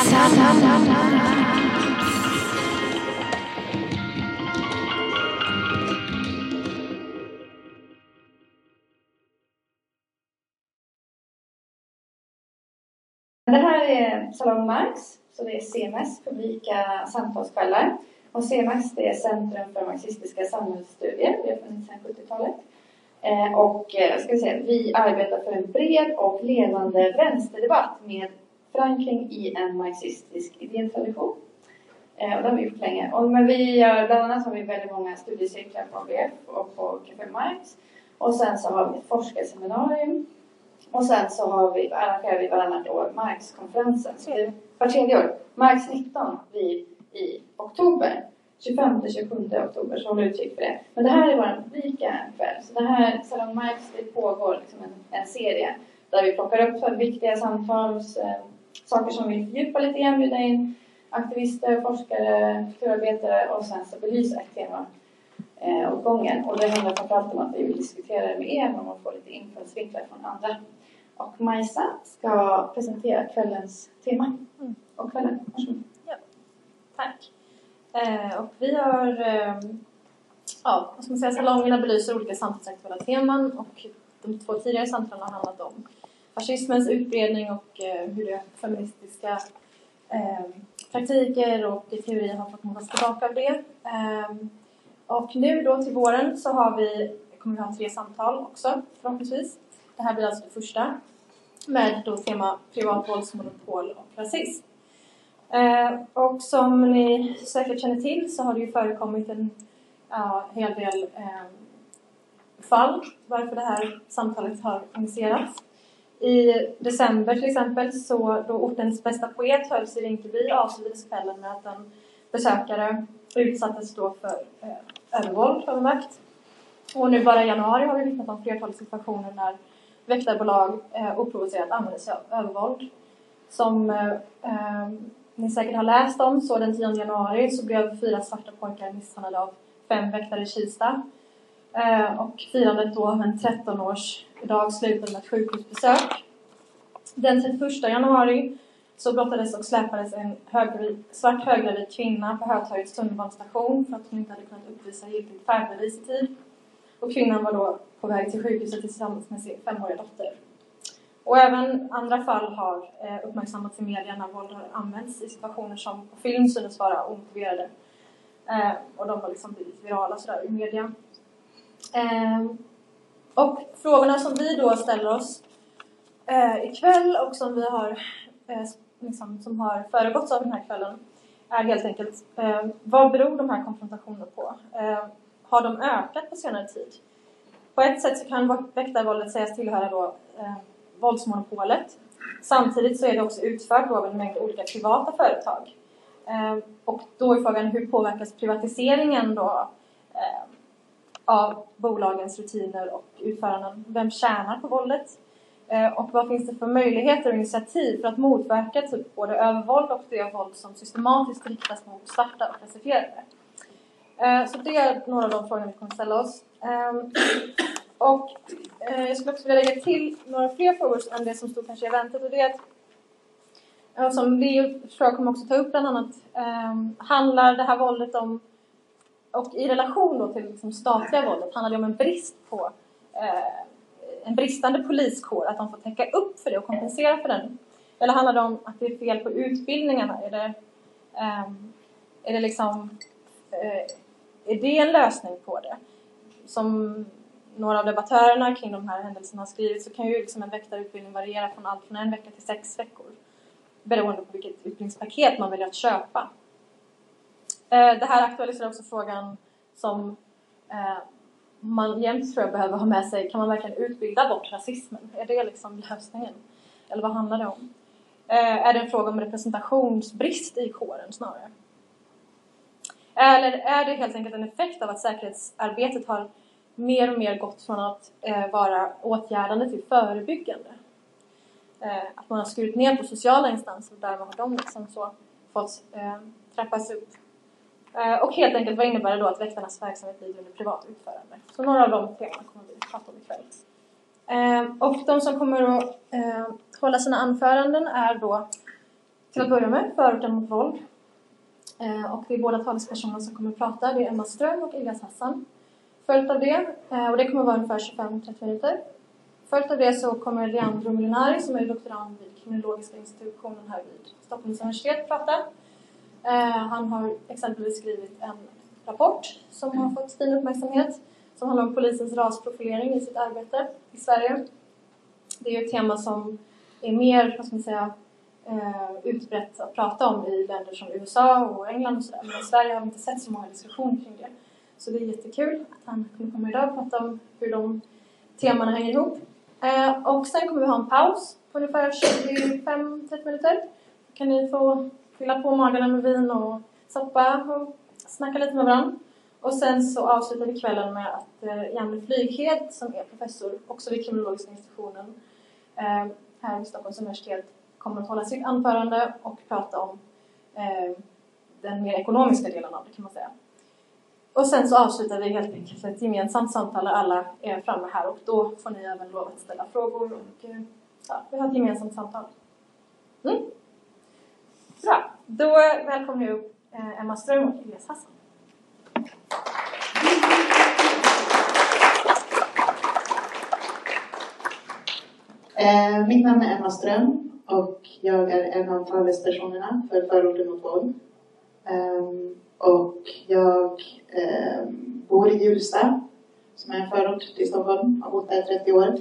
Det här är Salong Marx, så det är CMS publika samtalskvällar. Och CMS det är Centrum för marxistiska samhällsstudier, Vi har funnits sedan 70-talet. Eh, och eh, ska vi, säga, vi arbetar för en bred och levande vänsterdebatt med förankring i en marxistisk idétradition. Eh, och det har vi gjort länge. Och, men vi gör, bland annat har vi väldigt många studiecirklar på ABF och på Café Marx. Och sen så har vi ett forskarseminarium. Och sen så har vi, arrangerar vi varannat år Marxkonferensen. Så det var tredje år. Marx 19 blir i oktober. 25-27 oktober, så håll utkik för det. Men det här är vår publika kväll. Så det här, Salong Marx, det pågår liksom en, en serie där vi plockar upp för viktiga samtals eh, saker som vi fördjupar lite grann, bjuda in aktivister, forskare, kulturarbetare och sen så belysa ett tema eh, åt gången. Och det handlar framförallt om att vi vill diskutera det med er och få lite infallsvinklar från andra. Och Majsa ska presentera kvällens tema. Mm. Och kvällen, varsågod. Ja, tack. Eh, och vi har, eh, ja, vad ska man säga, salongerna belyser olika samtidsaktuella teman och de två tidigare samtalen har handlat om fascismens utbredning och eh, hur det feministiska eh, praktiker och teorier har fått motas tillbaka av det. Eh, och nu då till våren så har vi, kommer vi ha tre samtal också förhoppningsvis. Det här blir alltså det första med då tema privat våldsmonopol och rasism. Ehm, och som ni säkert känner till så har det ju förekommit en ja, hel del ehm, fall varför det här samtalet har initierats. I december till exempel så då ortens bästa poet hölls i Rinkeby avslutades kvällen med att en besökare utsattes då för eh, övervåld, övermakt. Och nu bara i januari har vi vittnat om flertalet situationer när väktarbolag eh, oprovocerat använder sig av övervåld. Som eh, eh, ni säkert har läst om så den 10 januari så blev fyra svarta pojkar misshandlade av fem väktare i Kista. Eh, och firandet då av en 13-års dag slutade med ett sjukhusbesök. Den 31 januari så brottades och släpades en höggravid, svart höggravid kvinna på Hötorgets tunnelbanestation för att hon inte hade kunnat uppvisa giltigt färdbevis i tid. Och kvinnan var då på väg till sjukhuset tillsammans med sin femåriga dotter. Och även andra fall har eh, uppmärksammats i media när våld har använts i situationer som på film synes vara omotiverade. Eh, och de har liksom blivit virala sådär i media. Ehm, och frågorna som vi då ställer oss eh, ikväll och som vi har eh, liksom, som har föregåtts av den här kvällen är helt enkelt eh, vad beror de här konfrontationerna på? Eh, har de ökat på senare tid? På ett sätt så kan väktarvåldet sägas tillhöra då eh, våldsmonopolet. Samtidigt så är det också utfört av en mängd olika privata företag. Eh, och då är frågan hur påverkas privatiseringen då eh, av bolagens rutiner och utföranden? Vem tjänar på våldet? Eh, och vad finns det för möjligheter och initiativ för att motverka typ både övervåld och det våld som systematiskt riktas mot svarta och rasifierade? Eh, så det är några av de frågor vi kommer ställa oss. Ehm, och eh, jag skulle också vilja lägga till några fler frågor än det som stod kanske i eventet och det är att som vi tror jag kommer också ta upp bland annat ehm, handlar det här våldet om och i relation då till liksom statliga våldet handlar det om en brist på eh, en bristande poliskår, att de får täcka upp för det och kompensera för den? Eller handlar det om att det är fel på utbildningarna? Är det, eh, är det liksom eh, är det en lösning på det? Som några av debattörerna kring de här händelserna har skrivit så kan ju liksom en väktarutbildning variera från allt från en vecka till sex veckor beroende på vilket utbildningspaket man väljer att köpa. Eh, det här aktualiserar också frågan som eh, man jämt tror jag behöver ha med sig, kan man verkligen utbilda bort rasismen? Är det liksom lösningen? Eller vad handlar det om? Eh, är det en fråga om representationsbrist i kåren snarare? Eller är det helt enkelt en effekt av att säkerhetsarbetet har mer och mer gått från att eh, vara åtgärdande till förebyggande? Eh, att man har skurit ner på sociala instanser och därmed har de liksom så fått eh, trappas upp Eh, och helt enkelt vad innebär det då att väktarnas verksamhet blir under privat utförande? Så några av de temana kommer vi att prata om ikväll. Eh, och de som kommer att eh, hålla sina anföranden är då till att börja med förorten mot våld. Och det är båda talespersonerna som kommer att prata. Det är Emma Ström och Elias Hassan. Följt av det, och det kommer att vara ungefär 25-30 minuter. Följt av det så kommer Leandro Molinari som är doktorand vid kriminologiska institutionen här vid Stockholms universitet prata. Eh, han har exempelvis skrivit en rapport som har fått fin uppmärksamhet som handlar om polisens rasprofilering i sitt arbete i Sverige. Det är ett tema som är mer, vad ska man säga, eh, utbrett att prata om i länder som USA och England och sådär. Men i Sverige har vi inte sett så många diskussioner kring det. Så det är jättekul att han kommer komma idag och prata om hur de temana hänger ihop. Eh, och sen kommer vi ha en paus på ungefär 25-30 minuter. Då kan ni få fylla på magarna med vin och soppa och snacka lite med varandra. Och sen så avslutar vi kvällen med att eh, Janne Flyghed som är professor också vid kriminologiska institutionen eh, här vid Stockholms universitet kommer att hålla sitt anförande och prata om eh, den mer ekonomiska delen av det kan man säga. Och sen så avslutar vi helt enkelt ett gemensamt samtal där alla är framme här och då får ni även lov att ställa frågor och eh, ja, vi har ett gemensamt samtal. Mm. Bra, då välkomnar jag upp eh, Emma Ström och Elias Hassan. Eh, mitt namn är Emma Ström och jag är en av talespersonerna för Förorten mot våld. Eh, och jag eh, bor i Hjulsta, som är en förort till Stockholm. Jag Har bott där 30 år.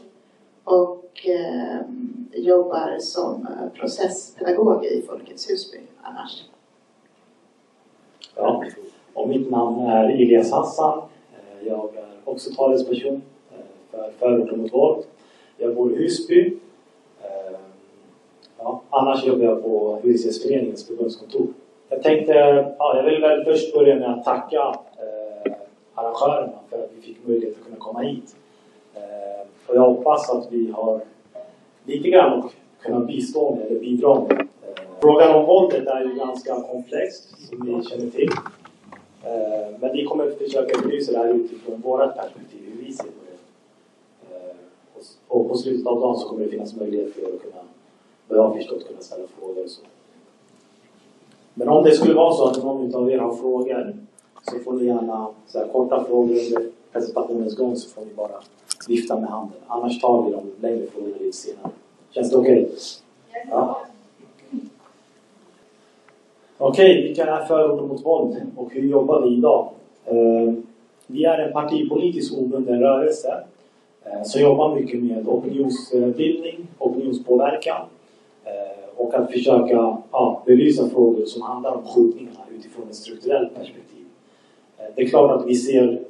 Och ehm, jobbar som eh, processpedagog i Folkets Husby annars. Ja, och mitt namn är Elias Hassan. Eh, jag är också talesperson eh, för Förorten mot våld. Jag bor i Husby. Ja, annars jobbar jag på Hyresgästföreningens förbundskontor. Jag tänkte, ja, jag vill väl först börja med att tacka eh, arrangörerna för att vi fick möjlighet att kunna komma hit. Eh, och jag hoppas att vi har lite grann och kunna bistå med, eller bidra med. Frågan om våldet är ju ganska komplex, som ni känner till. Eh, men vi kommer att försöka belysa det här utifrån vårt perspektiv, hur vi ser på det. Eh, och på slutet av dagen så kommer det finnas möjlighet för er att kunna, vad jag har förstått, kunna ställa frågor och så. Men om det skulle vara så att någon av er har frågor så får ni gärna så här, korta frågor under presentationens gång så får ni bara vifta med handen. Annars tar vi de längre frågorna lite senare. Känns det okej? Okay? Ja. Okej, okay, vilka är förorten mot våld och hur jobbar vi idag? Eh, vi är en partipolitisk obunden rörelse eh, som jobbar mycket med opinionsbildning, opinionspåverkan eh, och att försöka ja, belysa frågor som handlar om skjutningarna utifrån ett strukturellt perspektiv. Eh, det är klart att vi ser,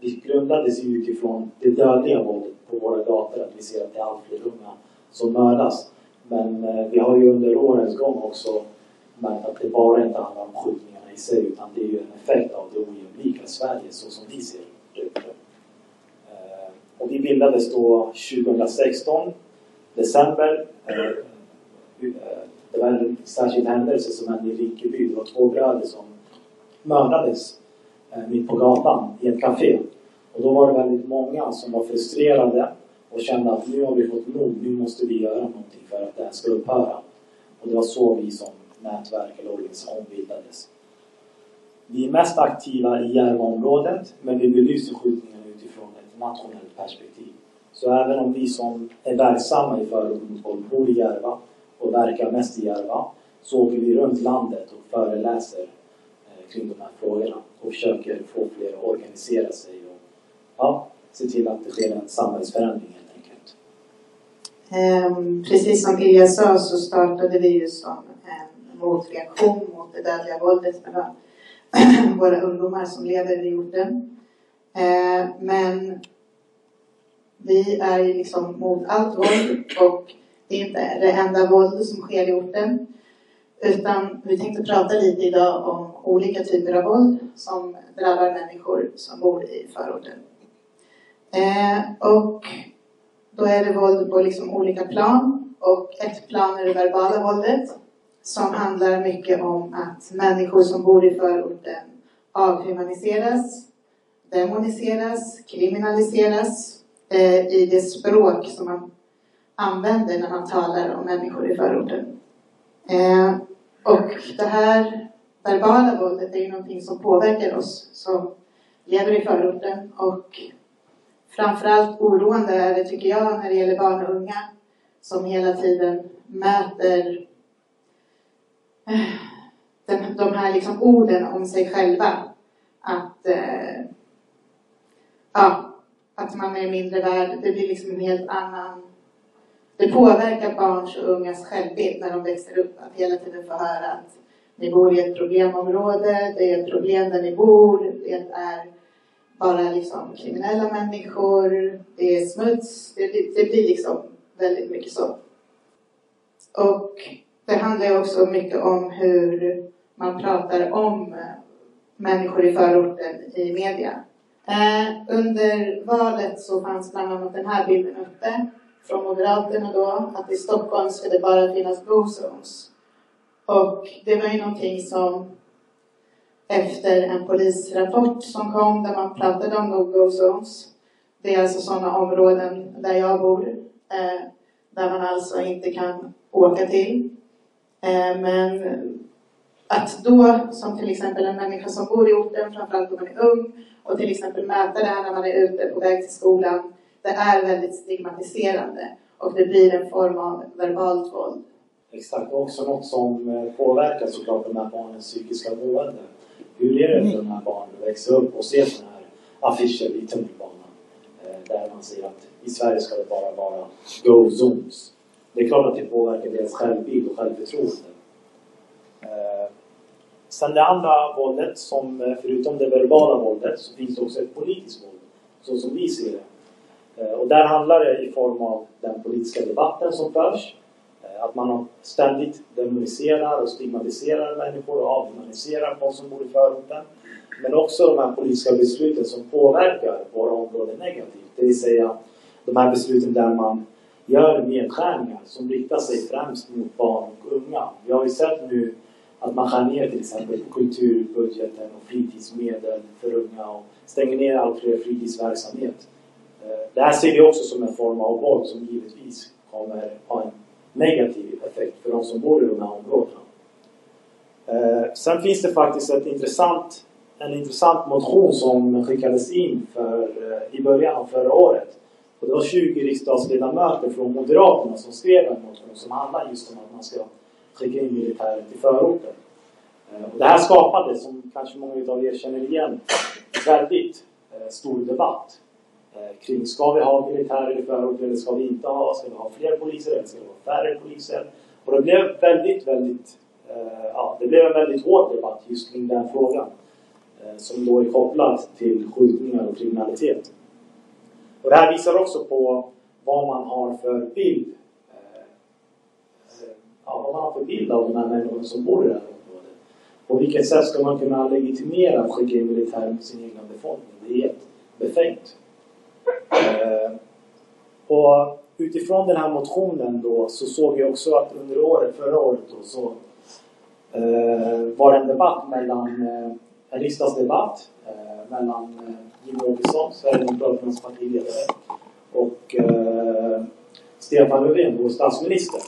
vi grundades utifrån det dödliga våldet på våra gator, att vi ser att det är allt fler unga som mördas. Men eh, vi har ju under årens gång också märkt att det bara inte handlar om skjutningarna i sig utan det är ju en effekt av det ojämlika Sverige så som vi ser det. Eh, och vi bildades då 2016, december. Eh, det var en särskild händelse som hände i Rinkeby. Det var två bröder som mördades mitt på gatan i ett café. Och då var det väldigt många som var frustrerade och kände att nu har vi fått nog, nu måste vi göra någonting för att det här ska upphöra. Och det var så vi som nätverk eller organisation bildades. Vi är mest aktiva i Järvaområdet men vi belyser skjutningen utifrån ett nationellt perspektiv. Så även om vi som är verksamma i förorten bor i Järva och verkar mest i Järva så åker vi runt landet och föreläser eh, kring de här frågorna och försöker få fler att organisera sig och ja, se till att det sker en samhällsförändring helt enkelt. Ehm, precis som Elias sa så startade vi ju som en motreaktion mot det dödliga våldet mellan våra ungdomar som lever i orten. Ehm, men vi är ju liksom mot allt våld och det är inte det enda våld som sker i orten. Utan vi tänkte prata lite idag om olika typer av våld som drabbar människor som bor i förorten. Eh, och då är det våld på liksom olika plan och ett plan är det verbala våldet som handlar mycket om att människor som bor i förorten avhumaniseras, demoniseras, kriminaliseras eh, i det språk som man använder när man talar om människor i förorten. Eh, Och det här verbala våldet är ju någonting som påverkar oss som lever i förorten och framförallt oroande är det tycker jag när det gäller barn och unga som hela tiden möter eh, den, de här liksom orden om sig själva. Att, eh, ja, att man är mindre värd. Det blir liksom en helt annan... Det påverkar barns och ungas självbild när de växer upp. Att hela tiden få höra att ni bor i ett problemområde, det är ett problem där ni bor, det är bara liksom kriminella människor, det är smuts, det, det blir liksom väldigt mycket så. Och det handlar ju också mycket om hur man pratar om eh, människor i förorten i media. Eh, under valet så fanns bland annat den här bilden uppe från Moderaterna då, att i Stockholm ska det bara finnas go-zones. Och det var ju någonting som efter en polisrapport som kom där man pratade om no-go zones. Det är alltså sådana områden där jag bor, eh, där man alltså inte kan åka till. Eh, men att då, som till exempel en människa som bor i orten, framförallt om man är ung, och till exempel möta det här när man är ute på väg till skolan, det är väldigt stigmatiserande och det blir en form av verbalt våld. Exakt, och också något som eh, påverkar såklart de här barnens psykiska mående. Hur är det för de här barnen att växa upp och se sådana här affischer i tunnelbanan eh, där man säger att i Sverige ska det bara vara go zones. Det är klart att det påverkar deras självbild och självförtroende. Eh, sen det andra våldet, som förutom det verbala våldet, så finns det också ett politiskt våld, så som vi ser det. Och där handlar det i form av den politiska debatten som förs Eh, att man ständigt demoniserar och stigmatiserar människor och avhumaniserar folk som bor i förorten. Men också de här politiska besluten som påverkar våra områden negativt. Det vill säga de här besluten där man gör nedskärningar som riktar sig främst mot barn och unga. Vi har ju sett nu att man skär ner till exempel på kulturbudgeten och fritidsmedel för unga och stänger ner allt fler fritidsverksamhet. Eh, det här ser vi också som en form av våld som givetvis kommer ha en negativ effekt för de som bor i de här områdena. Eh, sen finns det faktiskt ett intressant, en intressant motion som skickades in för, eh, i början av förra året. Och det var 20 riksdagsledamöter från Moderaterna som skrev en motion som handlar just om att man ska skicka in militärer till förorten. Eh, och det här skapade, som kanske många av er känner igen, väldigt eh, stor debatt. Eh, kring ska vi ha militärer i förorten eller ska vi inte ha? Ska vi ha fler poliser eller ska vi ha färre poliser? Och det blev väldigt, väldigt eh, ja, det blev en väldigt hård debatt just kring den frågan eh, som då är kopplad till skjutningar och kriminalitet. Och det här visar också på vad man har för bild eh, eh, ja, vad man har för bild av de här människorna som bor i det här området. På vilket sätt ska man kunna legitimera att skicka in militären på sin egen befolkning? Det är helt befängt. Eh, och utifrån den här motionen då så såg jag också att under året, förra året då, så eh, var det en debatt mellan, eh, en riksdagsdebatt eh, mellan eh, Jimmie Åkesson, Sverigedemokraternas partiledare, och eh, Stefan Löfven, vår statsminister.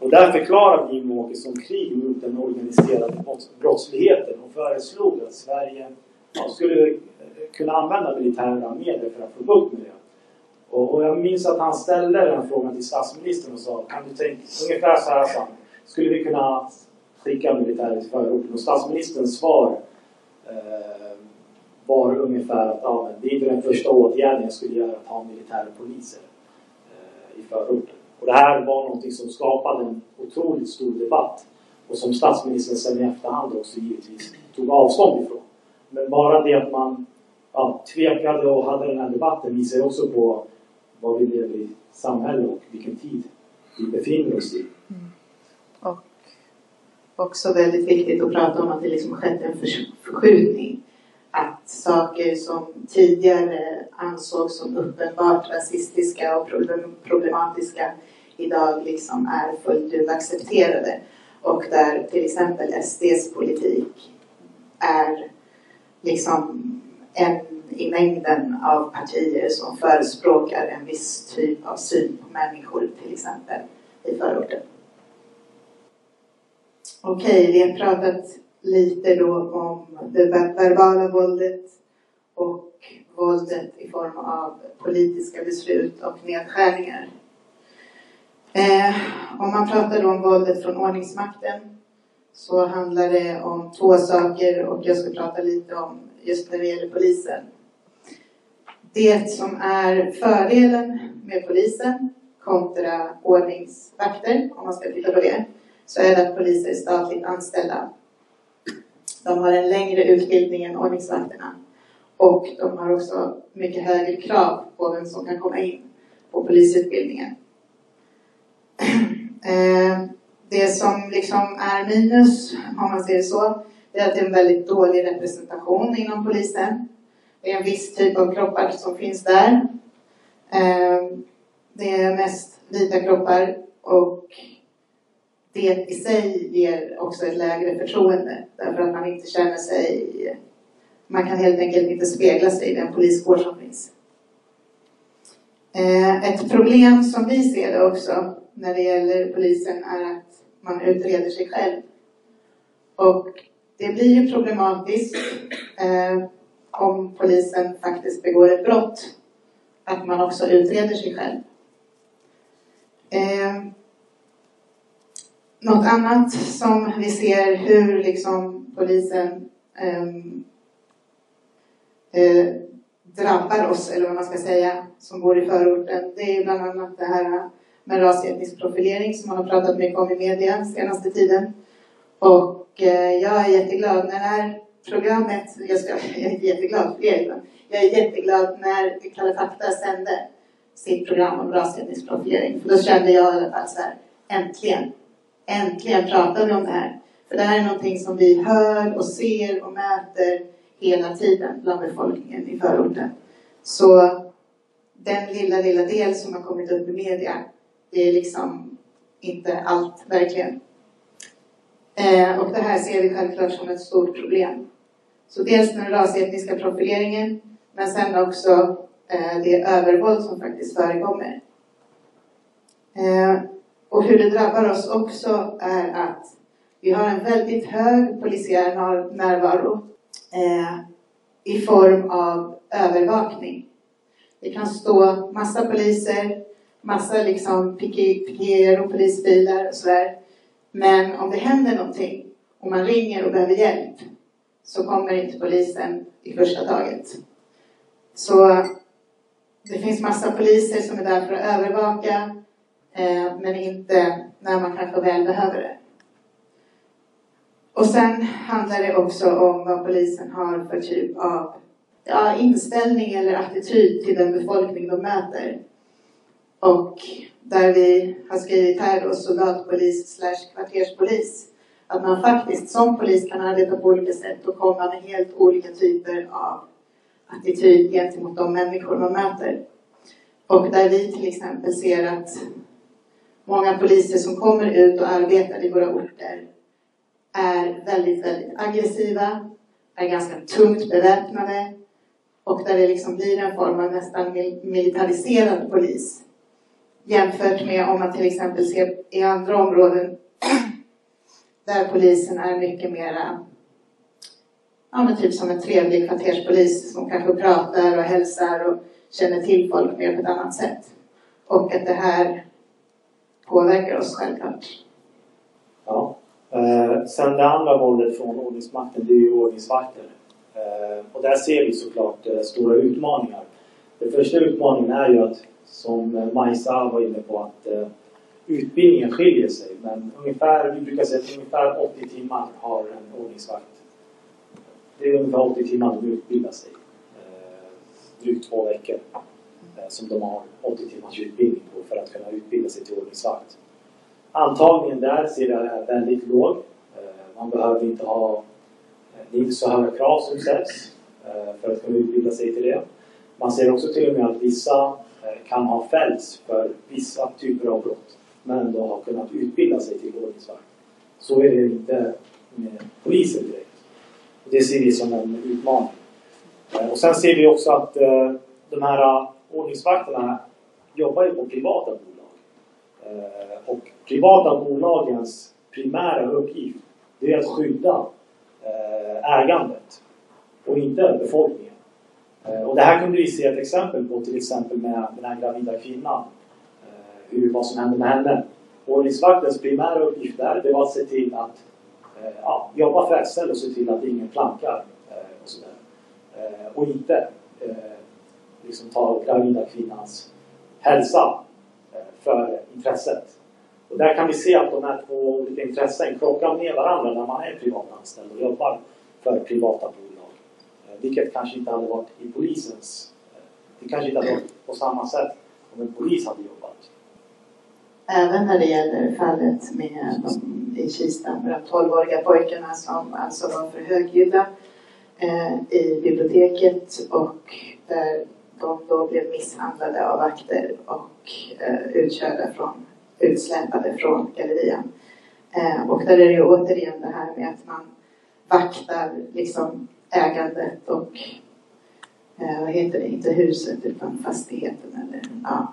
Och där förklarade Jimmie Åkesson krig mot den organiserade brottsligheten och föreslog att Sverige man skulle kunna använda militära medel för att få bukt med det. Och, och, jag minns att han ställde den frågan till statsministern och sa, kan du tänka, ungefär så här sa skulle vi kunna skicka militärer till förorten? Och statsministerns svar eh, var ungefär att ja, det är inte den första åtgärden jag skulle göra att ha militära poliser eh, i förorten. Och det här var någonting som skapade en otroligt stor debatt och som statsministern sen i efterhand också givetvis tog avstånd ifrån. Men bara det att man ja, tvekade och hade den här debatten visar också på vad vi lever i samhälle och vilken tid vi befinner oss i. Mm. Och också väldigt viktigt att prata om att det liksom skett en förskjutning. Att saker som tidigare ansågs som uppenbart rasistiska och problematiska idag liksom är fullt ut accepterade. Och där till exempel SDs politik är liksom en i mängden av partier som förespråkar en viss typ av syn på människor, till exempel i förorten. Okej, vi har pratat lite då om det verbala våldet och våldet i form av politiska beslut och nedskärningar. Eh, om man pratar då om våldet från ordningsmakten så handlar det om två saker och jag ska prata lite om just när det gäller polisen. Det som är fördelen med polisen kontra ordningsvakter, om man ska titta på det, så är det att poliser är statligt anställda. De har en längre utbildning än ordningsvakterna och de har också mycket högre krav på vem som kan komma in på polisutbildningen. Eh, det som liksom är minus, om man ser det så, det är att det är en väldigt dålig representation inom polisen. Det är en viss typ av kroppar som finns där. Ehm, det är mest vita kroppar och det i sig ger också ett lägre förtroende därför att man inte känner sig... Man kan helt enkelt inte spegla sig i den poliskår som finns. Ehm, ett problem som vi ser det också när det gäller polisen är att man utreder sig själv. Och det blir ju problematiskt eh, om polisen faktiskt begår ett brott, att man också utreder sig själv. Eh, något annat som vi ser hur liksom polisen eh, eh, drabbar oss, eller vad man ska säga, som bor i förorten, det är bland annat det här med rasetnisk profilering som man har pratat mycket om i media senaste tiden. Och eh, jag är jätteglad när det här programmet, jag, ska, jag är jätteglad för det, jag är jätteglad när Kalla fakta sände sitt program om rasetnisk profilering. För då kände jag i alla fall så här, äntligen, äntligen pratar vi om det här. För det här är någonting som vi hör och ser och mäter hela tiden bland befolkningen i förorten. Så den lilla, lilla del som har kommit upp i media, det är liksom inte allt, verkligen. Eh, och det här ser vi självklart som ett stort problem. Så dels den rasetniska profileringen, men sen också eh, det övervåld som faktiskt förekommer. Eh, och hur det drabbar oss också är att vi har en väldigt hög polisiär närvaro eh, i form av övervakning. Det kan stå massa poliser, massa liksom pikéer och polisbilar och sådär. Men om det händer någonting och man ringer och behöver hjälp så kommer inte polisen i första taget. Så det finns massa poliser som är där för att övervaka eh, men inte när man kanske väl behöver det. Och sen handlar det också om vad polisen har för typ av ja, inställning eller attityd till den befolkning de möter. Och där vi har skrivit här då soldatpolis slash kvarterspolis. Att man faktiskt som polis kan arbeta på olika sätt och komma med helt olika typer av attityd gentemot de människor man möter. Och där vi till exempel ser att många poliser som kommer ut och arbetar i våra orter är väldigt, väldigt aggressiva, är ganska tungt beväpnade och där det liksom blir en form av nästan militariserad polis. Jämfört med om man till exempel ser i andra områden där polisen är mycket mera ja, men typ som en trevlig kvarterspolis som kanske pratar och hälsar och känner till folk mer på ett annat sätt. Och att det här påverkar oss självklart. Ja. Eh, sen det andra våldet från ordningsmakten, det är ju ordningsvakter. Eh, och där ser vi såklart eh, stora utmaningar. Den första utmaningen är ju att, som eh, Majsa var inne på, att uh, utbildningen skiljer sig. Men ungefär, vi brukar säga att ungefär 80 timmar har en ordningsvakt det är ungefär 80 timmar de utbildar sig. Uh, drygt två veckor uh, som de har 80 timmars utbildning på för att kunna utbilda sig till ordningsvakt. Antagningen där ser jag är väldigt låg. Man behöver inte ha det är inte så höga krav som ställs för att kunna utbilda sig till det. Man ser också till och med att vissa eh, kan ha fällts för vissa typer av brott men ändå har kunnat utbilda sig till ordningsvakt. Så är det inte med polisen direkt. Det ser vi som en utmaning. Eh, och sen ser vi också att eh, de här ordningsvakterna jobbar ju på privata bolag. Och privata bolagens primära uppgift det är att skydda ägandet och inte befolkningen. Eh, och det här kunde vi se ett exempel på till exempel med den här gravida kvinnan. Eh, hur, vad som hände med henne. Ordningsvaktens primära uppgift där det var att se till att eh, ja, jobba färdsställd och se till att ingen plankar och sådär. Och inte liksom ta gravida kvinnans hälsa för intresset. Och där kan vi se att de här två olika intressen krockar med varandra när man är privatanställd och jobbar för privata bolag. Eh, vilket kanske inte hade varit i polisens... Eh, det kanske inte hade varit på samma sätt om en polis hade jobbat. Även när det gäller fallet med de, i Kista med de 12-åriga pojkarna som alltså var för högljudda eh, i biblioteket och där de då blev misshandlade av vakter och eh, utkörda från, utsläpade från gallerian. Eh, och där är det ju återigen det här med att man vaktar liksom ägandet och eh, vad heter det, inte huset utan fastigheten eller ja.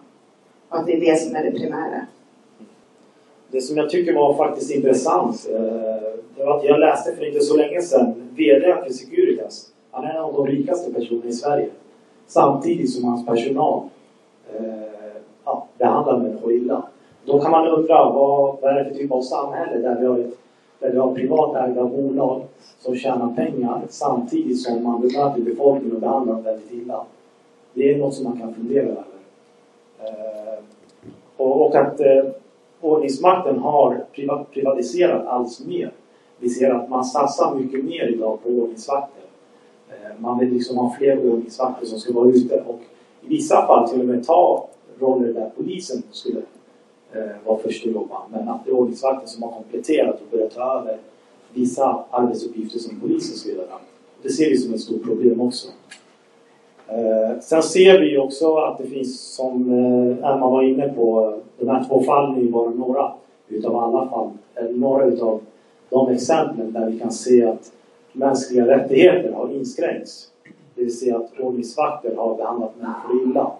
Och att det är det som är det primära. Det som jag tycker var faktiskt intressant, eh, det var att jag läste för inte så länge sedan VD för Securitas. Han är en av de rikaste personerna i Sverige. Samtidigt som hans personal eh, ja, behandlar människor illa. Då kan man undra vad, vad är det för typ av samhälle där vi har, ett, där vi har privatägda bolag som tjänar pengar samtidigt som man bemöter befolkningen och behandlar dem väldigt illa. Det är något som man kan fundera över. Eh, och, och att eh, ordningsmakten har privatiserat allt mer. Vi ser att man satsar mycket mer idag på ordningsvakter. Eh, man vill liksom ha fler ordningsvakter som ska vara ute och i vissa fall till och med ta roller där polisen skulle Eh, var vara först. Men att det är ordningsvakten som har kompletterat och börjat ta över vissa arbetsuppgifter som polisen ska göra. Det ser vi som ett stort problem också. Eh, sen ser vi också att det finns, som eh, Emma var inne på, de här två fallen är ju bara några utav alla fall, eller några utav de exemplen där vi kan se att mänskliga rättigheter har inskränkts. Det vill säga att ordningsvakter har behandlat människor illa.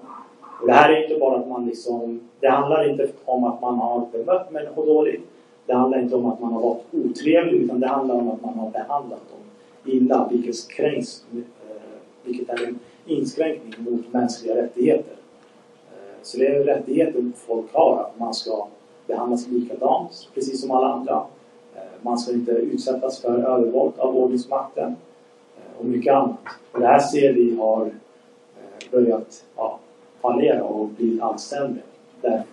Och det här är inte bara att man liksom, det handlar inte om att man har bemött människor dåligt. Det handlar inte om att man har varit otrevlig utan det handlar om att man har behandlat dem illa, vilket kränks, eh, vilket är en inskränkning mot mänskliga rättigheter. Eh, så det är rättigheter folk har, att man ska behandlas likadant, precis som alla andra. Eh, man ska inte utsättas för övervåld av ordningsmakten och mycket annat. Och det här ser vi har börjat ja, fallera och blivit allt sämre. Där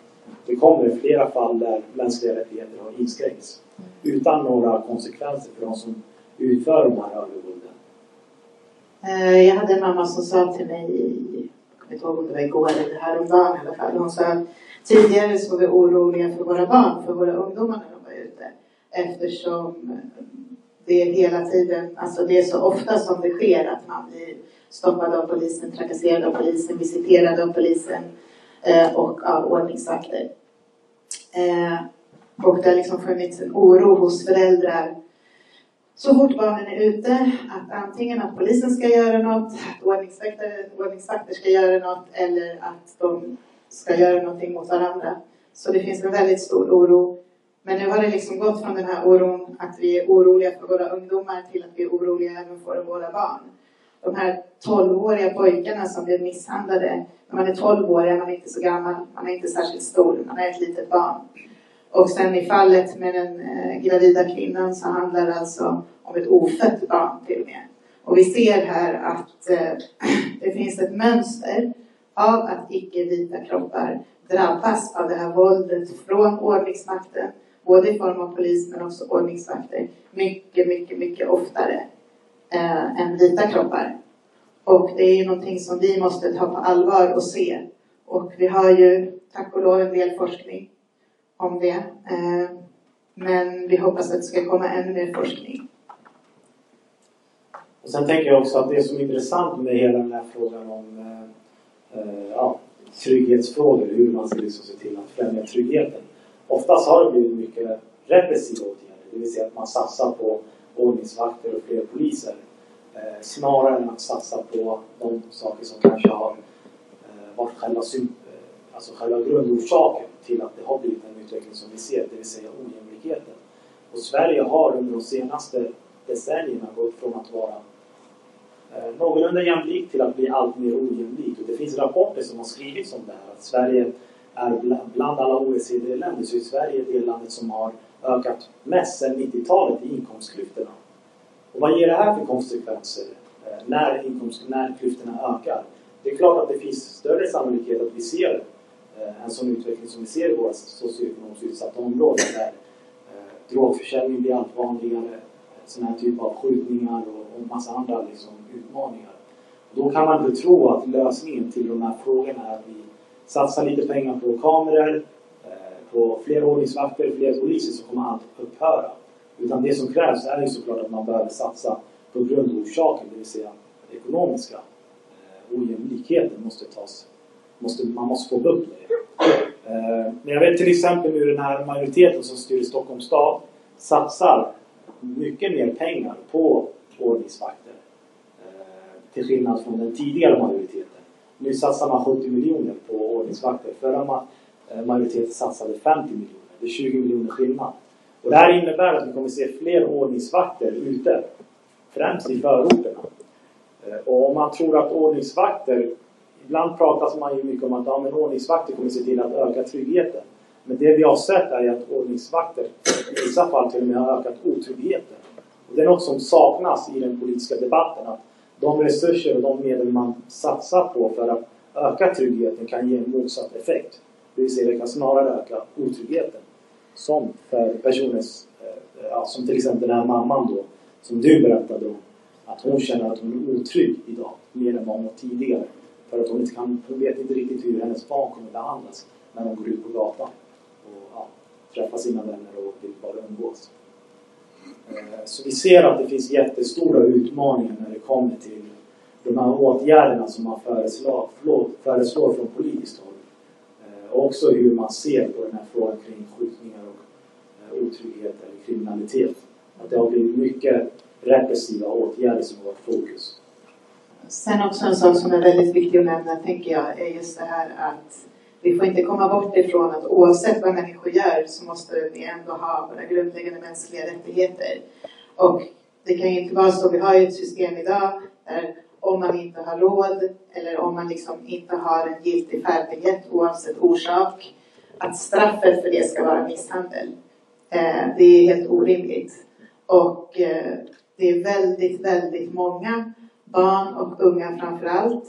det kommer flera fall där mänskliga rättigheter har inskränkts utan några konsekvenser för de som utför de här övervålden. Eh, jag hade en mamma som sa till mig, jag kommer inte ihåg om det var igår eller häromdagen i alla fall. Hon sa att tidigare så var vi oroliga för våra barn, för våra ungdomar när de var ute. Eftersom eh, det är hela tiden, alltså det är så ofta som det sker att man blir stoppade av polisen, trakasserade av polisen, visiterade av polisen eh, och av ordningsvakter. Eh, och det har liksom funnits en oro hos föräldrar så fort barnen är ute, att antingen att polisen ska göra något, att ordningsvakter, ordningsvakter ska göra något eller att de ska göra någonting mot varandra. Så det finns en väldigt stor oro. Men nu har det liksom gått från den här oron att vi är oroliga för våra ungdomar till att vi är oroliga även för våra barn. De här 12-åriga pojkarna som blev misshandlade, när man är 12 år är man inte så gammal, man är inte särskilt stor, man är ett litet barn. Och sen i fallet med den eh, gravida kvinnan så handlar det alltså om ett ofött barn till och med. Och vi ser här att eh, det finns ett mönster av att icke-vita kroppar drabbas av det här våldet från ordningsmakten, både i form av polis men också ordningsvakter, mycket, mycket, mycket oftare eh, än vita kroppar. Och det är ju någonting som vi måste ta på allvar och se. Och vi har ju tack och lov en del forskning om det. Eh, men vi hoppas att det ska komma ännu mer forskning. Och sen tänker jag också att det som är intressant med hela den här frågan om eh, eh, ja, trygghetsfrågor, hur man ska liksom se till att främja tryggheten. Oftast har det blivit mycket repressiva åtgärder, det vill säga att man satsar på ordningsvakter och fler poliser. Eh, snarare än att satsa på de saker som kanske har eh, varit själva, eh, alltså själva grundorsaken till att det har blivit den utveckling som vi ser, det vill säga ojämlikheten. Och Sverige har under de senaste decennierna gått från att vara eh, någorlunda jämlikt till att bli allt mer ojämlikt. Och det finns rapporter som har skrivits om det här. Att Sverige är bland alla OECD-länder så är Sverige det landet som har ökat mest sedan 90-talet i inkomstklyftorna. Och vad ger det här för konsekvenser eh, när, inkomst, när klyftorna ökar? Det är klart att det finns större sannolikhet att vi ser eh, en sån utveckling som vi ser i våra socioekonomiskt utsatta områden där eh, drogförsäljning blir allt vanligare, sån här typ av skjutningar och, och massa andra liksom, utmaningar. Då kan man inte tro att lösningen till de här frågorna är att vi satsar lite pengar på kameror, på fler ordningsvakter, fler poliser så kommer allt upphöra. Utan det som krävs är ju såklart att man behöver satsa på grundorsaken, det vill säga den ekonomiska eh, ojämlikheten måste tas, måste, man måste få bukt med det. Eh, men jag vet till exempel hur den här majoriteten som styr i Stockholms stad satsar mycket mer pengar på ordningsvakter. Eh, till skillnad från den tidigare majoriteten. Nu satsar man 70 miljoner på ordningsvakter. Förra Eh, Eh, majoriteten satsade 50 miljoner. Det är 20 miljoner skillnad. Och det här innebär att vi kommer se fler ordningsvakter ute. Främst i förorterna. Eh, och om man tror att ordningsvakter... Ibland pratas man ju mycket om att ja, men ordningsvakter kommer se till att öka tryggheten. Men det vi har sett är att ordningsvakter i vissa fall till och med har ökat otryggheten. Och det är något som saknas i den politiska debatten. Att de resurser och de medel man satsar på för att öka tryggheten kan ge en motsatt effekt. Det vill säga det kan snarare öka otryggheten. Som för personer, eh, ja, som till exempel den här mamman då, som du berättade om. Att hon känner att hon är otrygg idag, mer än vad hon var tidigare. För att hon inte kan, hon vet inte riktigt hur hennes barn kommer behandlas när de går ut på gatan och ja, träffar sina vänner och vill bara umgås. Eh, så vi ser att det finns jättestora utmaningar när det kommer till de här åtgärderna som man föreslår, föreslår från politiskt håll och också hur man ser på den här frågan kring skjutningar och eh, otrygghet eller kriminalitet. Att det har blivit mycket repressiva åtgärder som har varit fokus. Sen också en sak som är väldigt viktig att nämna, tänker jag, är just det här att vi får inte komma bort ifrån att oavsett vad människor gör så måste vi ändå ha våra grundläggande mänskliga rättigheter. Och det kan ju inte vara så, vi har ju ett system idag där om man inte har råd eller om man liksom inte har en giltig färdbiljett oavsett orsak. Att straffet för det ska vara misshandel. Eh, det är helt orimligt. Och eh, det är väldigt, väldigt många barn och unga framför allt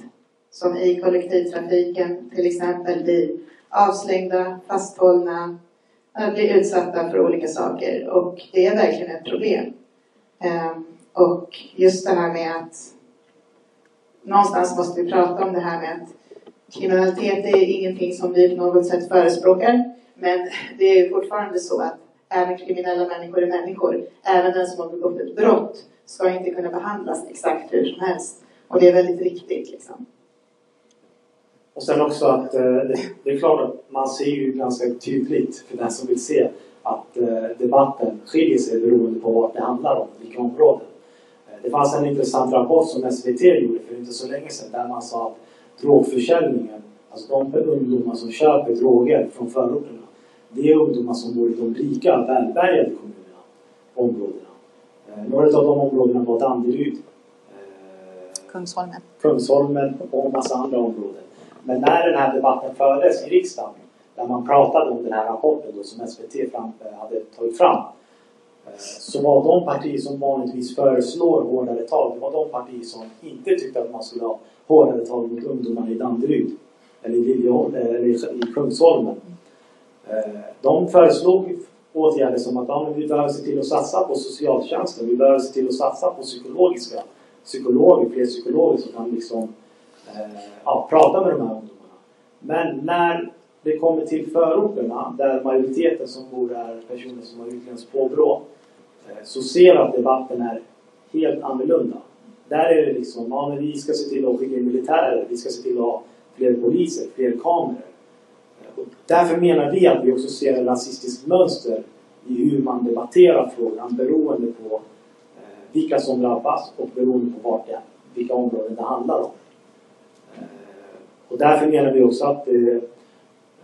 som i kollektivtrafiken till exempel blir avslängda, fasthållna, eh, blir utsatta för olika saker och det är verkligen ett problem. Eh, och just det här med att någonstans måste vi prata om det här med att kriminalitet är ingenting som vi på något sätt förespråkar. Men det är fortfarande så att även kriminella människor är människor. Även den som har begått ett brott ska inte kunna behandlas exakt hur som helst. Och det är väldigt viktigt. Liksom. Och sen också att eh, det är klart att man ser ju ganska tydligt för den som vill se att eh, debatten skiljer sig beroende på vad det handlar om, vilka områden. Det fanns en intressant rapport som SVT gjorde för inte så länge sedan där man sa att drogförsäljningen, alltså de ungdomar som köper droger från förorterna, det är ungdomar som bor i de rika, välbärgade kommunerna, områdena. Eh, några av de områdena var Danderyd, eh, Kungsholmen. Kungsholmen och en massa andra områden. Men när den här debatten fördes i riksdagen, där man pratade om den här rapporten då, som SVT fram, hade tagit fram, så var de partier som vanligtvis föreslår hårdare tag, det var de partier som inte tyckte att man skulle ha hårdare tag mot ungdomarna i Danderyd eller i, Liljeholm, eller i Kungsholmen. Eh, de föreslog åtgärder som att ja, vi behöver se till att satsa på socialtjänsten, vi behöver se till att satsa på psykologiska psykologer, fler psykologer som kan liksom, eh, ja, prata med de här ungdomarna. Men när det kommer till förorterna, där majoriteten som bor är personer som har utländskt påbrå, eh, så ser att debatten är helt annorlunda. Där är det liksom, ja men vi ska se till att skicka in militärer, vi ska se till att ha fler poliser, fler kameror. Eh, och därför menar vi att vi också ser ett rasistiskt mönster i hur man debatterar frågan beroende på eh, vilka som drabbas och beroende på vart det, vilka områden det handlar om. Eh, och därför menar vi också att Eh,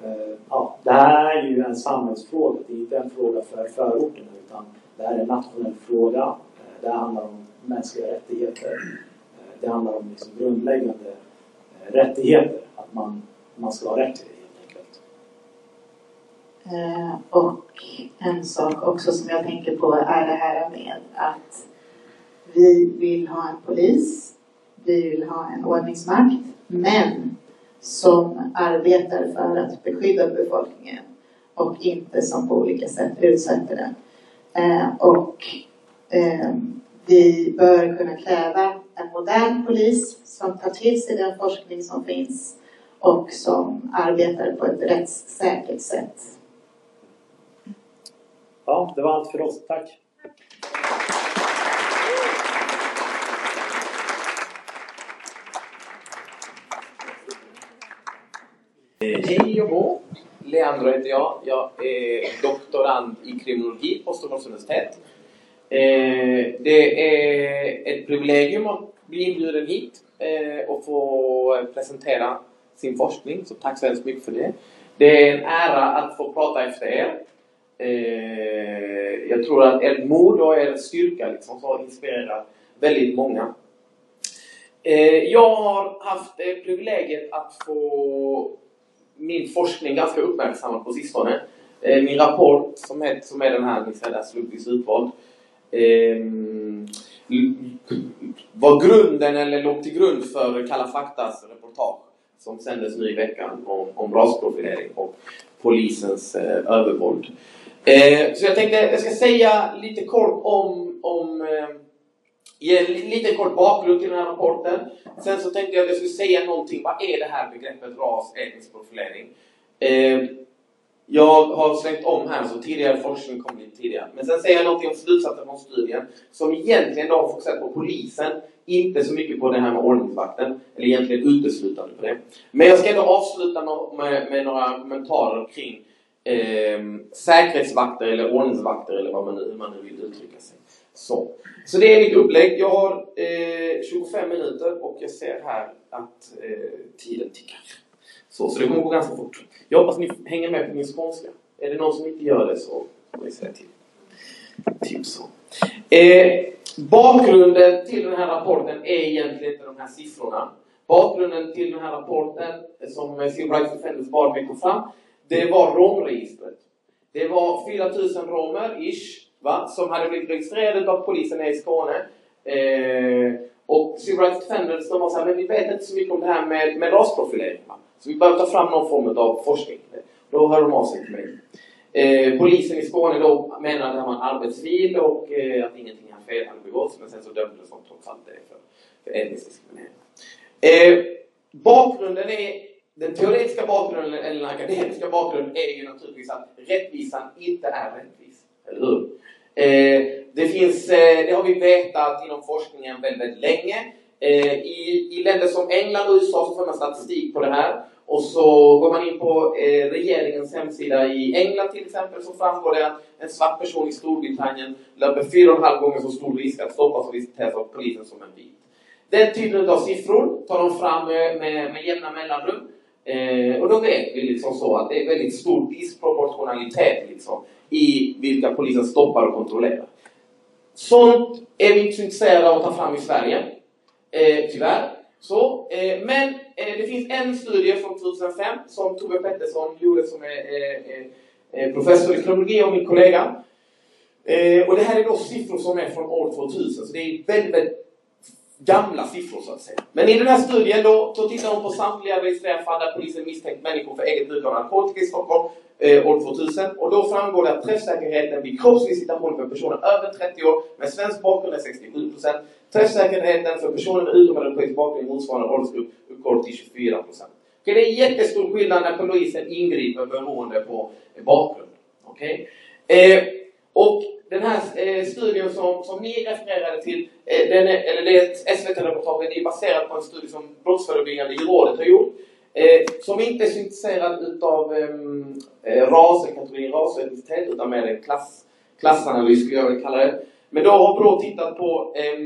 Eh, ja, det här är ju en samhällsfråga. Det är inte en fråga för förorterna utan Det här är en nationell fråga. Eh, det handlar om mänskliga rättigheter. Eh, det handlar om liksom grundläggande rättigheter. Att man, man ska ha rätt till det helt enkelt. Och en sak också som jag tänker på är det här med att vi vill ha en polis, vi vill ha en ordningsmakt, men som arbetar för att beskydda befolkningen och inte som på olika sätt utsätter den. Eh, och eh, vi bör kunna kräva en modern polis som tar till sig den forskning som finns och som arbetar på ett rättssäkert sätt. Ja, det var allt för oss. Tack! Hej och hå! Leandro heter jag. Jag är doktorand i kriminologi på Stockholms universitet. Eh, det är ett privilegium att bli inbjuden hit eh, och få presentera sin forskning, så tack så hemskt mycket för det. Det är en ära att få prata efter er. Eh, jag tror att ert mod och er styrka liksom har inspirerat väldigt många. Jag har haft privilegiet att få min forskning ganska uppmärksammad på sistone. Eh, min rapport som är, som är den här, ni slumpvis utvald. Eh, var grunden, eller låg till grund för Kalla faktas reportage som sändes nu i veckan om, om rasprofilering och polisens eh, övervåld. Eh, så jag tänkte jag ska säga lite kort om, om eh, Ge en liten kort bakgrund till den här rapporten. Sen så tänkte jag att jag skulle säga någonting. Vad är det här begreppet ras, etnisk profilering? Eh, jag har slängt om här, så tidigare forskning kom lite tidigare. Men sen säger jag någonting om slutsatser från studien som egentligen då har fokuserat på polisen, inte så mycket på det här med ordningsvakten, eller egentligen uteslutande på det. Men jag ska ändå avsluta med, med några kommentarer kring eh, säkerhetsvakter eller ordningsvakter eller vad man nu, hur man nu vill uttrycka sig. Så. Så det är mitt upplägg. Jag har eh, 25 minuter och jag ser här att eh, tiden tickar. Så, så det kommer gå ganska fort. Jag hoppas ni hänger med på min skånska. Är det någon som inte gör det så får ni säga till. Typ så. Eh, bakgrunden till den här rapporten är egentligen inte de här siffrorna. Bakgrunden till den här rapporten som Civil Rights Defenders Barbie kom fram, det var romregistret. Det var 4000 romer, ish, va? som hade blivit registrerade av polisen i Skåne. Eh, och Civil Rights Defenders de var såhär, men vi vet inte så mycket om det här med, med rasprofilering. Va? Så vi behöver ta fram någon form av forskning. Då hör de av sig till mig. Eh, polisen i Skåne då menade att det här var en arbetsvil och eh, att ingenting här fel hade begåtts. Men sen så dömdes de trots allt det för, för etnisk diskriminering. Eh, bakgrunden är den teoretiska bakgrunden, eller den akademiska bakgrunden, är ju naturligtvis att rättvisan inte är rättvis. Eller hur? Eh, det finns, eh, det har vi vetat inom forskningen väldigt, väldigt länge. Eh, I, I länder som England och USA så får man statistik på det här. Och så går man in på eh, regeringens hemsida i England till exempel så framgår det att en svart person i Storbritannien löper fyra och en halv gånger så stor risk att stoppas och visiteras av polisen som en vit. Den typen av siffror tar de fram med, med, med jämna mellanrum. Eh, och då vet vi liksom så att det är väldigt stor disproportionalitet liksom, i vilka polisen stoppar och kontrollerar. Sånt är vi inte så intresserade av att ta fram i Sverige, eh, tyvärr. Så, eh, men eh, det finns en studie från 2005 som Tove Pettersson gjorde som är eh, eh, eh professor i kriminologi och min kollega. Eh, och det här är då siffror som är från år 2000, så det är väldigt, väldigt gamla siffror så att säga. Men i den här studien då, då tittar de på samtliga registrerade fall där polisen misstänkt människor för eget bruk av narkotika i Stockholm eh, år 2000. Och då framgår det att träffsäkerheten vid kroppsvisitation för personer över 30 år med svensk bakgrund är 67% Träffsäkerheten för personer med utomeuropeisk bakgrund i motsvarande åldersgrupp uppgår till 24 Okay, det är jättestor skillnad när polisen ingriper beroende på bakgrund. Okay? Eh, och den här eh, studien som, som ni refererade till, eh, den är, eller det SVT-reportaget är baserat på en studie som Brottsförebyggande rådet har gjort. Eh, som inte är så intresserad utav ehm, eh, rasen, kategorin ras och etnicitet, utan mer en klass, klassanalys skulle jag vilja kalla det. Men då har Brå tittat på eh,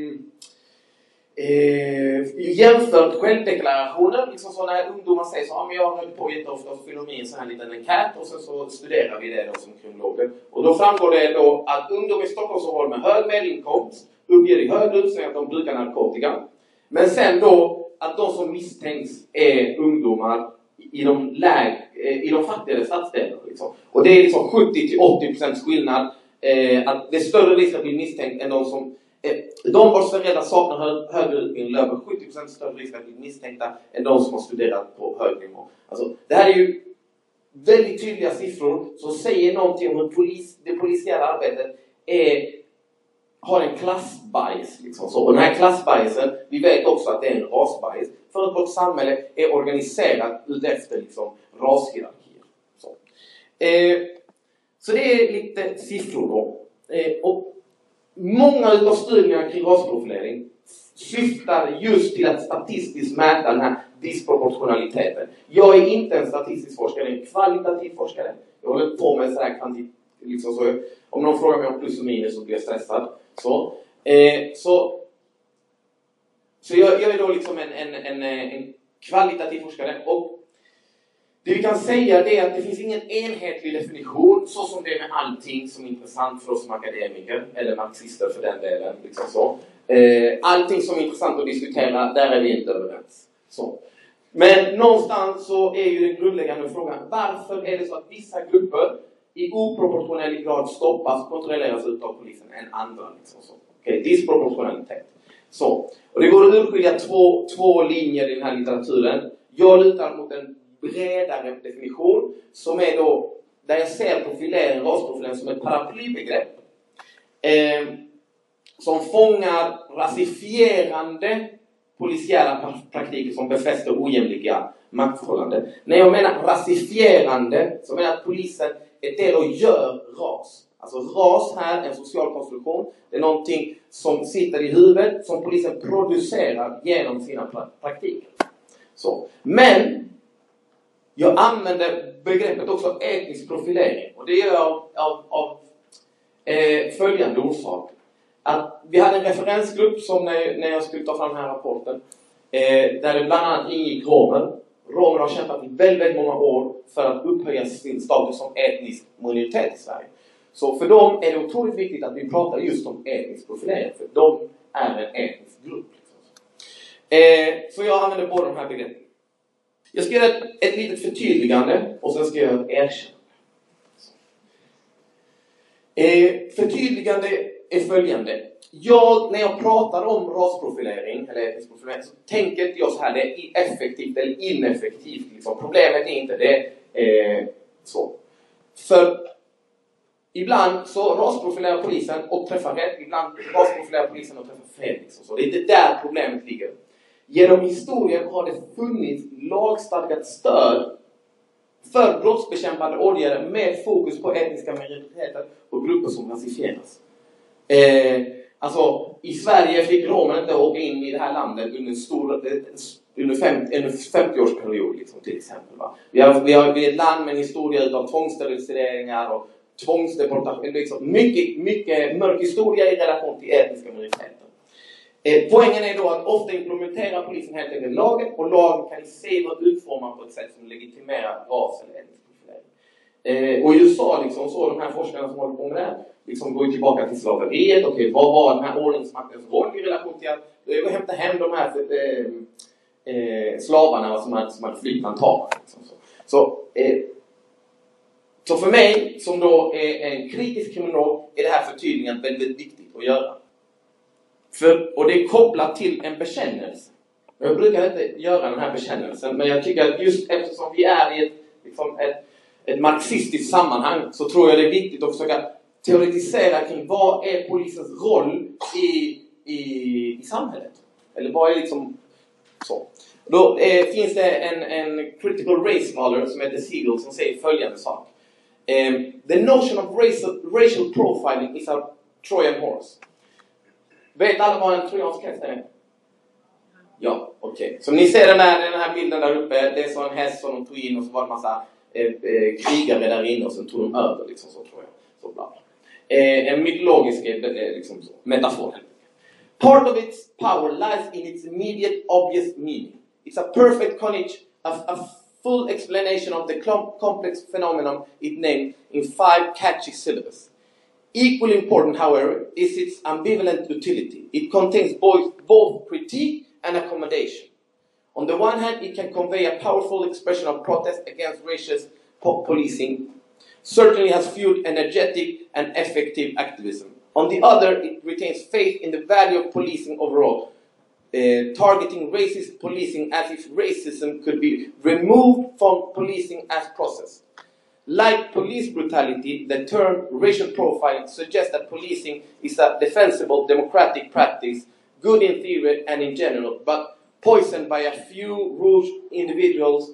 eh, jämfört självdeklarationer. Liksom så när ungdomar säger så, ah, men jag höll på jätteofta och fyller i en sån här liten enkät och sen så studerar vi det då som kriminologer. Och då framgår det då att ungdomar i Stockholmsområdet med hög medelinkomst uppger i högre utsträckning att de brukar narkotika. Men sen då att de som misstänks är ungdomar i de, läg, eh, i de fattigare stadsdelarna. Liksom. Och det är liksom 70-80% skillnad. Eh, att det är större risk att bli misstänkt än de som Eh, de vars föräldrar saknar hö högre utbildning löper 70% större risk att bli misstänkta än de som har studerat på hög nivå. Alltså, det här är ju väldigt tydliga siffror som säger någonting om hur polis, det polisiära arbetet är har en klassbias. Liksom så. Och den här klassbiasen, vi vet också att det är en rasbias. För att vårt samhälle är organiserat utefter liksom, rashierarkier. Så. Eh, så det är lite siffror då. Eh, och många utav studierna kring rasprofilering syftar just till att statistiskt mäta den här disproportionaliteten. Jag är inte en statistisk forskare, jag är en kvalitativ forskare. Jag håller på med sådär kvantitet, liksom så. Om någon frågar mig om plus och minus så blir jag stressad. Så, eh, så, så jag, jag, är då liksom en, en, en, eh, en kvalitativ forskare. Och det vi kan säga är att det finns ingen enhetlig definition, så som det är med allting som är intressant för oss som akademiker, eller marxister för den delen. Liksom så. Eh, allting som är intressant att diskutera, där är vi inte överens. Så. Men någonstans så är ju den grundläggande frågan, varför är det så att vissa grupper i oproportionell grad stoppas och kontrolleras utav polisen än andra. Liksom så. Okay, disproportionalitet. Så. Och det går att urskilja två, två linjer i den här litteraturen. Jag lutar mot en bredare definition som är då där jag ser profilering, rasprofilering som ett paraplybegrepp eh, som fångar rasifierande polisiära praktiker som befäster ojämlika maktförhållanden. När jag menar rasifierande så menar jag att polisen är det och gör ras. Alltså ras här är en social konstruktion. Det är någonting som sitter i huvudet som polisen producerar genom sina praktiker. Så. Men jag använder begreppet också etnisk profilering och det gör jag av, av, av eh, följande orsak. Att vi hade en referensgrupp som när, när jag skulle ta fram den här rapporten eh, där det bland annat ingick romer romer har kämpat i väldigt, väldigt många år för att upphöja sin status som etnisk minoritet i Sverige. Så för dem är det otroligt viktigt att vi pratar just om etnisk profilering, för de är en etnisk grupp. Liksom. Eh, så jag använder båda de här begreppen. Jag ska göra ett, ett litet förtydligande och sen ska jag göra ett erkännande. Eh, förtydligande är följande jag, när jag pratar om rasprofilering eller etnisk profilering så tänker inte jag så här, det är effektivt eller ineffektivt. Liksom. Problemet är inte det. Eh, så. För ibland så rasprofilerar polisen och träffar rätt, ibland rasprofilerar polisen och träffar fel. Liksom. Så det är inte där problemet ligger. Genom historien har det funnits lagstadgat stöd för brottsbekämpande åtgärder med fokus på etniska minoriteter och grupper som rasifieras. Eh, Alltså, i Sverige fick romerna inte åka in i det här landet under en stor under 50, en 50-årsperiod liksom, till exempel. Va? Vi, har, vi, har, vi är ett land med en historia av tvångssteriliseringar och tvångsdeportation. Liksom, mycket, mycket mörk historia i relation till etniska minoriteter. Eh, poängen är då att ofta implementerar polisen helt enkelt lagen och lagen kan i sig vara utformad på ett sätt som legitimerar ras eller etnisk profilering. Eh, och i USA, liksom, så de här forskarna som håller på med det här, liksom går tillbaka till slaveriet. Okej, okay, vad var den här ordningsmaktens roll i relation till att eh, hämta hem de här eh, eh, slavarna som hade, som hade flytt plantagen. Liksom så. Så, eh, så för mig, som då är en kritisk kriminolog, är det här förtydligandet väldigt viktigt att göra. För, och det är kopplat till en bekännelse. Jag brukar inte göra den här bekännelsen, men jag tycker att just eftersom vi är i ett, liksom ett, ett marxistiskt sammanhang så tror jag det är viktigt att försöka teoretisera kring vad är polisens roll i, i, i samhället? Eller vad är liksom så? Då eh, finns det en, en critical race scholar som heter Siegel som säger följande sak. Eh, the notion of racial, racial profiling is a Trojan horse. Vet alla vad en trojansk häst är? Ja, okej. Okay. Som ni ser den, här, den här bilden där uppe. Det är så en häst som de tog in och så var det en massa eh, eh, krigare där inne och sen tog de över liksom så tror jag. Så bla. bla. Eh, en mytologisk eh, eh liksom, metafor. Part of its power lies in its immediate, obvious meaning. It's a perfect conage, a, a full explanation of the complex phenomenon it named in five catchy syllables. Equally important, however, is its ambivalent utility. It contains both, both critique and accommodation. On the one hand, it can convey a powerful expression of protest against racist policing, certainly has fueled energetic and effective activism. On the other, it retains faith in the value of policing overall, uh, targeting racist policing as if racism could be removed from policing as process. Like police brutality, the term racial profiling suggests that policing is a defensible democratic practice, good in theory and in general, but poisoned by a few rude individuals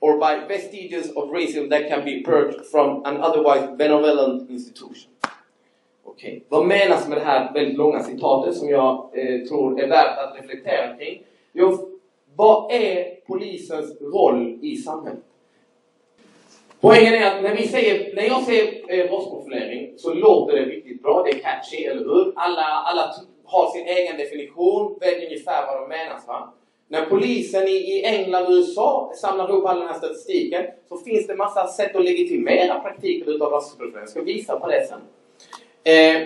or by vestiges of racism that can be purged from an otherwise benevolent institution. Okej, vad menas med det här väldigt långa citatet som jag eh, tror är värt att reflektera kring? Jo, vad är polisens roll i samhället? Poängen är att när, vi säger, när jag säger eh, våldsprofilering så låter det riktigt bra, det är catchy, eller hur? Alla, alla har sin egen definition, vet ungefär vad de menas. Va? När polisen i, i England och USA samlar ihop all den här statistiken så finns det massa sätt att legitimera praktiken utav rasprofilering. Jag ska visa på det sen. Eh,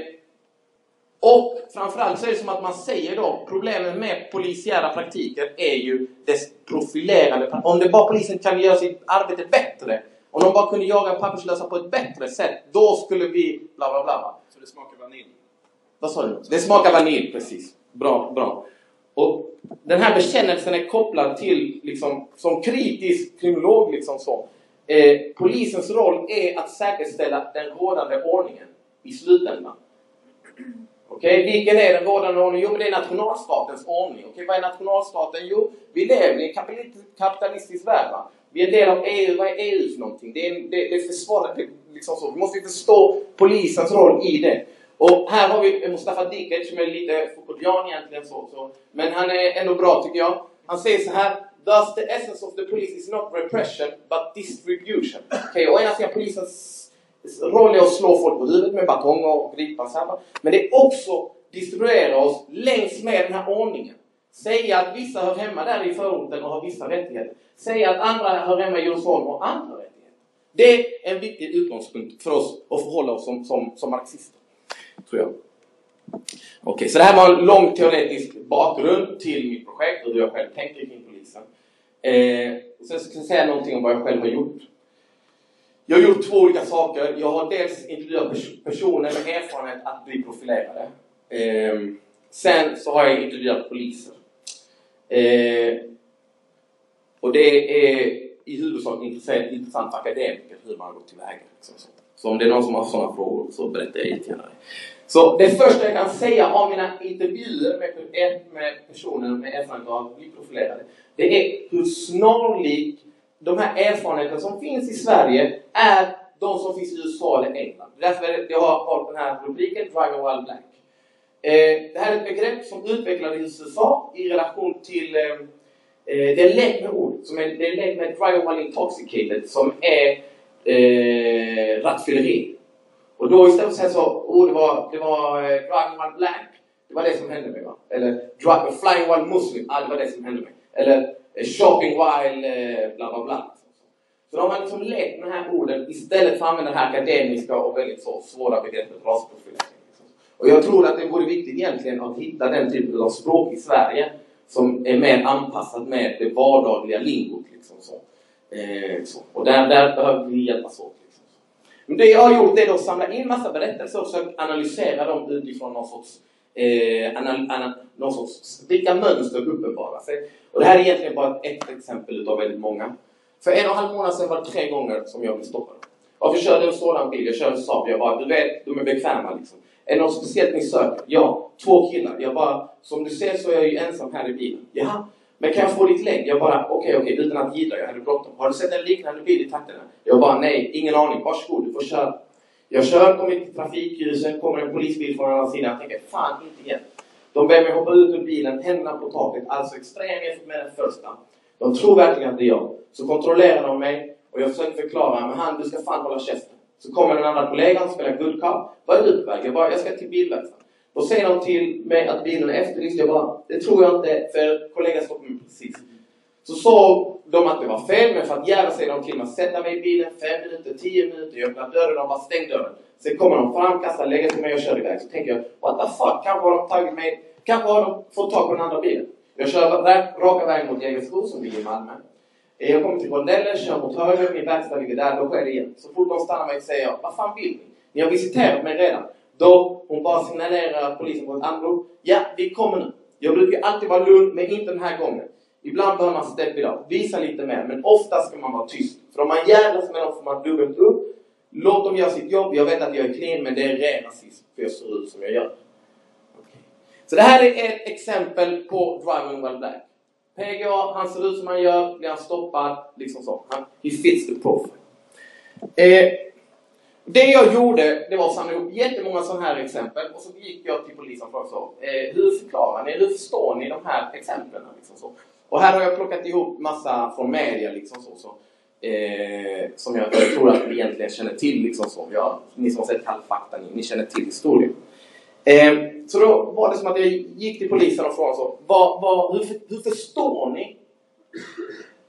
och framförallt så är det som att man säger då, problemet med polisiära praktiker är ju dess profilerande. Om det bara polisen kan göra sitt arbete bättre, om de bara kunde jaga papperslösa på ett bättre sätt, då skulle vi bla bla bla. Så det smakar vanilj? Vad sa du? Det smakar vanilj, precis. Bra, bra. Och den här bekännelsen är kopplad till, liksom, som kritisk kriminolog, liksom så. Eh, polisens roll är att säkerställa den rådande ordningen i slutändan. Okej, okay? vilken är den rådande ordningen? Jo, men det är nationalstatens ordning. Okej, okay? vad är nationalstaten? Jo, vi lever i en kapitalistisk värld. Va? Vi är en del av EU. Vad är EU för någonting? Det är, det, det försvaret, det, liksom så. Vi måste förstå polisens roll i det. Och här har vi Mustafa Dikic som är lite Foucauldian egentligen så, så. Men han är ändå bra tycker jag. Han säger så här. Thus the essence of the police is not repression but distribution. Okej, okay, å ena sidan polisens roll är att slå folk på huvudet med batonger och gripa. Men det är också distribuera oss längs med den här ordningen. Säga att vissa hör hemma där i förorten och har vissa rättigheter. Säga att andra hör hemma i Djursholm och andra rättigheter. Det är en viktig utgångspunkt för oss att förhålla oss som, som, som marxister. Tror jag. Okej, okay, så det här var en lång teoretisk bakgrund till mitt projekt och hur jag själv tänker kring polisen. Eh, sen ska jag säga någonting om vad jag själv har gjort. Jag har gjort två olika saker. Jag har dels intervjuat pers personer med erfarenhet att bli profilerade. Eh, sen så har jag intervjuat poliser. Eh, och det är i huvudsak intressant, intressant för akademiker hur man går tillväga. Liksom så. så om det är någon som har sådana frågor så berättar jag jättegärna det. Så det första jag kan säga av mina intervjuer med, eh, med personer med erfarenhet av att bli profilerade, det är hur snarlik de här erfarenheterna som finns i Sverige är de som finns i USA eller England. Därför jag har valt den här rubriken, Driving Wild Black. Eh, det här är ett begrepp som utvecklades i USA i relation till eh, Eh, det är en lek med ord. Som är, det är en lek med Driving While Intoxicated som är eh, rattfylleri. Och då istället för att säga så, oh, det var, det var eh, Driving one Black, det var det som hände mig. Va? Eller drive, Flying one Muslim, ah, det var det som hände mig. Eller eh, Shopping While eh, bla bla bla. Så då har man liksom lekt med de här orden istället för att använda det här akademiska och väldigt så svåra begreppet rasprofilering. Och jag tror att det vore viktigt egentligen att hitta den typen av språk i Sverige som är mer anpassat med det vardagliga lingot. Liksom så. Eh, så. Och där, där behöver vi hjälpas åt. Liksom. Men det jag har gjort är att samla in massa berättelser och försökt analysera dem utifrån någon sorts, eh, anal, anal, någon sorts vilka mönster uppenbarar sig. Och det här är egentligen bara ett exempel utav väldigt många. För en och en halv månad sedan var det tre gånger som jag blev stoppad. Varför körde du en sådan bil? Jag körde en Saab. Jag bara, du vet, de är bekväma liksom. Är det något speciellt ni söker? Ja, två killar. Jag bara, som du ser så är jag ju ensam här i bilen. Jaha, men kan jag få ditt lägg? Jag bara, okej, okay, okej, okay, utan att gidra. Jag hade bråttom. Har du sett en liknande bil i trakterna? Jag bara, nej, ingen aning. Varsågod, du får köra. Jag kör, kommer till trafikljuset, kommer en polisbil från andra sidan. Jag tänker, fan, inte igen. De ber mig hoppa ut ur bilen, händerna på taket. Alltså extrem jämfört med den första. De tror verkligen att det är jag. Så kontrollerar de mig och jag försöker förklara, men han, du ska fan hålla käften. Så kommer den andra kollegan, spelar good cop. Vad är du på väg? Jag bara, jag ska till bilverkstaden. Då säger de till mig att bilen är efterlyst. Jag bara, det tror jag inte, för kollegan stoppade mig precis. Så såg de att det var fel, men för att jävla säger de till mig att sätta mig i bilen fem minuter, tio minuter, jag öppnar dörren, de bara stäng dörren. Sen kommer de fram, kastar, lägger till mig och kör iväg. Så tänker jag, what the fuck, kanske har de tagit mig, kanske har de fått tag på den andra bilen. Jag kör raka vägen mot Jägersro som ligger i Malmö. Jag kommer till rondellen, kör mot höger, min verkstad ligger där, då sker det igen. Så fort de stannar mig säger jag, vad fan vill ni? Ni har visiterat mig redan. Då hon bara signalerar polisen på ett anrop. Ja, vi kommer nu. Jag brukar alltid vara lugn, men inte den här gången. Ibland behöver man step it up, visa lite mer, men ofta ska man vara tyst. För om man jävlas med dem får man dubbelt upp. Låt dem göra sitt jobb. Jag vet att jag är clean, men det är ren rasism, för jag ser ut som jag gör. Okay. Så det här är ett exempel på Driving Well Black. PGA, han ser ut som han gör, blir han stoppad, liksom så. Han, he fits the profile. Eh, det jag gjorde, det var att samla ihop jättemånga sådana här exempel och så gick jag till polisen och frågade så, eh, hur förklarar ni, hur förstår ni de här exemplen? Liksom så. Och här har jag plockat ihop massa från media liksom så, så eh, som jag, jag, tror att ni egentligen känner till liksom så. Jag, ni som har sett Kall fakta, ni, ni känner till historien. Eh, så då var det som att jag gick till polisen och frågade så, vad, vad, hur, hur förstår ni?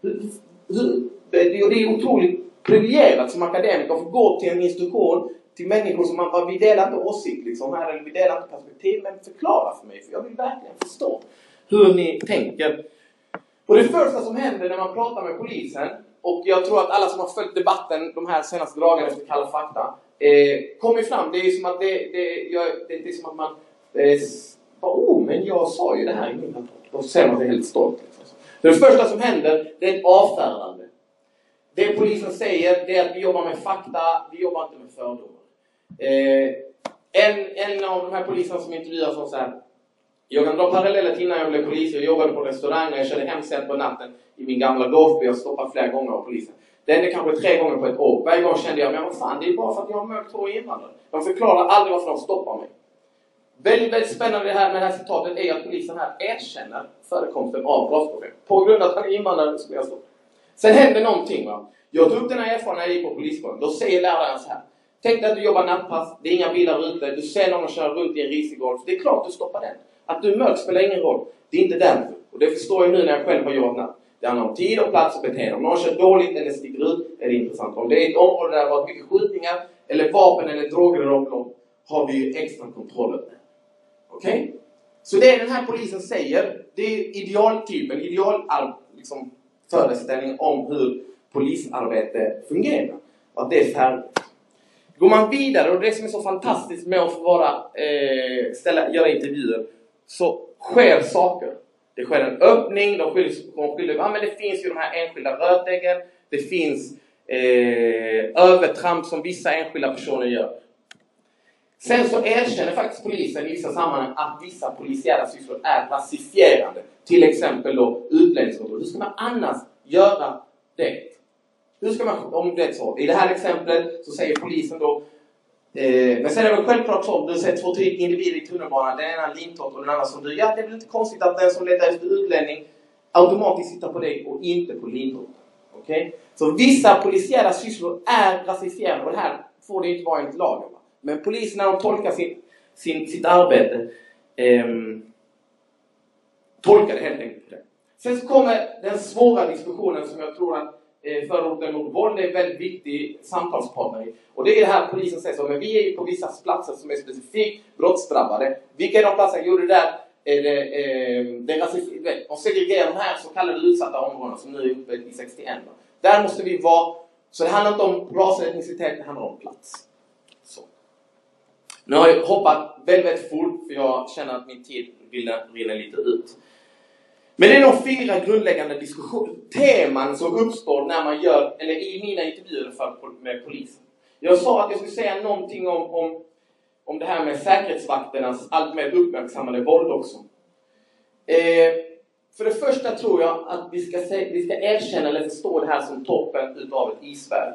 Hur, hur, det, det är otroligt privilegierat som akademiker att få gå till en institution till människor som man, vi delar inte åsikt liksom här, eller vi delar inte perspektiv, men förklara för mig, för jag vill verkligen förstå hur ni tänker. Och det första som händer när man pratar med polisen, och jag tror att alla som har följt debatten de här senaste dagarna efter Kalla fakta, eh, kommer fram, det är som att det, det, jag, det, det är som att man eh, bara, oh, men jag sa ju det här i min rapport. Då ser man sig helt stolt. Liksom. Det första som händer, det är ett avfärdande. Det polisen säger det är att vi jobbar med fakta, vi jobbar inte med fördomar. Eh, en, en av de här poliserna som intervjuas sa så här. Jag kan dra paralleller till innan jag blev polis. Jag jobbade på restaurang och jag körde hem sent på natten i min gamla golfbil. och stoppade flera gånger av polisen. Det hände kanske tre gånger på ett år. Varje gång kände jag, men vad fan, det är bara för att jag har mörkt hår och invandrare. De förklarar aldrig varför de stoppar mig. Väldigt, väldigt spännande här med det här citatet är att polisen här erkänner förekomsten av rasproblem. På grund av att han är invandrare skulle jag stoppa. Sen händer någonting. Va? Jag tog upp den här erfarenheten när jag gick på polisskolan. Då säger läraren så här. Tänk dig att du jobbar nattpass, det är inga bilar ute, du ser någon köra runt i en risig golf. Det är klart du stoppar den. Att du är mörk spelar ingen roll. Det är inte därför. Och det förstår jag nu när jag själv har jobbat natt. Det handlar om tid och plats och beteende. Om någon kör dåligt eller sticker ut är det intressant. Om det är ett område där det har varit mycket skjutningar eller vapen eller droger eller omlopp har vi ju extra kontroll över det. Okej? Okay? Så det den här polisen säger, det är idealtypen, ideal liksom, föreställning om hur polisarbete fungerar. Och att det är färdigt. Går man vidare, och det som är så fantastiskt med att få vara, eh, ställa, göra intervjuer, så sker saker. Det sker en öppning, de skyller, på skyller men det finns ju de här enskilda rötäggen, det finns eh, övertramp som vissa enskilda personer gör. Sen så erkänner faktiskt polisen i vissa sammanhang att vissa polisiära sysslor är rasifierande. Till exempel då utlänningskontroll. Hur ska man annars göra det? Hur ska man, om det är så. I det här exemplet så säger polisen då eh, men sen är det väl självklart så, du ser två tre individer i tunnelbanan, den ena lintott och den andra som du. Ja, det är väl inte konstigt att den som letar efter utlänning automatiskt sitter på dig och inte på lintott. Okej? Okay? Så vissa polisiära sysslor är rasifierande och det här får det inte vara enligt lagen. Men polisen när de tolkar sin, sin, sitt arbete eh, tolkar det helt enkelt det. Sen så kommer den svåra diskussionen som jag tror att eh, förorten mot våld är en väldigt viktig samtalspartner Och det är det här polisen säger så, men vi är ju på vissa platser som är specifikt brottsdrabbade. Vilka är de platserna? Jo, det där är det, eh, det rasism, de segregerar de här så kallade utsatta områdena som nu är uppe i 61. Där måste vi vara, så det handlar inte om ras och etnicitet, det handlar om plats. Nu har jag hoppat väldigt, väldigt fort för jag känner att min tid rinner lite ut. Men det är de fyra grundläggande teman som uppstår när man gör, eller i mina intervjuer för, med polisen. Jag sa att jag skulle säga någonting om, om, om det här med säkerhetsvakternas allt mer uppmärksammade våld också. Eh, för det första tror jag att vi ska, se, vi ska erkänna eller förstå det här som toppen utav ett isberg.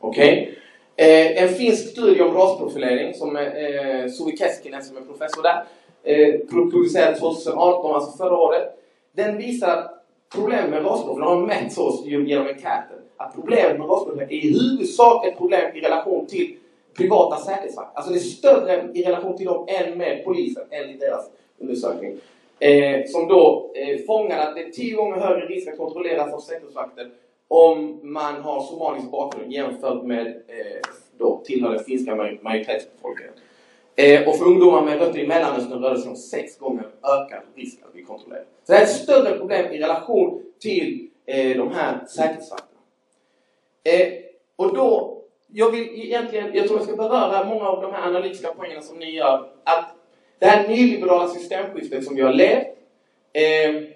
Okej? Okay? Eh, en finsk studie om rasprofilering som eh, Suvi Keskinen som är professor där eh, publicerade 2018, alltså förra året den visar att problemet med rasprofilering har mätts oss genom enkäten. Att problemet med rasprofilering är i huvudsak ett problem i relation till privata säkerhetsvakter. Alltså det är större i relation till dem än med polisen, enligt deras undersökning. Eh, som då eh, fångar att det är tio gånger högre risk att kontrolleras av säkerhetsvakter om man har somalisk bakgrund jämfört med eh, då tillhör den finska majoritetsbefolkningen. Eh, och för ungdomar med rötter i Mellanöstern rör det sig om sex gånger ökad risk att bli kontrollerad. Så det är ett större problem i relation till eh, de här säkerhetsvakterna. Eh, och då, jag vill egentligen, jag tror jag ska beröra många av de här analytiska poängerna som ni gör. Att det här nyliberala systemskiftet som vi har levt eh,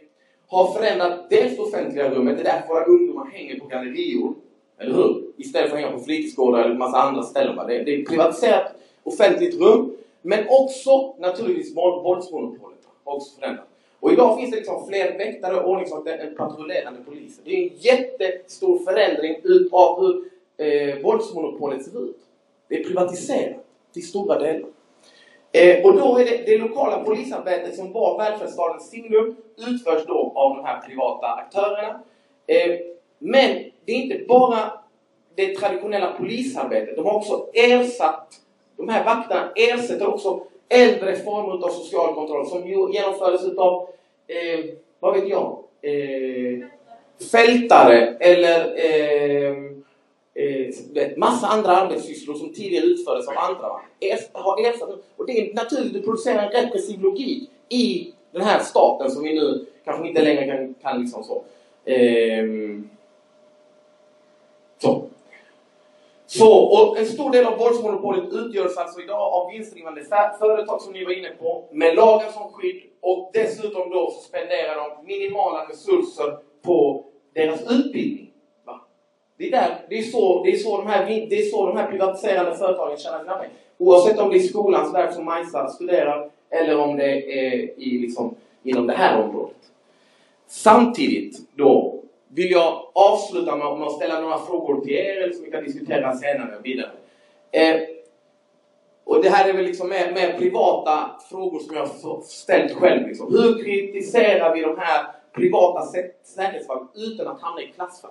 har förändrat dels det offentliga rummet, det är därför våra ungdomar hänger på gallerior. Eller hur? Istället för att hänga på fritidsgårdar eller massa andra ställen. Det, det är ett privatiserat offentligt rum. Men också naturligtvis våldsmonopolet har också förändrat. Och idag finns det liksom fler väktare och ordningsvakter än patrullerande poliser. Det är en jättestor förändring av hur eh, våldsmonopolet ser ut. Det är privatiserat till stora delar. Eh, och då är det, det lokala polisarbetet som var välfärdsstatens signum utförs då av de här privata aktörerna. Eh, men det är inte bara det traditionella polisarbetet. De har också ersatt, de här vakterna ersätter också äldre former av social kontroll som ju genomfördes utav, eh, vad vet jag, eh, fältare eller eh, eh, massa andra arbetssysslor som tidigare utfördes av andra. Va? har ersatt, och det är naturligt att producera en repressiv logik i den här staten som vi nu kanske inte längre kan, kan liksom så. Eh, så. Så, och en stor del av våldsmonopolet utgörs alltså idag av vinstdrivande företag som ni var inne på, med lagen som skydd och dessutom då så spenderar de minimala resurser på deras utbildning. Det, är där, det, är så, det, är så de här, det är så de här privatiserade företagen tjänar sina pengar. Oavsett om det är skolans värld som Majsa studerar eller om det är i, liksom, inom det här området. Samtidigt då vill jag avsluta med att ställa några frågor till er som vi kan diskutera senare och vidare. Eh, och det här är väl liksom mer, mer, privata frågor som jag har ställt själv. Liksom. Hur kritiserar vi de här privata säkerhetsfrågorna utan att hamna i klassfall?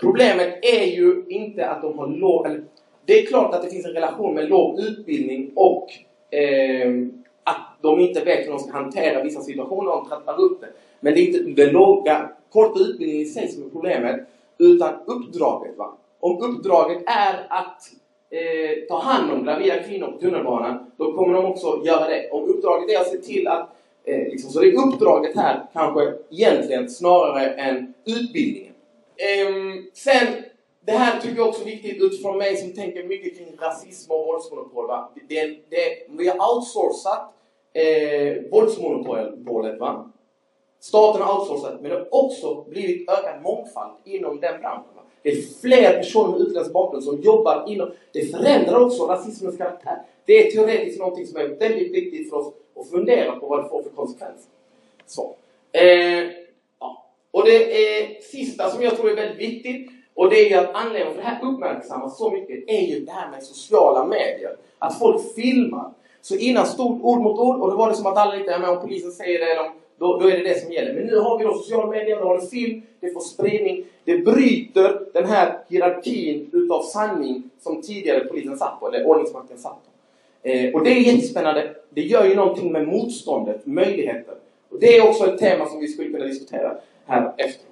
Problemet är ju inte att de har låg... Eller, det är klart att det finns en relation med låg utbildning och eh, att de inte vet hur de ska hantera vissa situationer och de trappar upp det. Men det är inte den låga, korta utbildningen i sig som är problemet, utan uppdraget. Va? Om uppdraget är att eh, ta hand om gravida kvinnor på tunnelbanan, då kommer de också göra det. Om uppdraget är att se till att eh, liksom, så det är uppdraget här kanske egentligen snarare än utbildningen. Um, sen, det här tycker jag också är viktigt utifrån mig som tänker mycket kring rasism och våldsmonopol. Va? Det, det, vi har outsourcat eh, våldsmonopolet. Va? Staten har outsourcat, men det har också blivit ökad mångfald inom den branschen. Det är fler personer med utländsk bakgrund som jobbar inom... Det förändrar också rasismens karaktär. Det är teoretiskt någonting som är väldigt viktigt för oss att fundera på vad det får för konsekvenser. Så. Eh. Och det är sista som jag tror är väldigt viktigt och det är ju att anledningen för det här uppmärksammas så mycket är ju det här med sociala medier. Att folk filmar. Så innan stod ord mot ord och då var det som att alla lite, är om polisen säger det eller om då, då är det det som gäller. Men nu har vi då sociala medier, då har det film, det får spridning. Det bryter den här hierarkin utav sanning som tidigare polisen satt på, eller ordningsmakten satt på. Eh, och det är jättespännande. Det gör ju någonting med motståndet, möjligheter. Och det är också ett tema som vi skulle kunna diskutera här efter.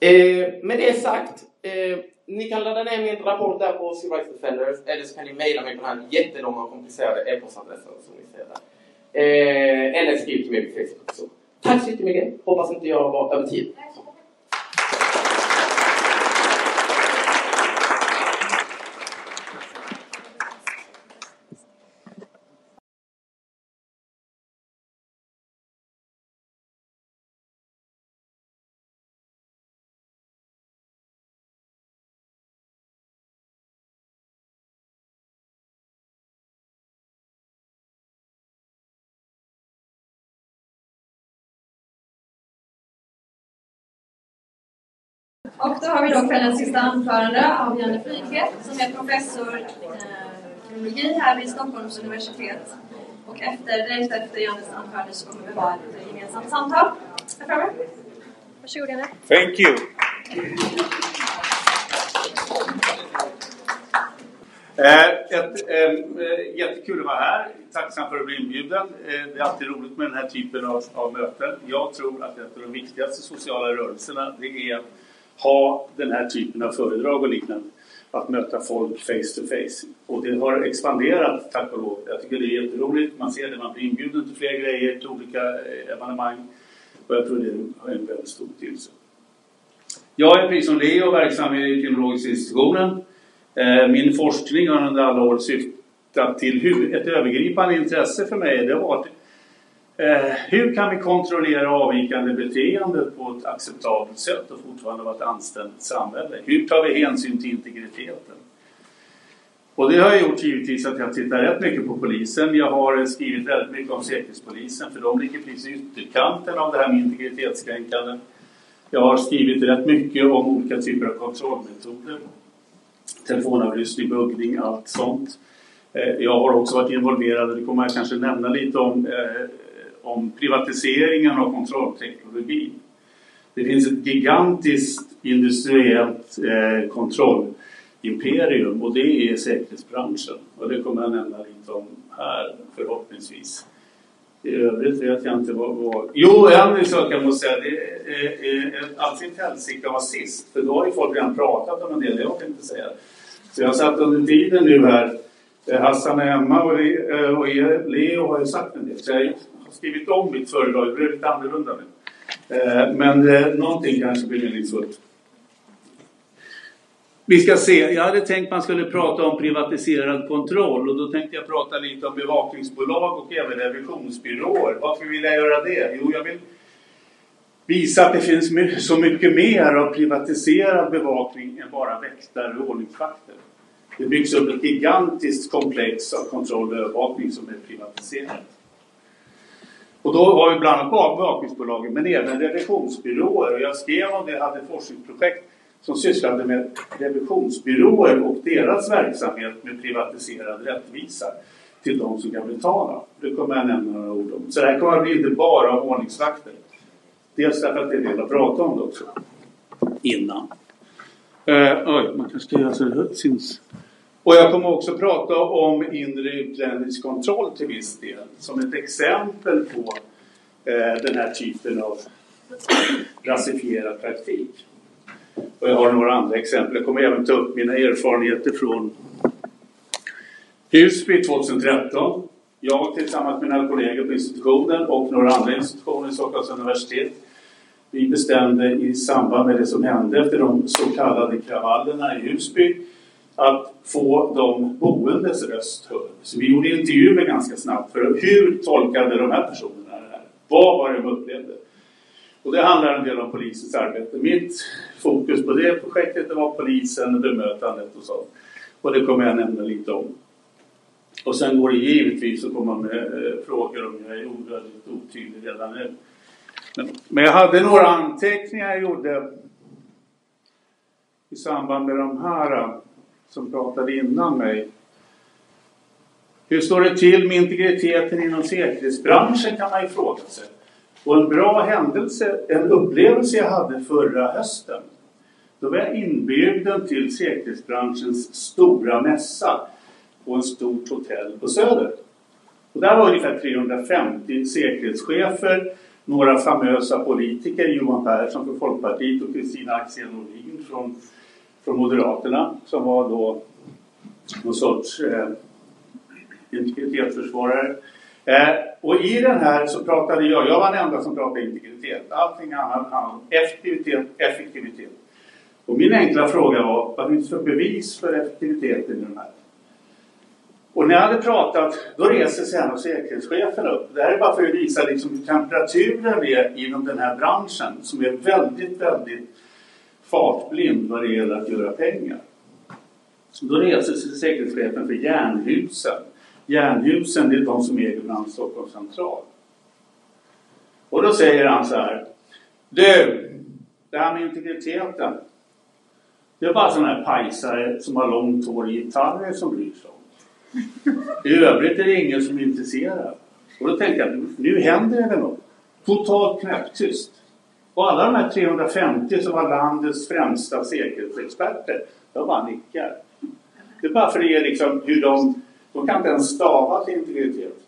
Eh, med det sagt, eh, ni kan ladda ner min rapport där på Civil Rights Defenders eller så kan ni mejla mig på den här jättelånga och komplicerade e-postadressen som ni ser där. Eh, eller skriv till mig på Facebook. Så. Tack så jättemycket. Hoppas inte jag var över tid. Och då har vi då kvällens sista anförande av Janne Flyghed som är professor i eh, kriminologi här vid Stockholms universitet. Och efter, direkt efter Jannes anförande så kommer vi ha ett gemensamt samtal. Här framme. Varsågod Janne. Thank you. Eh, ett, eh, eh, jättekul att vara här. Tacksam för att bli inbjuden. Eh, det är alltid roligt med den här typen av, av möten. Jag tror att ett av de viktigaste sociala rörelserna det är att ha den här typen av föredrag och liknande. Att möta folk face to face. Och det har expanderat tack och lov. Jag tycker det är jätteroligt. Man ser det, man blir inbjuden till fler grejer, till olika eh, evenemang. Och jag tror det har en väldigt stor betydelse. Jag är precis som Leo verksam i Kriminologiska institutionen. Eh, min forskning har under alla år syftat till hur, ett övergripande intresse för mig. Det har varit eh, hur kan vi kontrollera avvikande beteende på ett acceptabelt sätt och fortfarande vara ett anständigt samhälle? Hur tar vi hänsyn till integriteten? Och det har gjort givetvis att jag tittar rätt mycket på polisen. Jag har skrivit väldigt mycket om Säkerhetspolisen för de ligger precis i ytterkanten av det här med integritetskränkande. Jag har skrivit rätt mycket om olika typer av kontrollmetoder telefonavlyssning, buggning, allt sånt. Eh, jag har också varit involverad, det kommer jag kanske nämna lite om, eh, om privatiseringen av kontrollteknologi. Det finns ett gigantiskt industriellt eh, kontrollimperium och det är säkerhetsbranschen. Och det kommer jag nämna lite om här förhoppningsvis. I övrigt vet jag inte vad... vad... Jo, en sak jag måste säga. Det är, är, alltid ett helsike att vara sist. För då har ju folk redan pratat om en del jag tänkte säga. Så jag satt under tiden nu här. Eh, Hassan och, Emma eh, och Leo har ju sagt en del. Så jag skrivit om mitt föredrag. Det blev lite annorlunda nu. Men eh, eh, någonting kanske blir meningsfullt. Vi ska se, jag hade tänkt man skulle prata om privatiserad kontroll och då tänkte jag prata lite om bevakningsbolag och även revisionsbyråer. Varför vill jag göra det? Jo, jag vill visa att det finns så mycket mer av privatiserad bevakning än bara väktare och ordningsvakter. Det byggs upp ett gigantiskt komplex av kontroll och övervakning som är privatiserat. Och då har vi bland annat bevakningsbolagen men även revisionsbyråer. Och jag skrev om det, hade ett forskningsprojekt som sysslade med revisionsbyråer och deras verksamhet med privatiserad rättvisa till de som kan betala. Det kommer jag nämna några ord om. Så det här kommer att bli inte bara om ordningsvakter. Dels därför att det är det jag pratar om det också. Innan. Eh, oj, man kanske ska göra så det syns. Och jag kommer också prata om inre utlänningskontroll till viss del. Som ett exempel på eh, den här typen av rasifierad praktik. Och jag har några andra exempel. Jag kommer även ta upp mina erfarenheter från Husby 2013. Jag tillsammans med mina kollegor på institutionen och några andra institutioner i Stockholms universitet. Vi bestämde i samband med det som hände efter de så kallade kravallerna i Husby att få de boendes röst hörd. Så vi gjorde intervjuer ganska snabbt för hur tolkade de här personerna det här? Vad var det de upplevde? Och det handlar en del om polisens arbete. Mitt fokus på det projektet var polisen, bemötandet och sånt. Och det kommer jag nämna lite om. Och sen går det givetvis att komma med eh, frågor om jag är onödigt otydlig redan nu. Men, men jag hade några anteckningar jag gjorde i samband med de här eh, som pratade innan mig. Hur står det till med integriteten inom säkerhetsbranschen kan man ju fråga sig. Och en bra händelse, en upplevelse jag hade förra hösten. Då var jag inbjuden till säkerhetsbranschens stora mässa på ett stort hotell på Söder. Och där var ungefär 350 säkerhetschefer, några famösa politiker, Johan Persson från Folkpartiet och Kristina Axén Olin från, från Moderaterna som var då någon sorts eh, integritetsförsvarare. Eh, och i den här så pratade jag, jag var den enda som pratade integritet. Allting annat handlade om effektivitet, effektivitet. Och min enkla fråga var, vad finns det för bevis för effektiviteten i den här? Och när jag hade pratat, då reser sig en av säkerhetscheferna upp. Det här är bara för att visa liksom hur temperaturen är inom den här branschen som är väldigt, väldigt fartblind vad det gäller att göra pengar. Då reser sig säkerhetschefen för järnhusen. Järnhusen, det är de som äger bland Stockholms central. Och då säger han så här. Du, det här med integriteten. Det är bara sådana här pajsare som har långt hår i gitarrer som bryr sig om. I övrigt är det ingen som är intresserad. Och då tänkte jag, nu händer det något. Totalt knäpptyst. Och alla de här 350 som var landets främsta säkerhetsexperter, de bara nickar. Det är bara för det är liksom hur de, de kan inte ens stava till integritet.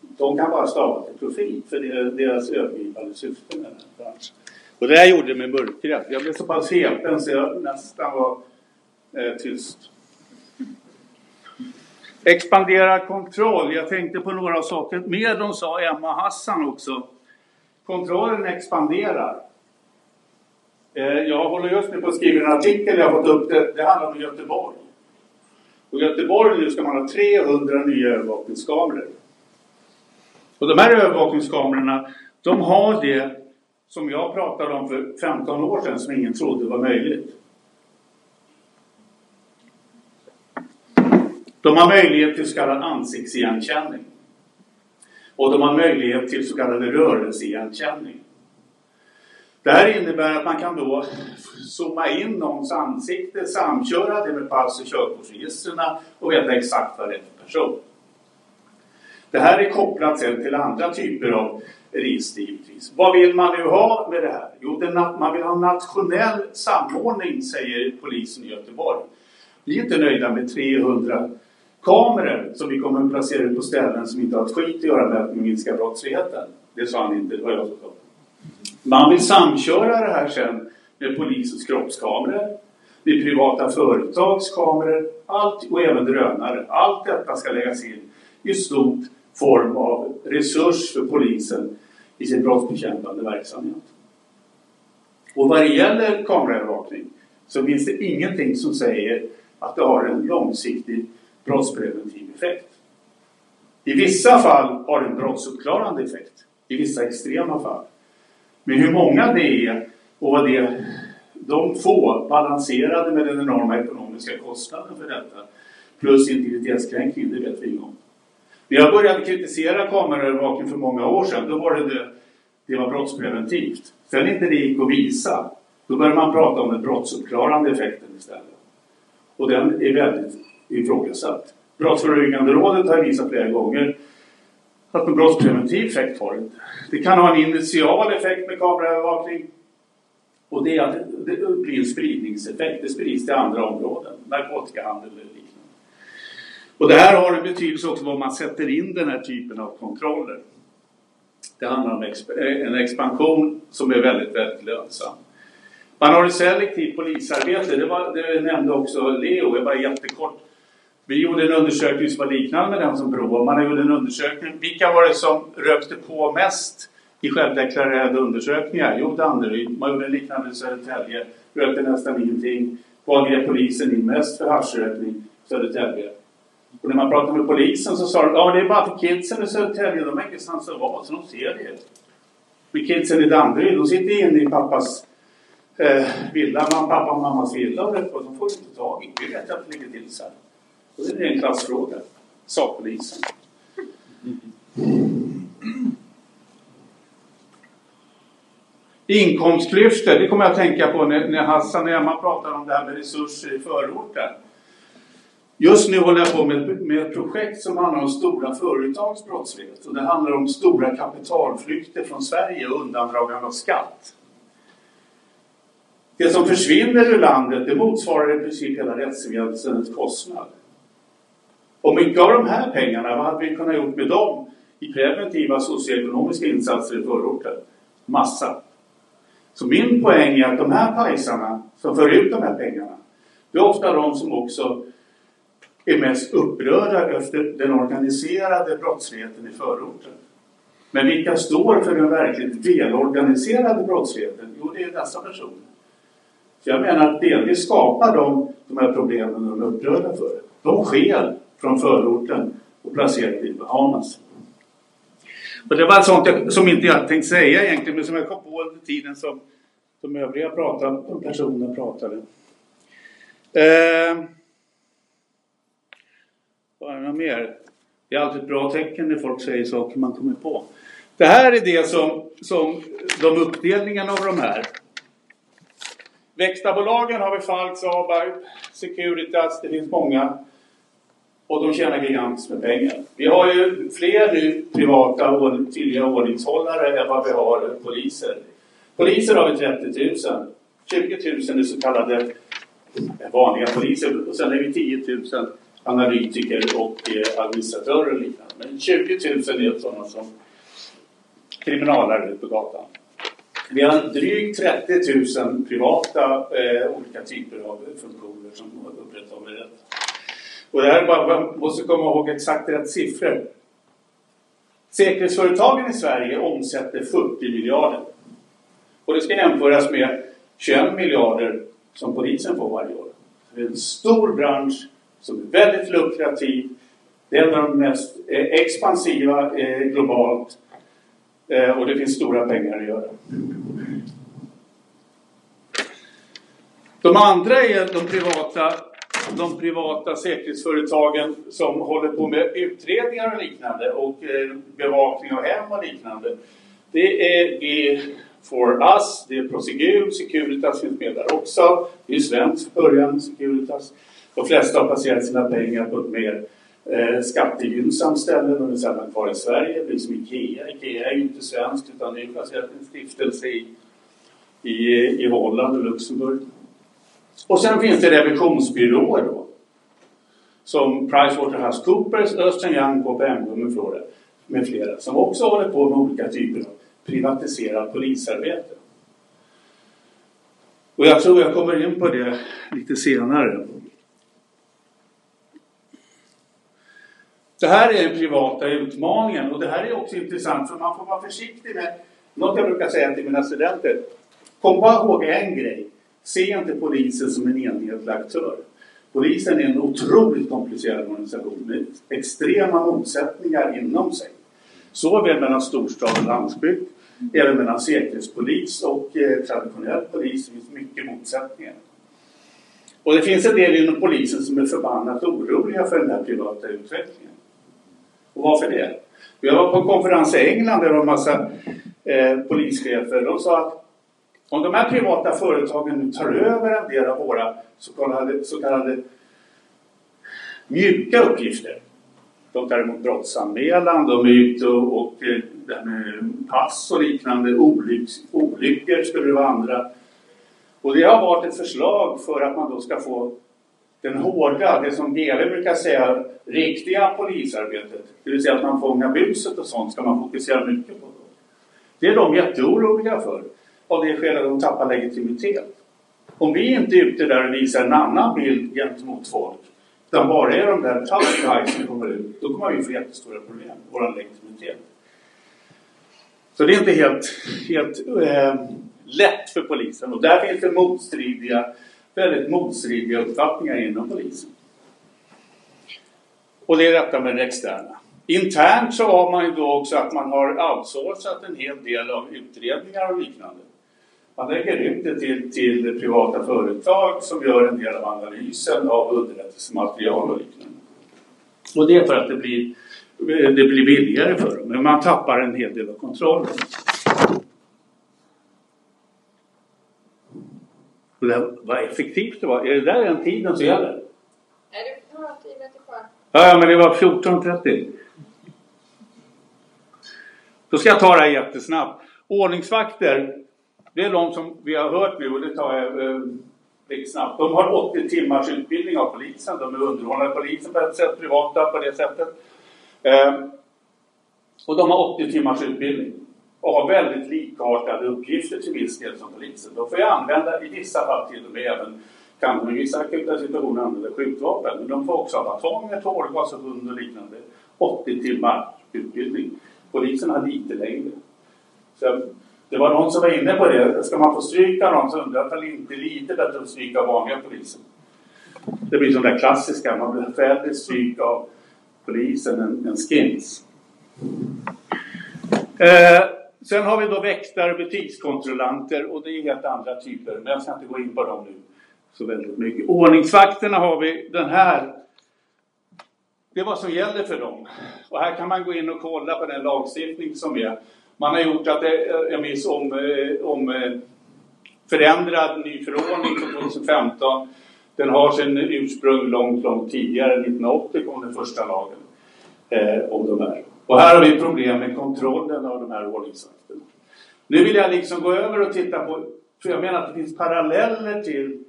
De kan bara stava till profit, för det är deras övergripande syfte med den här branschen. Och det här gjorde mig mörkrädd. Jag blev så pass häpen så jag nästan var eh, tyst. Expanderad kontroll. Jag tänkte på några saker mer de sa Emma Hassan också. Kontrollen expanderar. Eh, jag håller just nu på att skriva en artikel, jag har fått upp det, det handlar om Göteborg. Och i Göteborg nu ska man ha 300 nya övervakningskameror. Och de här övervakningskamerorna, de har det som jag pratade om för 15 år sedan som ingen trodde var möjligt. De har möjlighet till så kallad ansiktsigenkänning. Och de har möjlighet till så kallad rörelseigenkänning. Det här innebär att man kan då zooma in någons ansikte, samköra det med pass och körkortsregistren och veta exakt vad det är för person. Det här är kopplat sen till andra typer av register givetvis. Vad vill man nu ha med det här? Jo, man vill ha nationell samordning, säger polisen i Göteborg. Vi är inte nöjda med 300 kameror som vi kommer att placera ut på ställen som inte har ett skit att göra med att minska brottsligheten. Det sa han inte, det var jag som sa. Man vill samköra det här sen med polisens kroppskameror, med privata företags kameror allt, och även drönare. Allt detta ska läggas in i stort form av resurs för polisen i sin brottsbekämpande verksamhet. Och vad det gäller kameraövervakning så finns det ingenting som säger att det har en långsiktig brottspreventiv effekt. I vissa fall har det en brottsuppklarande effekt. I vissa extrema fall. Men hur många det är och vad det de få balanserade med den enorma ekonomiska kostnaden för detta plus integritetskränkning, det vet vi inget om. När jag började kritisera kameraövervakning för många år sedan. Då var det, det, det var brottspreventivt. Sen inte det gick att visa, då började man prata om den brottsuppklarande effekten istället. Och den är väldigt ifrågasatt. Brottsförebyggande rådet har visat flera gånger att en brottspreventiv effekt har det Det kan ha en initial effekt med kameraövervakning och det är att det blir en spridningseffekt. Det sprids till andra områden, narkotikahandel eller liknande. Och det här har en betydelse också var man sätter in den här typen av kontroller. Det handlar om eh, en expansion som är väldigt, väldigt lönsam. Man har ett selektivt polisarbete, det, var, det nämnde också Leo, jag bara jättekort. Vi gjorde en undersökning som var liknande med den som Brå. Man gjorde en undersökning, vilka var det som rökte på mest i självdeklarerade undersökningar? Jo, Danderyd. Man gjorde en liknande i Södertälje, rökte nästan ingenting. Vad grep polisen in mest för haschrökning? Södertälje. Och när man pratade med polisen så sa de ja det är bara för kidsen i Södertälje, de har ingenstans att vara så de ser det. Men kidsen i Danderyd, de sitter inne i pappas eh, villa, man, pappa och mammas villa och de får inte tag i. Vi vet att det ligger till så här. Och det är en klassfråga, sa polisen. Inkomstklyftor, det kommer jag att tänka på när, när Hassan och Emma pratar om det här med resurser i förorten. Just nu håller jag på med, med ett projekt som handlar om stora företags brottslighet. Och det handlar om stora kapitalflykter från Sverige och undandragande av skatt. Det som försvinner ur landet det motsvarar i princip hela rättsväsendets kostnad. Och mycket av de här pengarna, vad hade vi kunnat gjort med dem i preventiva socioekonomiska insatser i förorten? Massa. Så min poäng är att de här pajsarna som för ut de här pengarna, det är ofta de som också är mest upprörda efter den organiserade brottsligheten i förorten. Men vilka står för den verkligt välorganiserade brottsligheten? Jo, det är dessa personer. Så jag menar att delvis skapar de de här problemen de är upprörda för. De sker från förorten och placerad i Bahamas. Och det var alltså sånt som inte jag tänkte säga egentligen, men som jag kom på under tiden som de övriga pratade, personerna pratade. Eh, vad är det mer? Det är alltid ett bra tecken när folk säger saker man kommer på. Det här är det som, som de uppdelningarna av de här. Väktarbolagen har vi Falks, ABAB, Securitas, det finns många. Och de tjänar gigantiskt med pengar. Vi har ju fler nu privata tydliga ordningshållare än vad vi har poliser. Poliser har vi 30 000. 20 000 är så kallade eh, vanliga poliser. Och sen är vi 10 000 analytiker och eh, administratörer och liknande. Men 20 000 är sådana som kriminalare ute på gatan. Vi har drygt 30 000 privata eh, olika typer av funktioner som upprätthåller detta. Och det här bara, man måste komma ihåg exakt rätt siffror. Säkerhetsföretagen i Sverige omsätter 40 miljarder. Och det ska jämföras med 21 miljarder som polisen får varje år. Det är en stor bransch som är väldigt lukrativ. Det är en av de mest eh, expansiva eh, globalt. Eh, och det finns stora pengar att göra. De andra är de privata, de privata säkerhetsföretagen som håller på med utredningar och liknande och eh, bevakning av hem och liknande. Det är for us, det är Prosegur, Securitas finns med där också. Det är svenskt början, Securitas. De flesta har placerat sina pengar på ett mer eh, skattegynnsamt ställe, de är sällan kvar i Sverige, precis som Ikea. Ikea är ju inte svenskt utan det är placerat i en stiftelse i, i, i Holland och Luxemburg. Och sen finns det revisionsbyråer då. Som PricewaterhouseCoopers, Ernst Young, KPMG med flera, med flera som också håller på med olika typer av privatiserat polisarbete. Och jag tror jag kommer in på det lite senare. Det här är den privata utmaningen och det här är också intressant för man får vara försiktig med något jag brukar säga till mina studenter. Kom bara ihåg en grej. Se inte polisen som en enhetlig aktör. Polisen är en otroligt komplicerad organisation med extrema motsättningar inom sig. Såväl mellan storstad och landsbygd Även mellan säkerhetspolis och eh, traditionell polis Det finns mycket motsättningar. Och det finns en del inom polisen som är förbannat oroliga för den här privata utvecklingen. Och varför det? Jag var på en konferens i England där det var en massa eh, polischefer. De sa att om de här privata företagen nu tar över en del av våra så kallade, så kallade mjuka uppgifter. De tar emot brottsanmälan, de är ute och, och eh, pass och liknande, olycks, olyckor skulle det vara andra. Och det har varit ett förslag för att man då ska få den hårda, det som GW brukar säga, riktiga polisarbetet. Det vill säga att man fångar buset och sånt ska man fokusera mycket på. Då. Det är de jätteoroliga för. Av det skälet att de tappar legitimitet. Om vi inte är ute där och visar en annan bild gentemot folk utan bara är de där tough som kommer ut, då kommer vi få jättestora problem med vår legitimitet. Så det är inte helt, helt eh, lätt för polisen och där finns det motstridiga, väldigt motstridiga uppfattningar inom polisen. Och det är detta med det externa. Internt så har man ju då också att man har outsourcat en hel del av utredningar och liknande. Man lägger ut det till, till privata företag som gör en del av analysen av underrättelsematerial och liknande. Och det är för att det blir det blir billigare för dem, men man tappar en hel del av kontrollen. Och det, vad effektivt det var. Är det där den tiden som gäller? Nej, du har 10 minuter kvar. Ja, men det var 14.30. Då ska jag ta det här jättesnabbt. Ordningsvakter, det är de som vi har hört nu och det tar jag eh, lite snabbt. De har 80 timmars utbildning av polisen. De är underordnade polisen på ett sätt, privata på det sättet. Eh, och de har 80 timmars utbildning och har väldigt likartade uppgifter till viss del som polisen. De får ju använda, i vissa fall till och med även, kan de i vissa akuta situationer använda skjutvapen. Men de får också ha batonger, tårgas och hund och liknande. 80 timmar utbildning. Polisen har lite längre. Så det var någon som var inne på det. Ska man få stryka någon så undrar jag om det inte är lite bättre att stryka vanliga polisen. Det blir som det klassiska, man blir hellre stryk av polisen än, än skins. Eh, sen har vi då väktare och butikskontrollanter och det är helt andra typer, men jag ska inte gå in på dem nu så väldigt mycket. Ordningsvakterna har vi den här. Det är vad som gäller för dem. Och här kan man gå in och kolla på den lagstiftning som är. Man har gjort att en viss om, eh, om eh, förändrad ny förordning från 2015 den har sin ursprung långt, långt tidigare. 1980 kom den första lagen eh, om de här. Och här har vi problem med kontrollen av de här ordningsvakterna. Nu vill jag liksom gå över och titta på, för jag menar att det finns paralleller till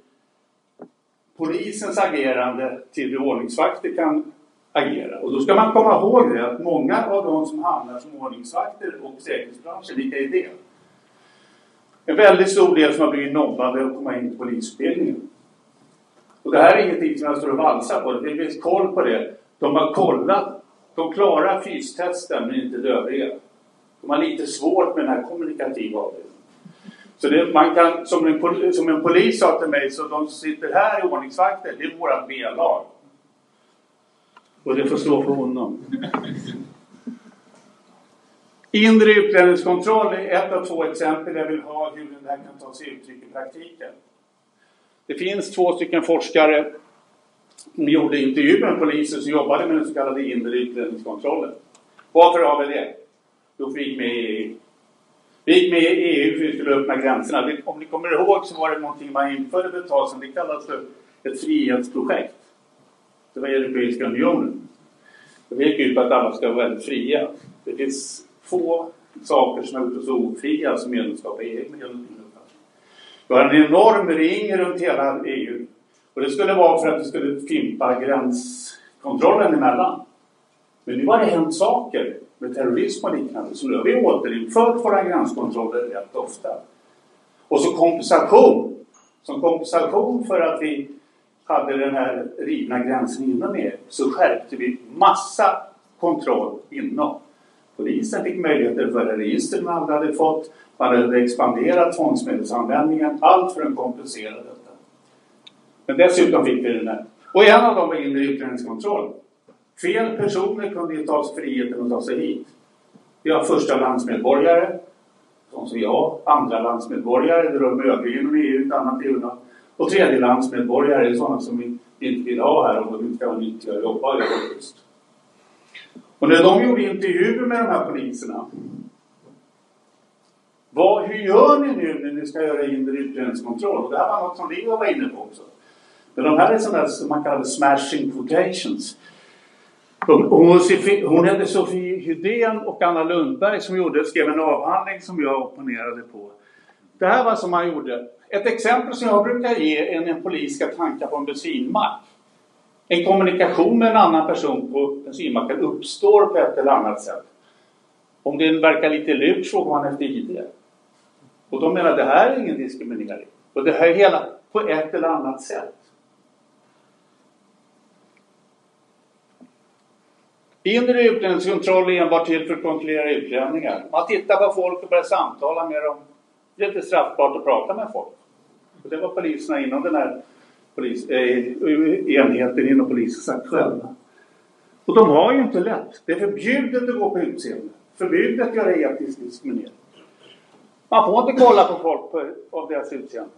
polisens agerande till hur ordningsvakter kan agera. Och då ska man komma ihåg det att många av de som hamnar som ordningsvakter och säkerhetsbranschen, vilka är det? En väldigt stor del som har blivit nobbade att komma in i polisutbildningen. Och det här är ingenting som jag står och valsar på, det finns koll på det. De har kollat, de klarar fystesten men inte det övriga. De har lite svårt med den här kommunikativa avdelningen. Så det, man kan, som en, som en polis sa till mig, så de som sitter här i ordningsvakter, det är vårat B-lag. Och det får stå för honom. Inre utlänningskontroll är ett av två exempel jag vill ha hur det här kan ta sig uttryck i praktiken. Det finns två stycken forskare som gjorde intervjuer med poliser som jobbade med den så kallade inre utlänningskontrollen. Varför har vi det? Jo, vi gick med i EU. Vi gick med i EU för att vi skulle öppna gränserna. Om ni kommer ihåg så var det någonting man införde för ett tag sedan. Det kallas för ett frihetsprojekt. Det var Europeiska unionen. Det gick ut på att alla ska vara väldigt fria. Det finns få saker som har gjort oss ofria som medlemskap i EU. Vi har en enorm ring runt hela EU. Och det skulle vara för att vi skulle fimpa gränskontrollen emellan. Men nu har det hänt saker med terrorism och liknande. Så nu har vi återinfört våra gränskontroller rätt ofta. Och så kompensation. Som kompensation för att vi hade den här rivna gränsen inom EU så skärpte vi massa kontroll inom. Polisen fick möjligheter att föra register man aldrig hade fått. Man hade expanderat tvångsmedelsanvändningen. Allt för att kompensera detta. Men dessutom fick vi den här. Och en av dem var inre utlänningskontroll. Fel personer kunde ju ta sig friheten att ta sig hit. Vi har första landsmedborgare, de som jag, andra landsmedborgare, det rör mig övriga inom EU, ett annat EU-land. Och tredjelandsmedborgare är sådana som vi inte vill ha här om de inte kan vara nyttiga och jobba i just. Och när de gjorde intervjuer med de här poliserna. Vad, hur gör ni nu när ni ska göra inre utlänningskontroll? Det här var något som vi var inne på också. Men de här är sådana som man kallar smashing quotations. Hon, hon hette Sofie Hydén och Anna Lundberg som gjorde, skrev en avhandling som jag opponerade på. Det här var som man gjorde. Ett exempel som jag brukar ge är när en polis ska tanka på en bensinmack. En kommunikation med en annan person på bensinmacken uppstår på ett eller annat sätt. Om den verkar lite lurt frågar man efter ID. Och de menar att det här är ingen diskriminering. Och det här är hela på ett eller annat sätt. Inre utlänningskontroll är enbart till för att kontrollera utlänningar. Man tittar på folk och börjar samtala med dem. Det är inte straffbart att prata med folk. Och det var poliserna inom den här polis, eh, enheten inom polisen sagt själva. Och de har ju inte lätt. Det är förbjudet att gå på utseende. Förbjudet att göra etnisk diskriminering. Man får inte kolla på folk på, av deras utseende.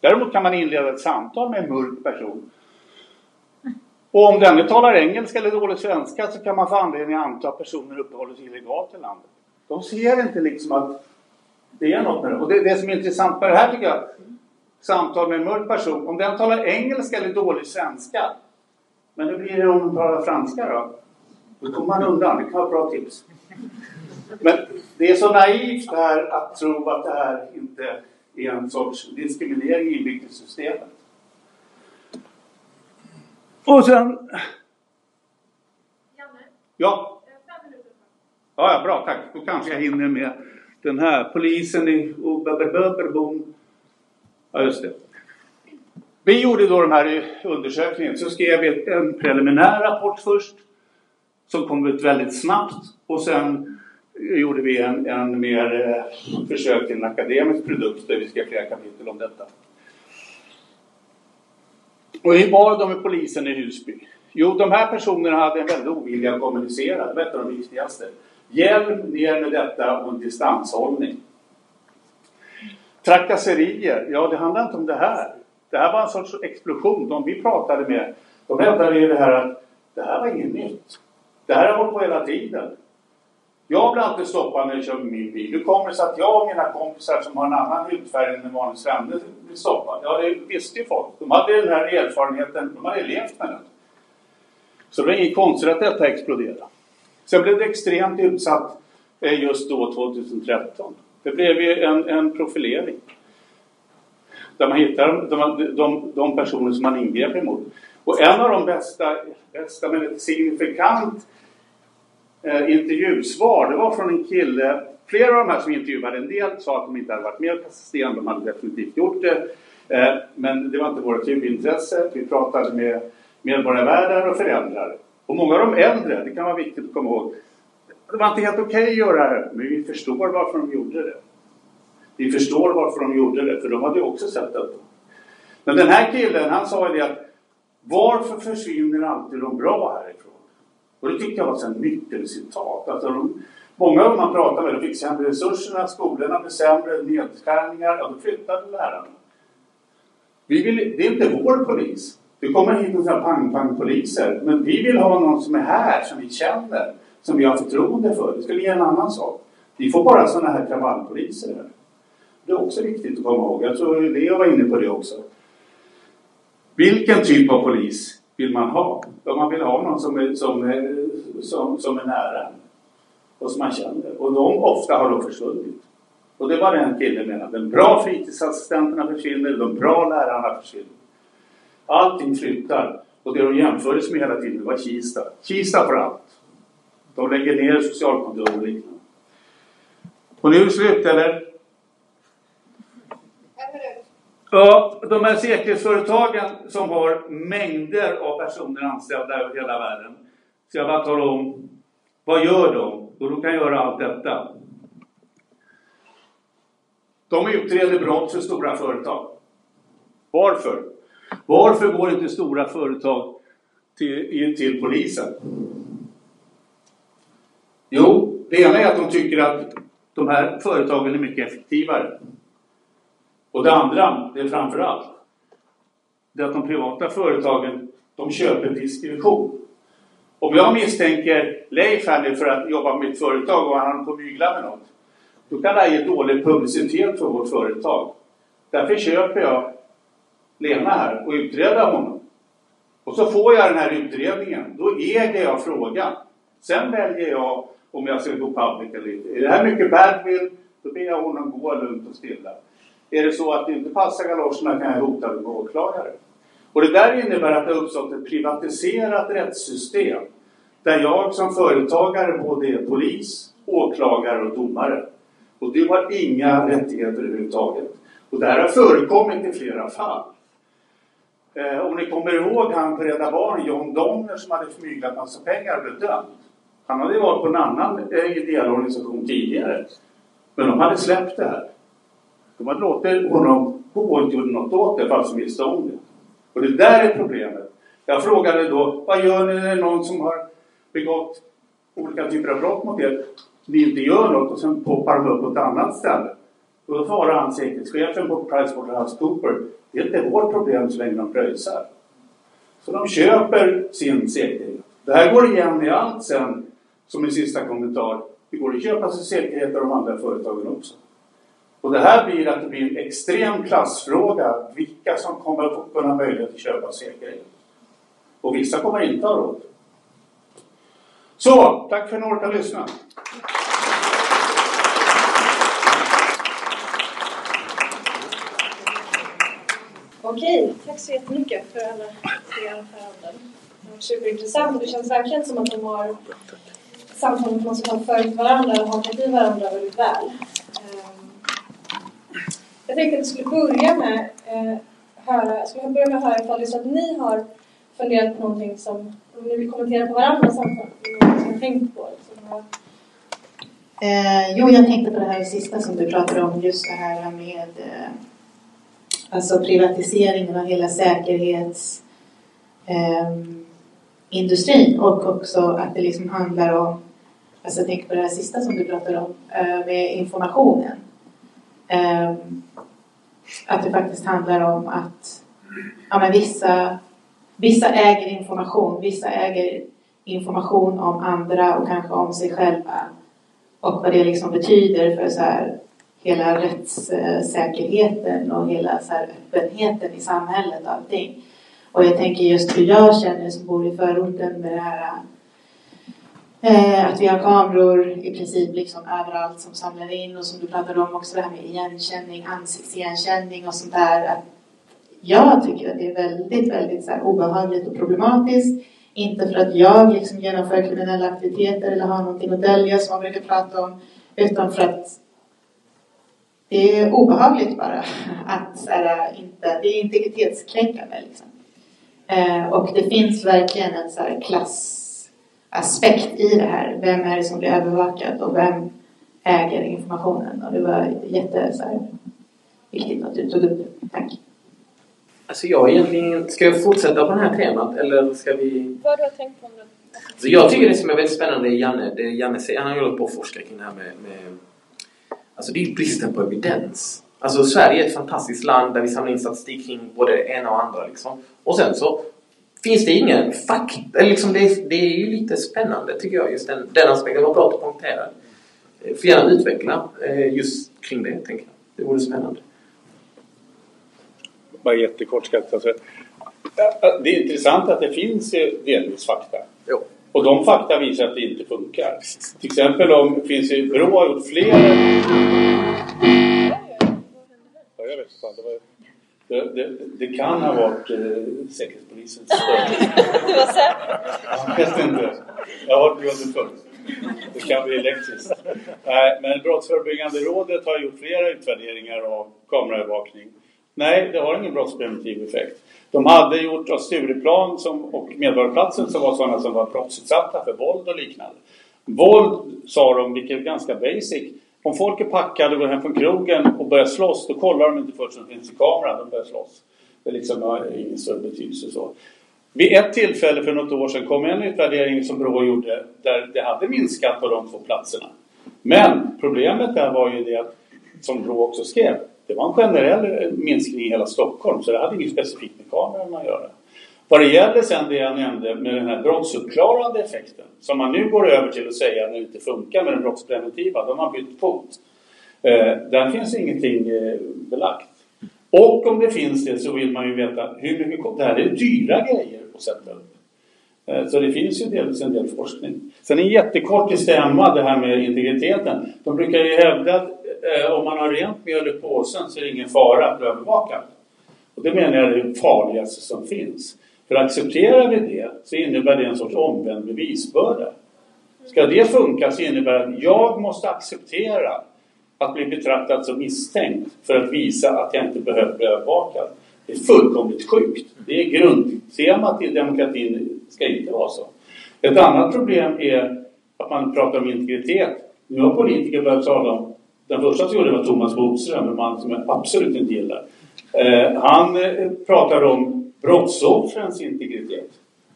Däremot kan man inleda ett samtal med en mörk person och om denne talar engelska eller dålig svenska så kan man få anledning att anta att personen uppehåller sig illegalt i landet. De ser inte liksom att det är något med det. Och det, det som är intressant med det här tycker jag, samtal med en mörk person, om den talar engelska eller dålig svenska, men hur blir det om den talar franska då? Då kommer man undan, det kan vara bra tips. Men det är så naivt här att tro att det här inte är en sorts diskriminering inbyggt i systemet. Och sen... Ja. Ja, ja, bra, tack. Då kanske jag hinner med den här. Polisen i Ja, just det. Vi gjorde då den här undersökningen. Så skrev vi en preliminär rapport först. Som kom ut väldigt snabbt. Och sen gjorde vi en, en mer eh, försök till en akademisk produkt där vi skrev flera kapitel om detta. Och hur var de med polisen i Husby? Jo, de här personerna hade en väldigt ovilja att kommunicera. Det var ett av de viktigaste. Hjälp ner med detta och en distanshållning. Trakasserier, ja det handlar inte om det här. Det här var en sorts explosion. De vi pratade med, de hävdade ju det här att det här var inget nytt. Det här har hållit på hela tiden. Jag blir alltid stoppad när jag kör med min bil. Hur kommer det sig att jag och mina kompisar som har en annan hudfärg än en vanlig svenne blir stoppade? Ja, det visste ju folk. De hade den här erfarenheten, de hade levt med den. Så det var inget konstigt att detta exploderade. Sen blev det extremt utsatt eh, just då, 2013. Det blev ju en, en profilering. där man hittar de, de, de personer som man ingrep emot. Och en av de bästa, bästa men ett signifikant eh, intervjusvar, det var från en kille Flera av de här som intervjuade, en del sa att de inte hade varit med och kastat sten, de hade definitivt gjort det. Eh, men det var inte vårt huvudintresse. Vi pratade med medborgarvärdar och föräldrar. Och många av de äldre, det kan vara viktigt att komma ihåg, det var inte helt okej okay att göra det här, men vi förstår varför de gjorde det. Vi förstår varför de gjorde det, för de hade ju också sett detta. Men den här killen, han sa ju det att varför försvinner alltid de bra härifrån? Och det tyckte jag var ett nyckelcitat. Alltså de, många av dem man pratade med, de fick sämre resurserna, skolorna blev sämre, nedskärningar, ja då flyttade lärarna. Vi vill, det är inte vår polis. Det kommer hit några pang-pang-poliser. Men vi vill ha någon som är här, som vi känner, som vi har förtroende för. Det skulle ge en annan sak. Vi får bara sådana här kravallpoliser här. Det är också viktigt att komma ihåg. Jag tror Leo var inne på det också. Vilken typ av polis vill man ha? Ja, man vill ha någon som är, som, är, som, som är nära och som man känner. Och de ofta har då försvunnit. Och det var den killen menade. De bra fritidsassistenterna försvinner, de bra lärarna försvinner. Allting flyttar. Och det de jämfördes med hela tiden var Kista. Kista för allt. De lägger ner socialkontor och liknande. Och nu är det slut, eller? Ja, de här säkerhetsföretagen som har mängder av personer anställda över hela världen. Så jag bara tala om, vad gör de? Och de kan göra allt detta. De utreder brott för stora företag. Varför? Varför går inte stora företag till, till polisen? Jo, det ena är att de tycker att de här företagen är mycket effektivare. Och det andra, det är framför allt, det är att de privata företagen, de köper diskretion. Om jag misstänker Leif här nu för att jobba med mitt företag och han håller på att mygla med något, då kan det här ge dålig publicitet för vårt företag. Därför köper jag Lena här och utreda honom. Och så får jag den här utredningen. Då äger jag frågan. Sen väljer jag om jag ska gå public eller inte. Är det här mycket badwill, då ber jag honom gå lugnt och stilla. Är det så att det inte passar galoscherna kan jag hota med åklagare. Och det där innebär att det har uppstått ett privatiserat rättssystem där jag som företagare både är polis, åklagare och domare. Och du har inga rättigheter överhuvudtaget. Och det här har förekommit i flera fall. Eh, om ni kommer ihåg han på Rädda Barn, John Donner, som hade förmyglat massa pengar och blev dömd. Han hade varit på en annan eh, ideell organisation tidigare. Men de hade släppt det här. De hade låtit honom gå och inte gjort något åt det fast de visste om det. Och det där är problemet. Jag frågade då, vad gör ni när någon som har begått olika typer av brott mot er ni inte gör något och sen poppar de upp på ett annat ställe. Och då svarar han säkerhetschefen på PricewaterhouseCooper det är inte vårt problem så länge de pröjsar. Så de köper sin säkerhet. Det här går igen i allt sen, som en sista kommentar. Det går att köpa sig säkerhet av de andra företagen också. Och det här blir att det blir en extrem klassfråga vilka som kommer att kunna ha möjlighet att köpa säkerhet. Och vissa kommer inte ha råd. Så, tack för att ni orkade lyssna. Okej, tack så jättemycket för alla tre anföranden. Det var superintressant och det känns verkligen som att de har samtalet måste ha har följt varandra och hakat i varandra väldigt väl. Ehm, jag tänkte att vi skulle börja med eh, höra, skulle börja med att höra ifall det är så att ni har funderat på någonting som, om ni vill kommentera på varandras samtal, någonting som ni tänkt på? Liksom, har... eh, jo, jag tänkte på det här sista som du pratade om, just det här med eh, Alltså privatiseringen av hela säkerhetsindustrin ehm, eh, och också att det liksom handlar om, alltså jag tänker på det här sista som du pratade om, eh, med informationen. Eh, att det faktiskt handlar om att ja, men vissa, vissa äger information, vissa äger information om andra och kanske om sig själva och vad det liksom betyder för så här, hela rättssäkerheten och hela så här öppenheten i samhället och allting. Och jag tänker just hur jag känner som bor i förorten med det här Eh, att vi har kameror i princip liksom överallt som samlar in och som du pratade om också det här med igenkänning, ansiktsigenkänning och sånt där. Att jag tycker att det är väldigt, väldigt så här, obehagligt och problematiskt. Inte för att jag liksom genomför kriminella aktiviteter eller har någonting att dölja som man brukar prata om, utan för att det är obehagligt bara att här, inte, det är integritetskränkande. Liksom. Eh, och det finns verkligen en så här, klassaspekt i det här. Vem är det som blir övervakad och vem äger informationen? Och det var jätte så här, viktigt att du tog upp det. Tack. Alltså jag egentligen... Ska jag fortsätta på det här temat eller ska vi... Vad du har tänkt på om det? Så jag tycker det som är väldigt spännande är Janne, det Janne säger, han har hållit på att forska kring det här med, med Alltså det är bristen på evidens. Alltså Sverige är ett fantastiskt land där vi samlar in statistik kring både det ena och andra liksom. Och sen så finns det ingen fakta, liksom det, är, det är ju lite spännande tycker jag just den, den aspekten. var bra att poängtera. Eh, får gärna utveckla eh, just kring det, tänker jag. Det vore spännande. Bara jättekort ska jag säga. Det är intressant att det finns delvis fakta. Jo. Och de fakta visar att det inte funkar. Till exempel om finns ju, Brå har gjort flera... Ja, jag vet inte. Det, var, det, det, det kan ha varit eh, Säkerhetspolisens störning. Du var säker? Jag vet inte. Jag har det förr. Det kan bli elektriskt. Nej, men Brottsförebyggande rådet har gjort flera utvärderingar av kameraövervakning. Nej, det har ingen brottspreventiv effekt. De hade gjort av Stureplan som, och Medborgarplatsen som var sådana som var brottsutsatta för våld och liknande. Våld, sa de, vilket är ganska basic. Om folk är packade och går hem från krogen och börjar slåss, då kollar de inte först om det finns i kameran, de börjar slåss. Det liksom har ingen större betydelse så. Vid ett tillfälle för något år sedan kom en utvärdering som Brå gjorde där det hade minskat på de två platserna. Men problemet där var ju det att, som Brå också skrev, det var en generell minskning i hela Stockholm så det hade inget specifikt med kamerorna att göra. Vad det gäller sen det jag nämnde med den här brottsuppklarande effekten som man nu går över till att säga när det inte funkar med den brottspreventiva, de har bytt fot. Eh, där finns ingenting eh, belagt. Och om det finns det så vill man ju veta hur mycket det här är dyra grejer att sätta upp. Eh, så det finns ju delvis en del forskning. Sen en jättekort i stämma det här med integriteten. De brukar ju hävda att eh, om man har rent mjöl i påsen så är det ingen fara att bli övervakad. Och det menar jag är det farligaste som finns. För accepterar vi det så innebär det en sorts omvänd bevisbörda. Ska det funka så innebär det att jag måste acceptera att bli betraktad som misstänkt för att visa att jag inte behöver bli övervakad. Det är fullkomligt sjukt. Det är grundtemat i demokratin. Det ska inte vara så. Ett annat problem är att man pratar om integritet. Nu har politiker börjat tala om den första som gjorde det var Thomas Bodström, en man som jag absolut inte gillar. Eh, han eh, pratar om brottsoffrens integritet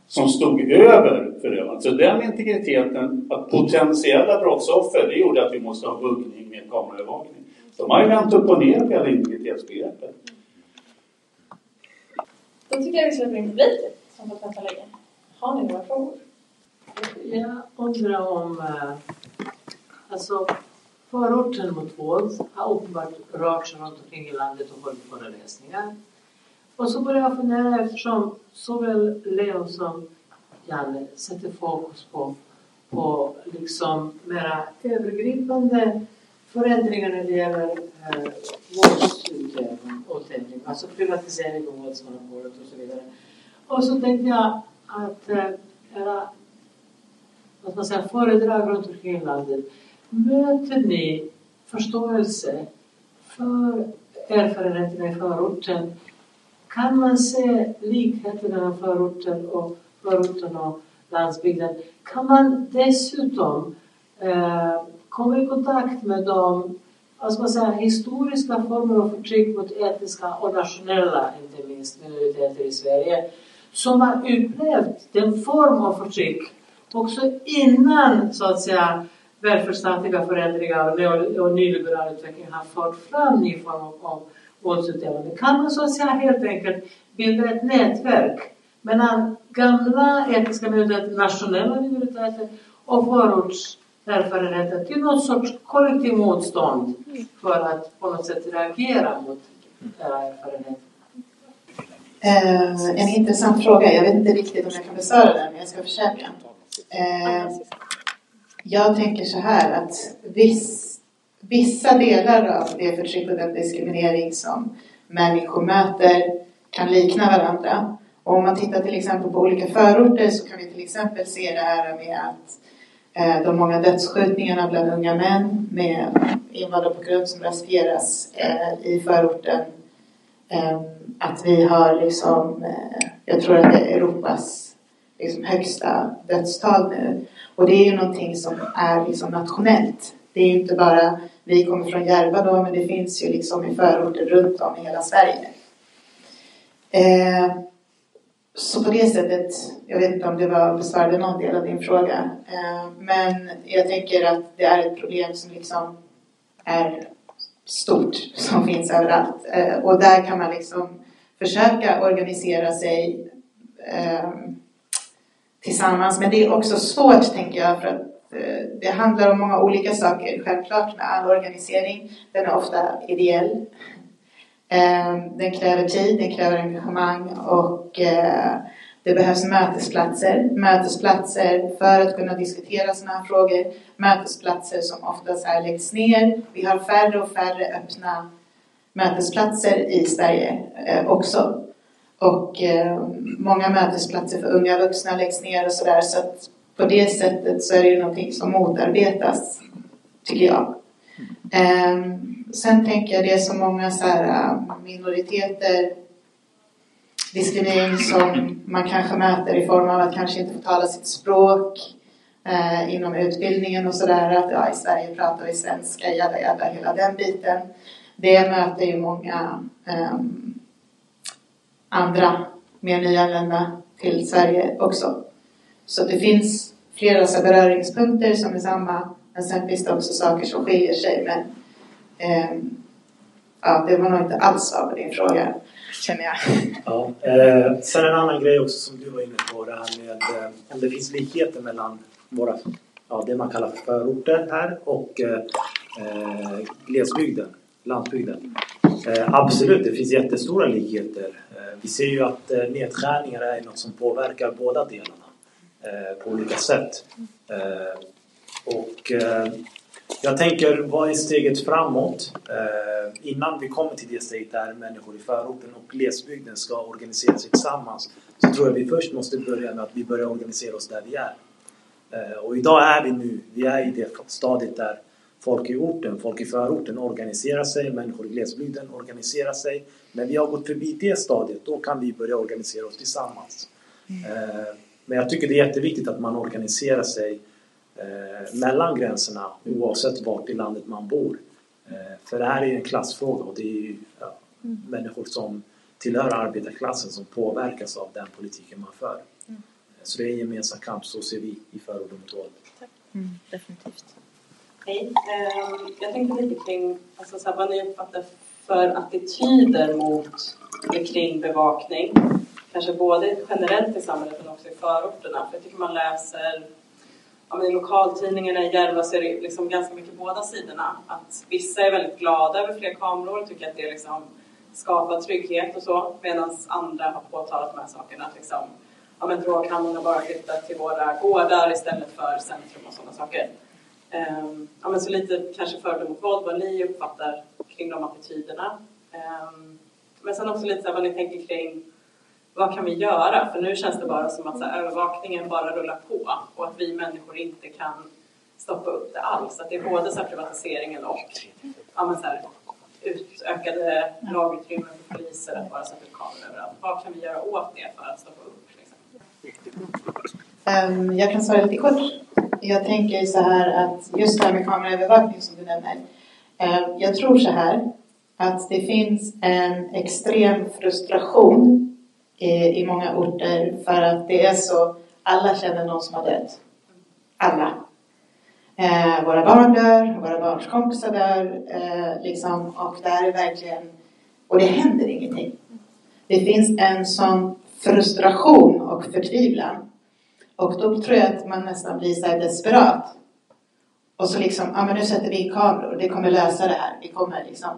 som stod över förövaren. Så den integriteten, att potentiella brottsoffer, det gjorde att vi måste ha buggning med kameraövervakning. De har ju vänt upp och ner på hela integritetsbegreppet. Då tycker jag vi släpper in publiken som fått vänta länge. Har ni några frågor? Jag undrar om... Eh, alltså, förorten mot våld har uppenbart rört sig runt omkring i landet och hållit föreläsningar. Och så började jag fundera eftersom såväl Leo som Janne sätter fokus på, på liksom mera övergripande förändringar när det gäller eh, våldsutövning, alltså privatisering av våldsmonopolet och så vidare. Och så tänkte jag att eh, era vad man säga, föredrag runt omkring i landet, möter ni förståelse för erfarenheterna i förorten kan man se likheter mellan förorten och, förorten och landsbygden? Kan man dessutom eh, komma i kontakt med de alltså man säga, historiska former av förtryck mot etniska och nationella, inte minst, minoriteter i Sverige som har upplevt den form av förtryck också innan, så att säga, välfärdsstatliga förändringar och nyliberal utveckling har fört fram ny form av våldsutövande kan man så att säga helt enkelt bilda ett nätverk mellan gamla etniska minoriteter, nationella minoriteter och förortserfarenheter till något sorts kollektiv motstånd för att på något sätt reagera mot era erfarenheter. Eh, en intressant fråga. Jag vet inte riktigt om jag kan besvara den, men jag ska försöka. Eh, jag tänker så här att viss, vissa delar av det förtryck och den diskriminering som människor möter kan likna varandra. Och om man tittar till exempel på olika förorter så kan vi till exempel se det här med att eh, de många dödsskjutningarna bland unga män med invandrarbakgrund som rasifieras eh, i förorten. Eh, att vi har liksom, eh, jag tror att det är Europas liksom, högsta dödstal nu. Och det är ju någonting som är liksom nationellt. Det är inte bara, vi kommer från Järva då, men det finns ju liksom i förorter runt om i hela Sverige. Eh, så på det sättet, jag vet inte om det var besvarade någon del av din fråga, eh, men jag tänker att det är ett problem som liksom är stort, som finns överallt. Eh, och där kan man liksom försöka organisera sig eh, tillsammans. Men det är också svårt, tänker jag, för att eh, det handlar om många olika saker. Självklart med all organisering. Den är ofta ideell. Eh, den kräver tid, den kräver engagemang och eh, det behövs mötesplatser. Mötesplatser för att kunna diskutera sådana här frågor. Mötesplatser som oftast här läggs ner. Vi har färre och färre öppna mötesplatser i Sverige eh, också. Och eh, många mötesplatser för unga vuxna läggs ner och sådär. Så att på det sättet så är det ju någonting som motarbetas, tycker jag. Eh, sen tänker jag det är så många så här, eh, minoriteter, diskriminering som man kanske möter i form av att kanske inte få tala sitt språk eh, inom utbildningen och sådär. Att ja, i Sverige pratar vi svenska, jada jada, hela den biten. Det möter ju många ehm, andra mer nyanlända till Sverige också. Så det finns flera så beröringspunkter som är samma, men sen finns det också saker som skiljer sig. Men eh, ja, det var nog inte alls svar på din fråga, känner jag. Ja, eh, sen en annan grej också som du var inne på, det här med eh, om det finns likheter mellan våra, ja, det man kallar för förorter här och eh, eh glesbygden, landsbygden. Eh, absolut, det finns jättestora likheter. Eh, vi ser ju att eh, nedskärningar är något som påverkar båda delarna eh, på olika sätt. Eh, och eh, jag tänker, vad är steget framåt? Innan vi kommer till det steget där människor i förorten och glesbygden ska organisera sig tillsammans så tror jag vi först måste börja med att vi börjar organisera oss där vi är. Och idag är vi nu, vi är i det stadiet där folk i orten, folk i förorten organiserar sig, människor i glesbygden organiserar sig. När vi har gått förbi det stadiet, då kan vi börja organisera oss tillsammans. Mm. Men jag tycker det är jätteviktigt att man organiserar sig eh, mellan gränserna oavsett vart i landet man bor. Eh, för det här är en klassfråga och det är ju ja, mm. människor som tillhör arbetarklassen som påverkas av den politiken man för. Mm. Så det är en gemensam kamp, så ser vi i förorten mot våld. Mm, definitivt. Hej. Ehm, jag tänkte lite kring alltså, så här, vad ni uppfattar för attityder mot eller kring bevakning. Kanske både generellt i samhället men också i förorterna. För jag tycker man läser ja, i lokaltidningarna i Järva så är det liksom ganska mycket båda sidorna. Att vissa är väldigt glada över fler kameror och tycker att det liksom skapar trygghet och så. Medan andra har påtalat de här sakerna. Att liksom, ja, men droghandlarna bara flyttat till våra gårdar istället för centrum och sådana saker. Um, ja, men så lite kanske fördom mot våld, vad ni uppfattar kring de attityderna. Um, men sen också lite så här, vad ni tänker kring vad kan vi göra? För nu känns det bara som att så här, övervakningen bara rullar på och att vi människor inte kan stoppa upp det alls. Att det är både så här, privatiseringen och ja, men så här, utökade lagutrymmen för poliser att bara sätta upp kameror överallt. Vad kan vi göra åt det för att stoppa upp? Liksom? Um, jag kan svara lite kort. Jag tänker så här att just det här med kameraövervakning som du nämner. Um, jag tror så här att det finns en extrem frustration i, i många orter för att det är så, alla känner någon som har dött. Alla. Eh, våra barn dör, våra barns kompisar dör, eh, liksom, och det är verkligen, och det händer ingenting. Det finns en sån frustration och förtvivlan och då tror jag att man nästan blir så här desperat. Och så liksom, ja men nu sätter vi in kameror, det kommer lösa det här. Vi kommer liksom.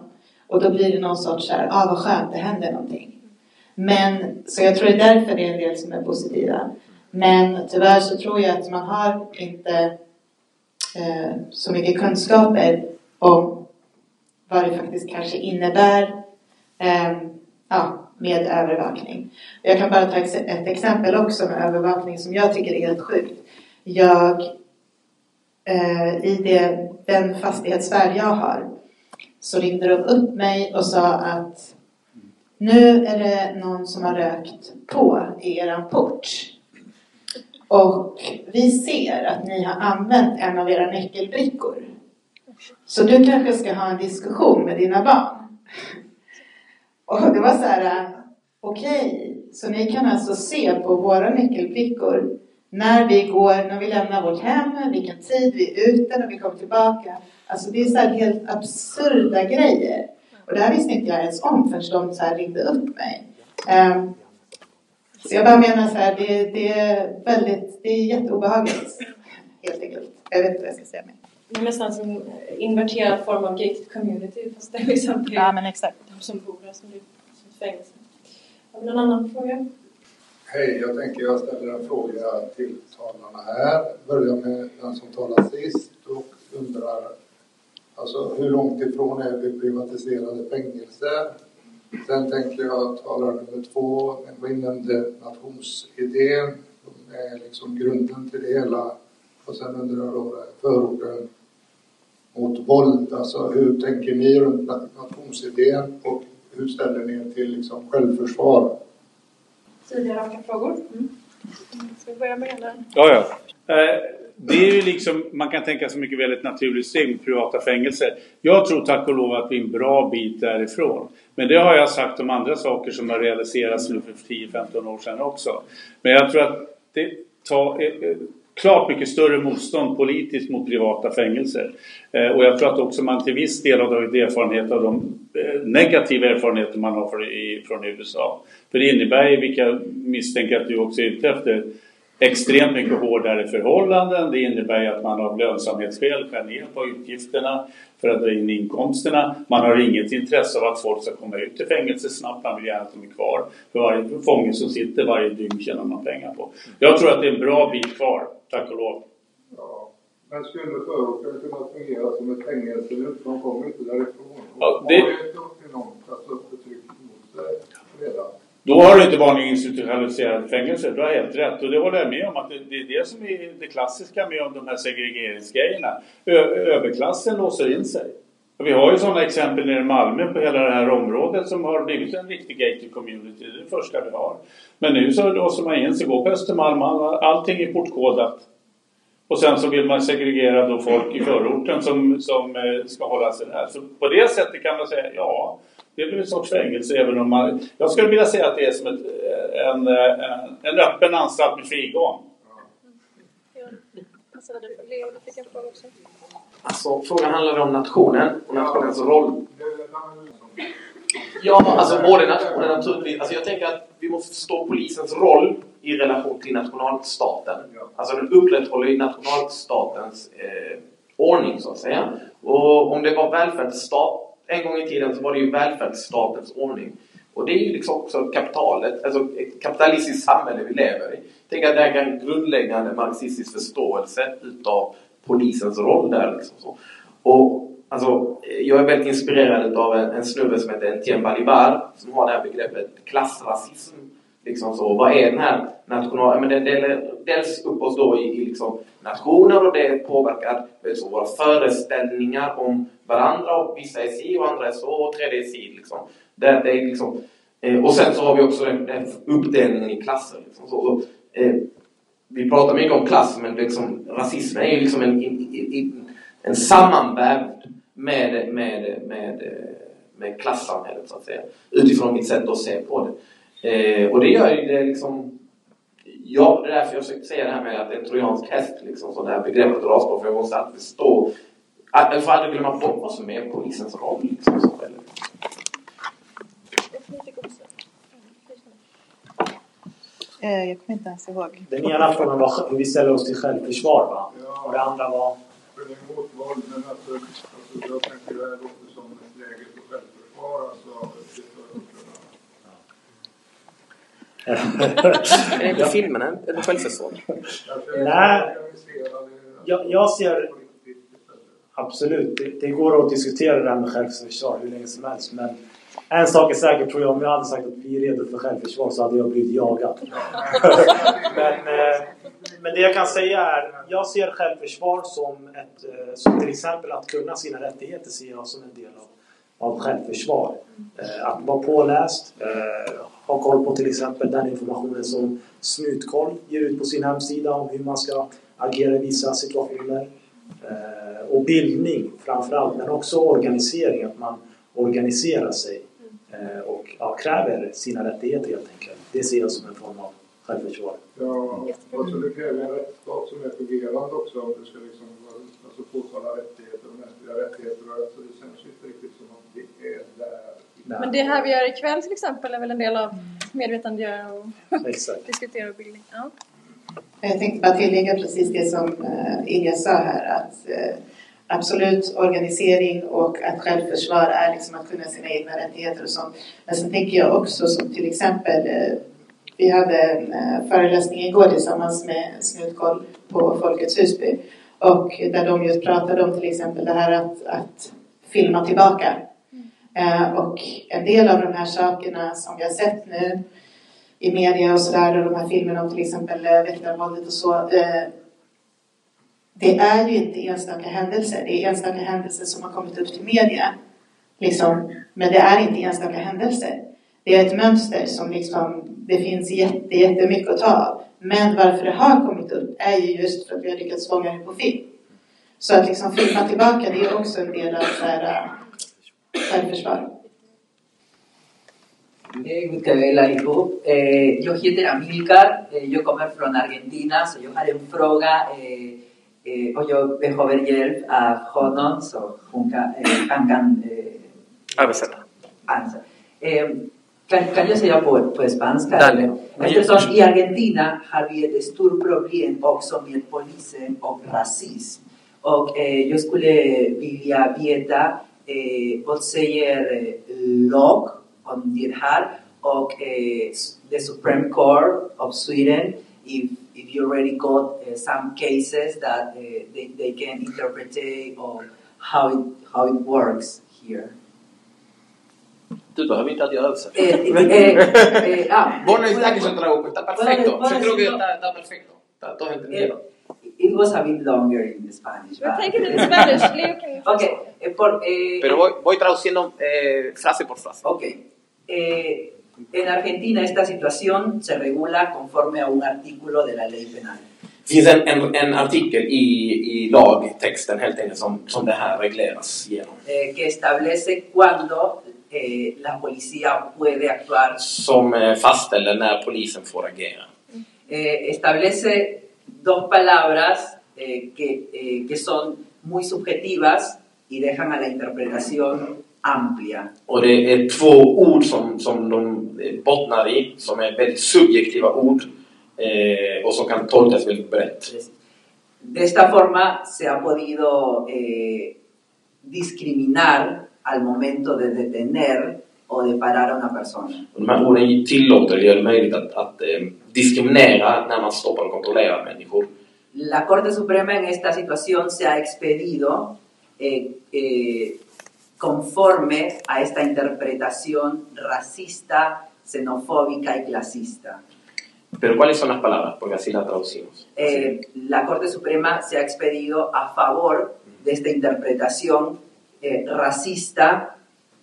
Och då blir det någon sorts såhär, ja ah, vad skönt, det händer någonting. Men, så jag tror det är därför det är en del som är positiva. Men tyvärr så tror jag att man har inte eh, så mycket kunskaper om vad det faktiskt kanske innebär eh, ja, med övervakning. Jag kan bara ta ett exempel också med övervakning som jag tycker är helt sjukt. Jag, eh, I det, den fastighetsvärd jag har så ringde de upp mig och sa att nu är det någon som har rökt på i eran port. Och vi ser att ni har använt en av era nyckelbrickor. Så du kanske ska ha en diskussion med dina barn. Och det var så här, okej, okay, så ni kan alltså se på våra nyckelbrickor när vi går, när vi lämnar vårt hem, vilken tid vi är ute, när vi kommer tillbaka. Alltså det är så helt absurda grejer. Och det här visste inte jag ens om förrän de så här ringde upp mig. Um, så jag bara menar så här, det, det, är väldigt, det är jätteobehagligt. Helt enkelt. Jag vet inte vad jag ska säga mer. Det är nästan som en inverterad form av gated community fast det är liksom ja, men exakt som bor där som blir som fängelse. Har vi någon annan fråga? Hej, jag tänker jag ställer en fråga till talarna här. Börjar med den som talar sist och undrar alltså hur långt ifrån är vi privatiserade fängelser? Sen tänker jag talare nummer två, vi nämnde nationsidén som är liksom grunden till det hela. Och sen undrar jag då förorden mot våld, alltså hur tänker ni runt nationsidén och hur ställer ni er till liksom självförsvar? Tydliga raka frågor. Mm. Ska vi börja med den? Ja, ja. Eh, det är ju liksom, man kan tänka sig mycket väl ett naturligt steg med privata fängelser. Jag tror tack och lov att vi är en bra bit därifrån. Men det har jag sagt om andra saker som har realiserats nu för 10-15 år sedan också. Men jag tror att det tar eh, eh, klart mycket större motstånd politiskt mot privata fängelser. Eh, och jag tror att också man till viss del har dragit erfarenhet av de eh, negativa erfarenheter man har från USA. För det innebär ju, vilka jag misstänker att du också är ute efter, extremt mycket hårdare förhållanden. Det innebär ju att man av lönsamhetsskäl skär ner på utgifterna för att dra in inkomsterna. Man har inget intresse av att folk ska komma ut till fängelse snabbt. Man vill gärna att de är kvar. För varje fånge som sitter varje dygn tjänar man pengar på. Jag tror att det är en bra bit kvar, tack och lov. Ja. Men skulle förorten kunna fungera som ett fängelse? De kommer inte därifrån. Ja, det... Har upp ett tryck mot sig redan? Då har du inte vanlig institutionaliserade fängelser. Du har helt rätt. Och det håller jag med om. att Det är det som är det klassiska med de här segregeringsgrejerna. Överklassen låser in sig. Och vi har ju sådana exempel nere i Malmö på hela det här området som har blivit en riktig gated community. Det är det första vi har. Men nu så låser man in sig. Gå på Östermalm. Allting är portkodat. Och sen så vill man segregera då folk i förorten som, som eh, ska hålla sig där. Så på det sättet kan man säga ja det är väl en sorts fängelse även om man... Jag skulle vilja säga att det är som ett, en, en, en öppen anstalt med frigång. Alltså, frågan handlade om nationen och nationens roll. Ja, alltså både nationen naturligtvis. Alltså jag tänker att vi måste förstå polisens roll i relation till nationalstaten. Alltså den upprätthåller ju nationalstatens eh, ordning så att säga. Och om det var välfärdsstat en gång i tiden så var det ju välfärdsstatens ordning. Och det är ju liksom också kapitalet, alltså ett kapitalistiskt samhälle vi lever i. Tänk att det är en grundläggande marxistisk förståelse utav polisens roll där. Liksom så. Och alltså, jag är väldigt inspirerad av en, en snubbe som heter Etienne Balibar som har det här begreppet klassrasism. Liksom så. Vad är den här national... Men den delar dels upp oss då i, i liksom nationer och det påverkar så, våra föreställningar om varandra och vissa är si och andra är så och tredje är si. Liksom. Det, det är liksom, eh, och sen så har vi också den, den uppdelningen i klasser. Liksom, så, så eh, vi pratar mycket om klass men liksom, rasismen är ju liksom en, en, en sammanvävd med, med, med, med klassamhället så att säga. Utifrån mitt sätt att se på det. Eh, och det gör ju det liksom Ja, det är därför jag försökte säga det här med att det är en trojansk häst, liksom, så det här begreppet rasprofession Jag måste alltid förstå jag får aldrig glömma bort vad som är polisens roll. Liksom, så, eller. Eh, jag kommer inte ens ihåg. Den ena frågan var hur vi ställer oss till självförsvar va? Och det andra var? Emot våld, men alltså, alltså, jag tänker det här låter som ett läge för självförsvar. Alltså, är det inte filmen, eller självförsvar? Nej, jag, jag ser absolut. Det, det, går att diskutera det här med självförsvar hur länge som helst. Men en sak är säker tror jag. Om jag hade sagt att vi är redo för självförsvar så hade jag blivit jagad. men, eh, men det jag kan säga är, jag ser självförsvar som ett, eh, som till exempel att kunna sina rättigheter ser jag som en del av, av självförsvar. Eh, att vara påläst, eh, ha koll på till exempel den informationen som Snutkoll ger ut på sin hemsida om hur man ska agera i vissa situationer. Och bildning framförallt, men också organisering, att man organiserar sig och ja, kräver sina rättigheter helt enkelt. Det ser jag som en form av självförsvar. Ja, alltså det kräver en rättsstat som är fungerande också om du ska liksom alltså påtala rättigheter och mänskliga rättigheter. Alltså det känns ju inte riktigt som att det är där. Men det här vi gör ikväll till exempel är väl en del av medvetandegöra och diskutera och bildning? Ja. Jag tänkte bara tillägga precis det som uh, Ilja sa här att uh, absolut organisering och att självförsvar är liksom att kunna sina egna rättigheter och sånt. Men sen tänker jag också som till exempel uh, vi hade en eh, föreläsning igår tillsammans med Snutkoll på Folkets Husby och där de just pratade om till exempel det här att, att filma tillbaka. Eh, och en del av de här sakerna som vi har sett nu i media och sådär och de här filmerna om till exempel eh, väktarvåldet och så. Eh, det är ju inte enstaka händelser. Det är enstaka händelser som har kommit upp till media. Liksom, men det är inte enstaka händelser. Det är ett mönster som liksom det finns jätte, jättemycket att ta av. Men varför det har kommit upp är ju just för att vi har lyckats fånga det på film. Så att liksom filma tillbaka det är också en del av eh, självförsvar här, äh, självförsvar. God kväll allihop. Eh, jag heter Amilcar, eh, jag kommer från Argentina så jag har en fråga eh, och jag behöver hjälp av honom så hon kan, han kan översätta. Alltså. Kan, kan jag säga på, på spanska? Dale. Eftersom i Argentina har vi ett stort problem också med polisen och rasism. Och eh, jag skulle vilja veta eh, vad säger eh, lag om det här och eh, the Supreme Court of Sweden if, if you already got uh, some cases that uh, they, they can interpret or how it, how it works here. Du behöver inte att jag översätter. Eh, eh, eh, ah, bueno, está que yo traduco, está perfecto. Yo creo que está, está perfecto. Está, todos entendieron. It was a bit longer in Spanish. But... Take it in Spanish. okay. Eh, por, eh, Pero voy, voy traduciendo frase por frase. Ok. Eh, en Argentina esta situación se regula conforme a un artículo de la ley penal. Det finns en, en, en artikel i, i lagtexten helt enkelt som, som det här regleras genom. Eh, que establece cuando eh, la policía puede actuar. Som eh, fastställer när polisen får agera. Eh, establece dos palabras eh, que, eh, que son muy subjetivas y dejan a la interpretación amplia. Och det är två ord som, som de bottnar i, som är väldigt subjektiva ord eh, och som kan tolkas väldigt brett. De esta forma se ha podido eh, discriminar al momento de detener o de parar a una persona. De här orden tillåter, gör det möjligt att, att eh, diskriminera när man stoppar och kontrollerar människor. La Corte Suprema en esta situación se ha expedido eh, eh, conforme a esta interpretación racista, xenofóbica y clasista. Pero ¿cuáles son las palabras? Porque así las traducimos. Eh, la Corte Suprema se ha expedido a favor de esta interpretación eh, racista,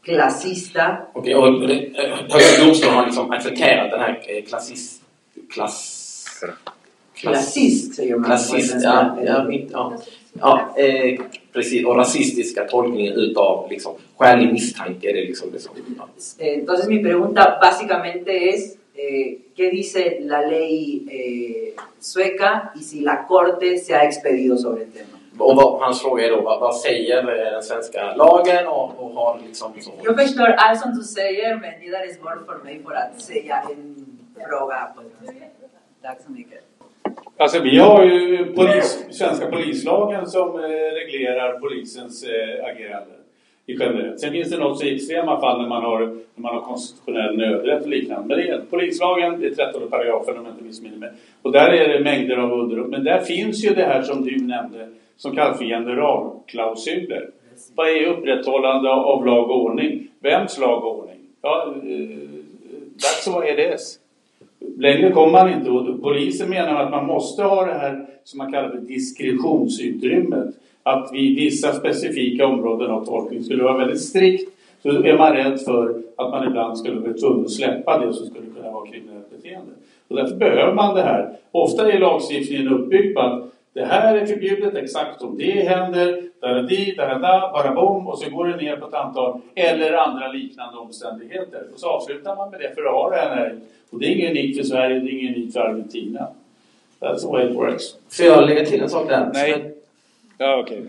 klassista. Okej, och Högsta domstolen har liksom accepterat den här eh, klassist... Klass... Klassist säger man. Klassist, ja. ja, ja, ja eh, precis. Och rasistiska tolkningen utav liksom, skälig misstanke. Är det liksom det som, ja. Eh, entonces mi pregunta básicamente es eh, qué dice la ley eh, sueca y si la corte se ha expedido sobre el tema. Och vad, hans fråga är då, vad, vad säger den svenska lagen och, och har liksom så... Jag förstår allt som du säger men det är svårt för mig för att säga en fråga på Tack så mycket. Alltså vi har ju polis, svenska polislagen som eh, reglerar polisens eh, agerande. i generellt. Sen finns det något så extrema fall när man har, när man har konstitutionell nödrätt och liknande. Men det är polislagen, det är 13 paragrafen om jag inte missminner mig. Och där är det mängder av underrum. Men där finns ju det här som du nämnde som kallas för generalklausuler. Vad är upprätthållande av lag och ordning? Vems lag och ordning? Ja, eh, that's what it is. Längre kommer man inte och polisen menar att man måste ha det här som man kallar för diskretionsutrymmet. Att vid vissa specifika områden av tolkning skulle vara väldigt strikt så är man rädd för att man ibland skulle bli tvungen att släppa det som skulle kunna vara kriminellt beteende. Och därför behöver man det här. Ofta är lagstiftningen uppbyggd på att det här är förbjudet exakt om det händer, da-da-di, da-da-da, bara bom och så går det ner på ett antal eller andra liknande omständigheter. Och så avslutar man med det för att ha det här. Och det är inget unikt för Sverige, det är inget unikt för Argentina. That's the way it works. Får jag lägga till en sak där? Nej. Ja, okej.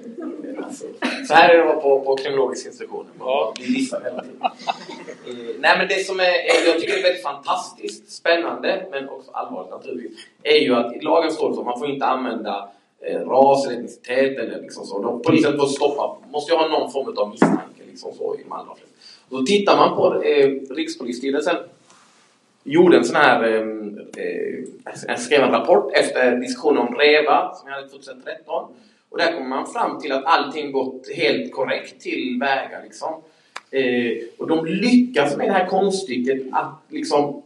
Så här är det att vara på, på kriminologisk institution. Ja. Eh, nej men det som är, är, jag tycker är väldigt fantastiskt, spännande, men också allvarligt naturligtvis, är ju att lagen står för man får inte använda eh, Eh, ras eller etnicitet eller liksom så. De, polisen får stoppa, måste ju ha någon form av misstanke liksom så i Malmö. Och då tittar man på eh, Rikspolisstyrelsen gjorde en sån här, eh, eh skrev en rapport efter diskussionen om REVA som vi hade 2013 och där kommer man fram till att allting gått helt korrekt till väga. Liksom. Eh, och de lyckas med det här konststycket att liksom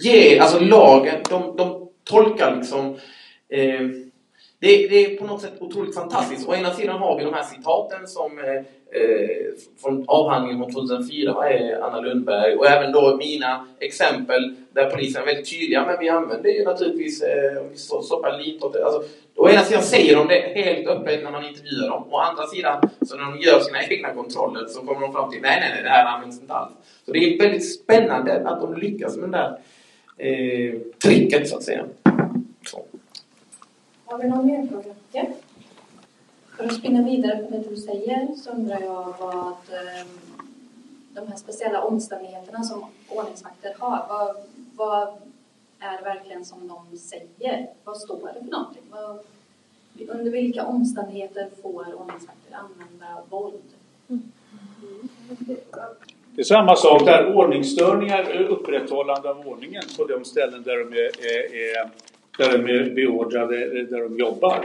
ge, alltså lagen, de, de tolkar liksom eh, det, det, är på något sätt otroligt fantastiskt. Å ena sidan har vi de här citaten som eh, eh från avhandlingen från 2004 är Anna Lundberg och även då mina exempel där polisen är väldigt tydliga men vi använder ju naturligtvis eh, om vi stoppar lite åt det. Alltså, å ena sidan säger de det helt öppet när man intervjuar dem. Å andra sidan, så när de gör sina egna kontroller så kommer de fram till nej, nej, nej, det här används inte alls. Så det är väldigt spännande att de lyckas med det där eh, tricket så att säga. Har vi någon mer fråga? Ja? För att spinna vidare på det du säger så undrar jag vad ehm, de här speciella omständigheterna som ordningsvakter har, vad, vad är verkligen som de säger? Vad står det för någonting? Vad, under vilka omständigheter får ordningsvakter använda våld? Mm. Det är samma sak där, ordningsstörningar, upprätthållande av ordningen på de ställen där de är, är, är där de är beordrade, där de jobbar.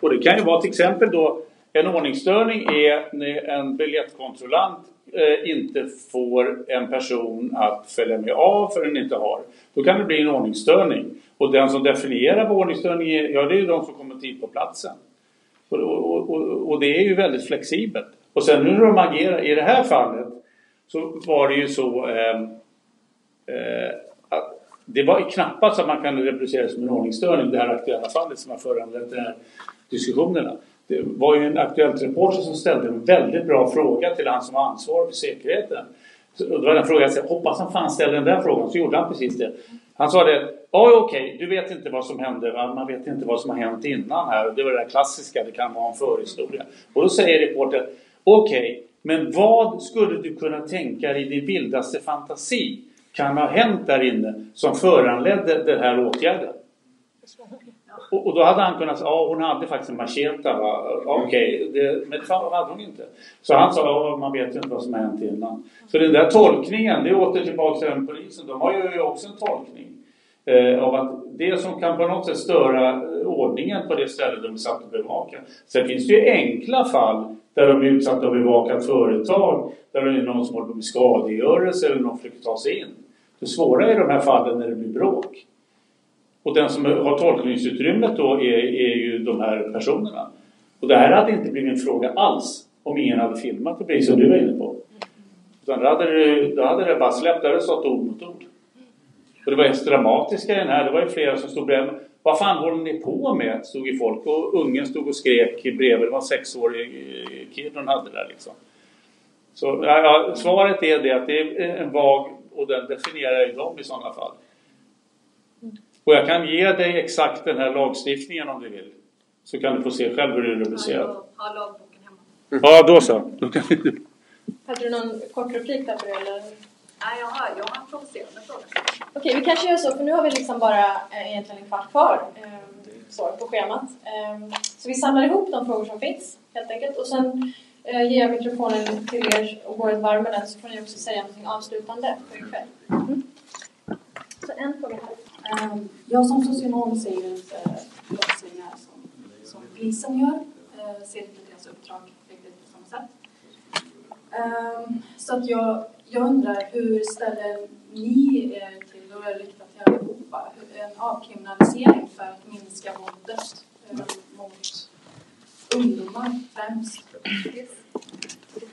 Och det kan ju vara till exempel då en ordningsstörning är när en biljettkontrollant eh, inte får en person att följa med av för den inte har. Då kan det bli en ordningsstörning. Och den som definierar vad ordningsstörning är, ja det är ju de som kommer tid på platsen. Och, och, och, och, det är ju väldigt flexibelt. Och sen nu när de agerar, i det här fallet så var det ju så eh, eh, det var knappast att man kan reproducera det som en ordningsstörning, det här aktuella fallet som har föranlett de här diskussionerna. Det var ju en aktuellt reporter som ställde en väldigt bra fråga till han som var ansvarig för säkerheten. Och det var den frågan jag hoppas han fan ställde den där frågan, så gjorde han precis det. Han sa det, ja okej, okay, du vet inte vad som hände, va? man vet inte vad som har hänt innan här. Det var det där klassiska, det kan vara en förhistoria. Och då säger reportern, okej, okay, men vad skulle du kunna tänka dig i din vildaste fantasi kan ha hänt där inne som föranledde den här åtgärden? Och, och, då hade han kunnat säga, ja hon hade faktiskt en macheta. Okej, okay, men det hade hon inte. Så han sa, ja, man vet ju inte vad som har hänt innan. Så den där tolkningen, det är åter tillbaka till den polisen. De har ju också en tolkning. Eh, av att det som kan på något sätt störa ordningen på det ställe de är satt att bevaka. Sen finns det ju enkla fall där de är utsatta att bevaka ett företag där det är någon som håller på med skadegörelse eller någon försöker ta sig in. Det svåra är de här fallen när det blir bråk. Och den som har tolkningsutrymmet då är, är ju de här personerna. Och det här hade inte blivit en fråga alls om ingen hade filmat det precis som du var inne på. Utan då hade det, då hade det bara släppt, där det stått ord mot ord. Och det var just dramatiska i den här, det var ju flera som stod bredvid. Vad fan håller ni på med? Stod ju folk och ungen stod och skrek bredvid. Det var en sexårig eh, kid hon hade där liksom. Så ja, svaret är det att det är en vag och den definierar ju dem i sådana fall. Och jag kan ge dig exakt den här lagstiftningen om du vill. Så kan du få se själv hur det är rubricerat. Har lagboken hemma. Mm. Ja, då så. Då kan du... Hade du någon kort replik där på det eller? Nej, jag har, jag har en provocerande fråga. Okej, vi kanske gör så för nu har vi liksom bara eh, egentligen en kvart kvar eh, så, på schemat. Eh, så vi samlar ihop de frågor som finns helt enkelt och sen ger jag mikrofonen till er och går ett varv med den så får ni också säga någonting avslutande för ikväll. Mm. Så en fråga här. Um, jag som socionom ser inte brottslingar som, som polisen gör. Uh, ser inte deras uppdrag riktigt på samma sätt. Um, så att jag, jag undrar, hur ställer ni er till, och är riktat till allihopa, en avkriminalisering för att minska våldet uh, mot ungdomar främst?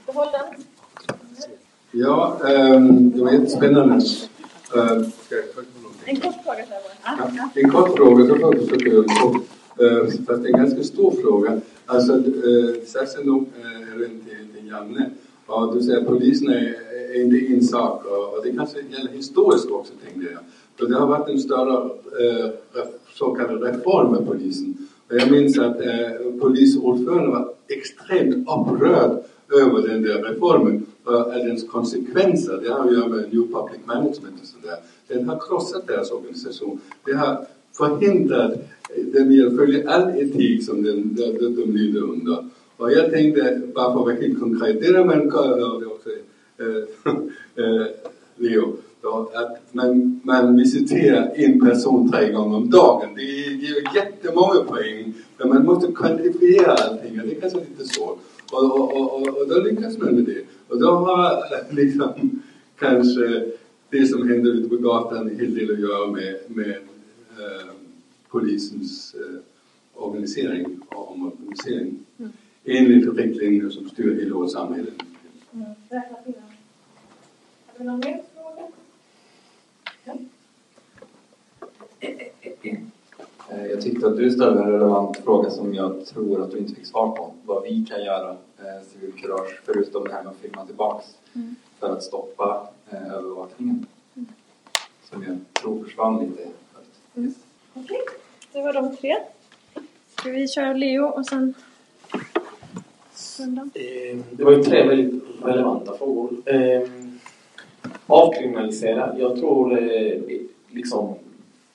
Behåll den. Ja, um, det var jättespännande. Uh, en kort fråga där bara. Ja, en kort fråga så får jag försöka göra. Uh, fast det är en ganska stor fråga. Alltså, uh, särskilt nog uh, är det till, till Janne. Ja, du säger att polisen är, är inte en sak och, och det kanske gäller historiskt också tänkte jag. För det har varit en större uh, så kallad reform med polisen. Och jag minns att uh, polisordföranden var extremt upprörd över den där reformen och dens konsekvenser. Det har att göra med New Public Management och sådär. Den har krossat deras organisation. Det har förhindrat den att följa all etik som den, de, de, de lyder under. Och jag tänkte, bara för att vara helt konkret, det är man det också äh, Leo, då, att man, man visiterar en person tre gånger om dagen. Det ger jättemånga poäng, men man måste kvantifiera allting och det är kanske lite svårt. Och, och, och, och då lyckas man med det. Och då har liksom kanske det som händer ute på gatan en hel del att göra med, med eh, polisens eh, organisering och omorganisering. Mm. Enligt riktlinjer som styr hela vårt samhälle. Mm. Har vi någon mer fråga? Ja. Eh, jag tyckte att du ställde en relevant fråga som jag tror att du inte fick svar på. Vad vi kan göra, eh, civilkurage, förutom det här med att filma tillbaks mm. för att stoppa eh, övervakningen. Mm. Som jag tror försvann lite. Mm. Okej, okay. det var de tre. Ska vi köra Leo och sen eh, Det var ju tre väldigt relevanta frågor. Eh, avkriminalisera, jag tror eh, liksom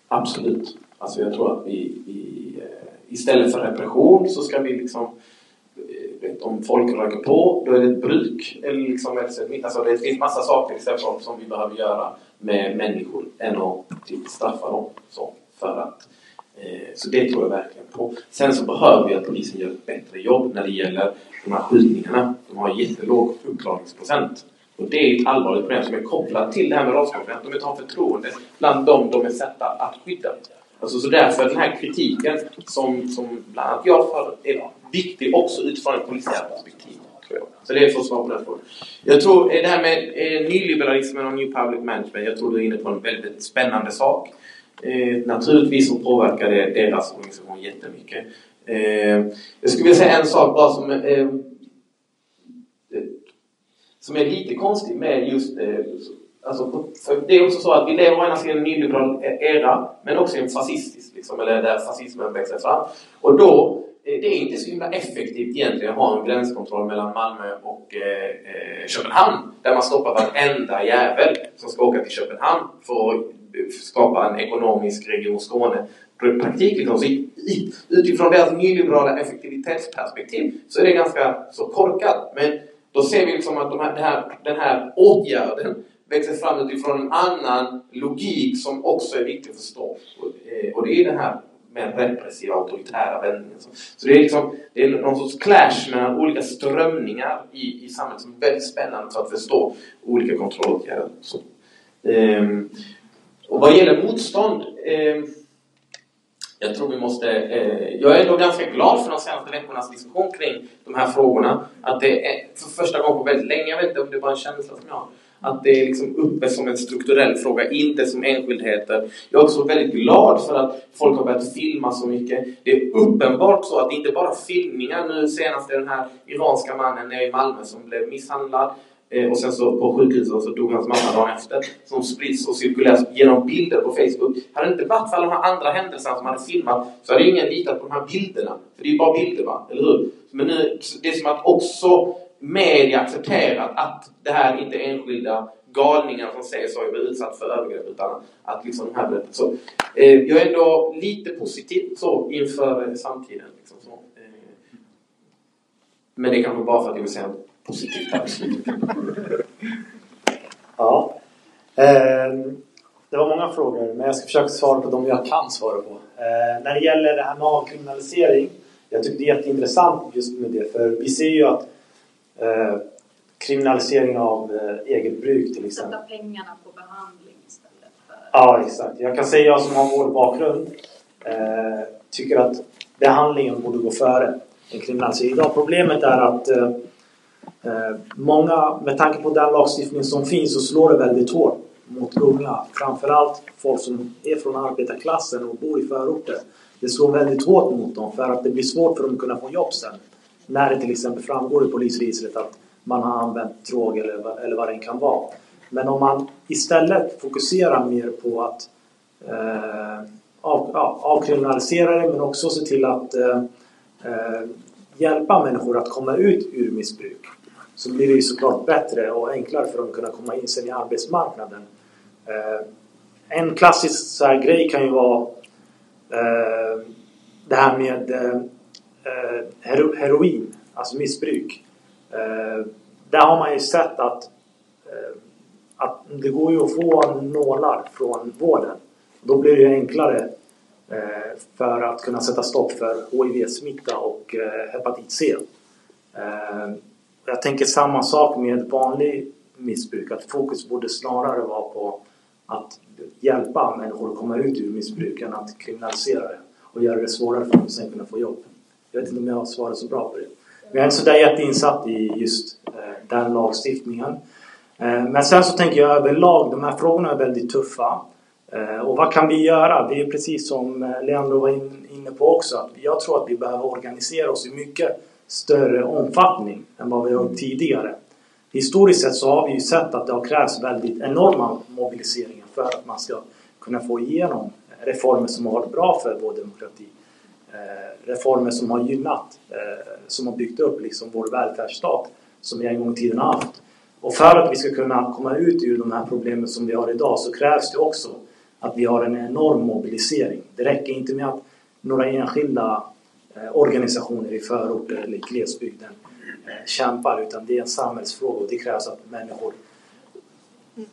absolut. Alltså jag tror att vi, vi eh, istället för repression så ska vi liksom eh, vet, om folk röker på, då är det ett bruk. Eller liksom, alltså det finns massa saker exempel, som vi behöver göra med människor än att typ, straffa dem. Så, för att, eh, så det tror jag verkligen på. Sen så behöver vi att polisen gör ett bättre jobb när det gäller de här skjutningarna. De har jättelåg uppklaringsprocent. Och det är ett allvarligt problem som är kopplat till det här med raskonflikt. De inte har förtroende bland dem de är satta att skydda. Alltså, så därför är den här kritiken som, som bland annat jag för är viktig också utifrån ett polisiärt perspektiv. Jag. Så det är för att svara på den frågan. Jag tror det här med eh, nyliberalismen och New Public Management, jag tror du är inne på en väldigt spännande sak. Eh, naturligtvis så påverkar det deras organisation jättemycket. Eh, jag skulle vilja säga en sak bara som eh, som är lite konstig med just eh, Alltså, det är också så att vi lever å ena sidan i en nyliberal era, men också i en fascistisk, liksom, eller där fascismen växer fram. Och då, eh, det är inte så himla effektivt egentligen att ha en gränskontroll mellan Malmö och eh, eh, Köpenhamn, där man stoppar varenda jävel som ska åka till Köpenhamn för att skapa en ekonomisk region Skåne. Praktik liksom. Så utifrån deras nyliberala effektivitetsperspektiv så är det ganska så korkat. Men då ser vi liksom att de här, här, den här åtgärden växer fram utifrån en annan logik som också är viktig att förstå. Och eh, det är den här mer repressiva, auktoritära vändningen. Så det är, liksom, det är någon sorts clash mellan olika strömningar i, i samhället som är väldigt spännande för att förstå olika kontrollåtgärder. Så, ehm, och vad gäller motstånd ehm, jag tror vi måste... Eh, jag är ändå ganska glad för de senaste veckornas diskussion kring de här frågorna. Att det är för första gången på väldigt länge, jag vet inte om det är bara en känsla som jag har, att det är liksom uppe som en strukturell fråga, inte som enskildheter. Jag är också väldigt glad för att folk har börjat filma så mycket. Det är uppenbart så att det inte bara filmningar. Nu senast är den här iranska mannen nere i Malmö som blev misshandlad eh, och sen så på sjukhuset och så dog hans mamma dagen efter. Som sprids och cirkuleras genom bilder på Facebook. Hade det inte varit för alla de här andra händelserna som hade filmat så hade ingen litat på de här bilderna. För det är ju bara bilder va, eller hur? Men nu, det är som att också media accepterat att det här inte är enskilda galningar som säger så, och blir utsatt för övergrepp utan att liksom de här berättelserna. Så, eh, jag är ändå lite positiv så inför eh, samtiden. Liksom, så. Eh. Men det är kanske bara för att jag vill säga något positivt här. Ja. Eh, det var många frågor, men jag ska försöka svara på de jag kan svara på. Eh, när det gäller det här med avkriminalisering. Jag tycker det är jätteintressant just med det, för vi ser ju att eh, kriminalisering av eh, eget bruk till exempel. Sätta pengarna på behandling istället för... Ja, exakt. Jag kan säga, jag som har vårdbakgrund, eh, tycker att behandlingen borde gå före en kriminalisering. Idag problemet är att eh, eh, många, med tanke på den lagstiftning som finns, så slår det väldigt hårt mot unga. Framförallt folk som är från arbetarklassen och bor i förorter. Det slår väldigt hårt mot dem för att det blir svårt för dem att kunna få jobb sen. När det till exempel framgår i polisregistret att man har använt droger eller, vad- eller vad det kan vara. Men om man istället fokuserar mer på att eh, av, ja, avkriminalisera det men också se till att eh, eh, hjälpa människor att komma ut ur missbruk så blir det ju såklart bättre och enklare för dem att kunna komma in sen i arbetsmarknaden. Eh, en klassisk så här grej kan ju vara eh, det här med eh, Eh, heroin, alltså missbruk. Eh, där har man ju sett att, eh, att det går ju att få nålar från vården. Då blir det ju enklare eh, för att kunna sätta stopp för HIV-smitta och eh, hepatit C. Eh, jag tänker samma sak med vanlig missbruk, att fokus borde snarare vara på att hjälpa människor att komma ut ur missbruk än att kriminalisera det och göra det svårare för dem att sen kunna få jobb. Jag vet inte om jag har svarat så bra på det. Men jag är inte sådär jätteinsatt i just eh, den lagstiftningen. Eh, men sen så tänker jag överlag, de här frågorna är väldigt tuffa. Eh, och vad kan vi göra? Det är precis som Leandro var inne på också. Att jag tror att vi behöver organisera oss i mycket större omfattning än vad vi har gjort tidigare. Historiskt sett så har vi ju sett att det har krävts väldigt enorma mobiliseringar för att man ska kunna få igenom reformer som har varit bra för vår demokrati. Eh, reformer som har gynnat, eh, som har byggt upp liksom vår välfärdsstat som vi en gång i tiden har haft. Och för att vi ska kunna komma ut ur de här problemen som vi har idag så krävs det också att vi har en enorm mobilisering. Det räcker inte med att några enskilda eh, organisationer i förorter eller i glesbygden kämpar utan det är en samhällsfråga och det krävs att människor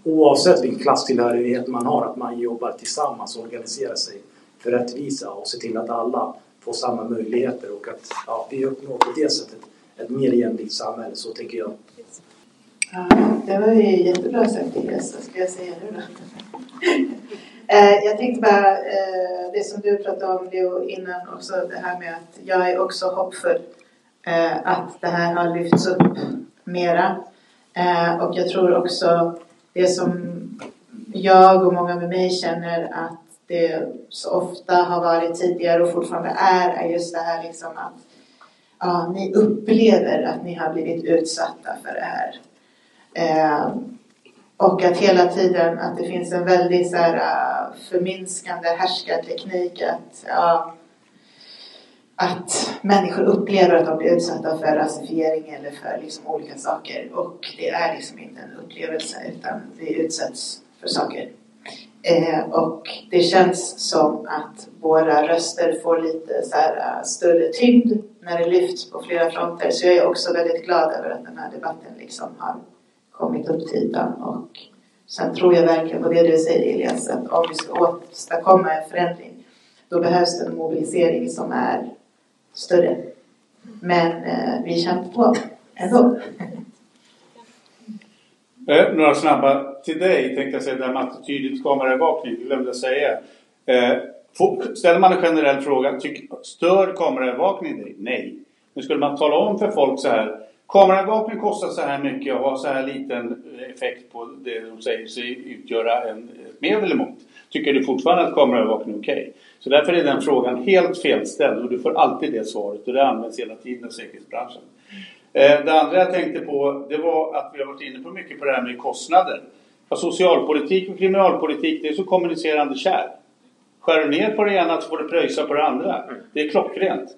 oavsett vilken klasstillhörighet man har, att man jobbar tillsammans och organiserar sig för rättvisa och ser till att alla får samma möjligheter och att ja, vi uppnår på det sättet ett mer jämlikt samhälle, så tänker jag. Ja, det var ju jättebra sagt Elias, vad ska jag säga nu då? Eh, jag tänkte bara, eh, det som du pratade om Leo innan också, det här med att jag är också hoppfull eh, att det här har lyfts upp mera. Och jag tror också det som jag och många med mig känner att det så ofta har varit tidigare och fortfarande är, är just det här liksom att ja, ni upplever att ni har blivit utsatta för det här. Eh, och att hela tiden att det finns en väldigt så här, äh, förminskande härskarteknik att, ja, att människor upplever att de blir utsatta för rasifiering eller för liksom olika saker. Och det är liksom inte en upplevelse utan vi utsätts för saker. Eh, och det känns som att våra röster får lite så här, eh, större tyngd när det lyfts på flera fronter. Så jag är också väldigt glad över att den här debatten liksom har kommit upp till ytan. Och sen tror jag verkligen på det du säger Elias, att om vi ska åstadkomma en förändring då behövs det en mobilisering som är större. Men eh, vi kämpar på ändå. Eh, några snabba till dig tänkte jag säga, det här med attityden kameraövervakning, det glömde jag säga. Eh, ställer man en generell fråga, tyck, stör kameraövervakning dig? Nej. Men skulle man tala om för folk så här, kameraövervakning kostar så här mycket och har så här liten effekt på det de säger sig utgöra en, ett medel emot. Tycker du fortfarande att kameraövervakning är okej? Så därför är den frågan helt felställd och du får alltid det svaret och det används hela tiden av säkerhetsbranschen. Eh, det andra jag tänkte på det var att vi har varit inne på mycket på det här med kostnader. För socialpolitik och kriminalpolitik det är så kommunicerande kärl. Skär du ner på det ena så får du pröjsa på det andra. Det är klockrent.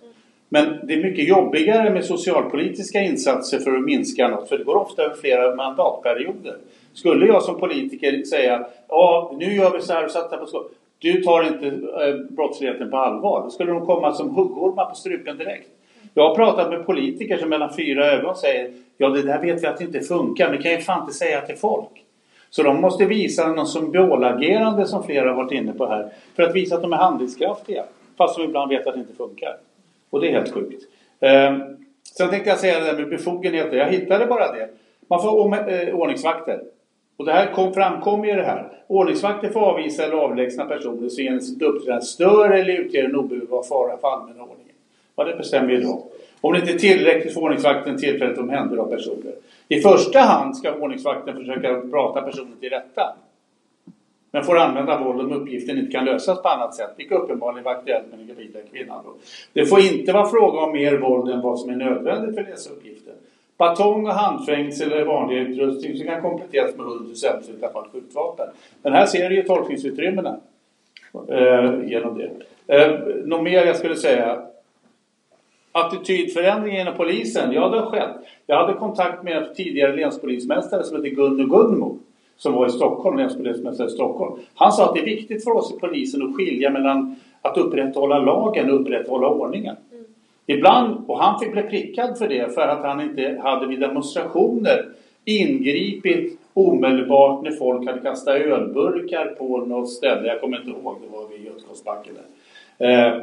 Men det är mycket jobbigare med socialpolitiska insatser för att minska något för det går ofta över flera mandatperioder. Skulle jag som politiker säga ja nu gör vi så här och satsar på skolan. Du tar inte eh, brottsligheten på allvar. Då skulle de komma som huggormar på strupen direkt. Jag har pratat med politiker som mellan fyra ögon säger Ja, det där vet vi att det inte funkar, men det kan ju fan inte säga till folk. Så de måste visa någon symbolagerande som flera har varit inne på här för att visa att de är handlingskraftiga. Fast de ibland vet att det inte funkar. Och det är helt sjukt. Eh, sen tänkte jag säga det där med befogenheter. Jag hittade bara det. Man får eh, ordningsvakter. Och det här kom, framkom ju det här. Ordningsvakter får avvisa eller avlägsna personer som genom sitt uppträdande stör eller utgör en obehövlig fara för allmänna ordning. Ja, det bestämmer ju de. Om det inte är tillräckligt får ordningsvakten tillfälligt omhänderta personer. I första hand ska ordningsvakten försöka prata personen till rätta. Men får använda våld om uppgiften inte kan lösas på annat sätt, vilket uppenbarligen var aktuellt med den gravida kvinnan. Då. Det får inte vara fråga om mer våld än vad som är nödvändigt för dessa uppgifter. Batong och handfängsel är vanlig utrustning som kan kompletteras med hund och sällsynta fall skjutvapen. Men här ser du ju tolkningsutrymmena eh, genom det. Eh, något mer jag skulle säga. Attitydförändring inom polisen, ja det har skett. Jag hade kontakt med en tidigare länspolismästare som heter Gunnar Gunmo som var i Stockholm, länspolismästare i Stockholm. Han sa att det är viktigt för oss i polisen att skilja mellan att upprätthålla lagen och upprätthålla ordningen. Mm. Ibland, och han fick bli prickad för det, för att han inte hade vid demonstrationer ingripit omedelbart när folk hade kastat ölburkar på något ställe. Jag kommer inte ihåg, det var vid Götgatsbacken Eh, eh,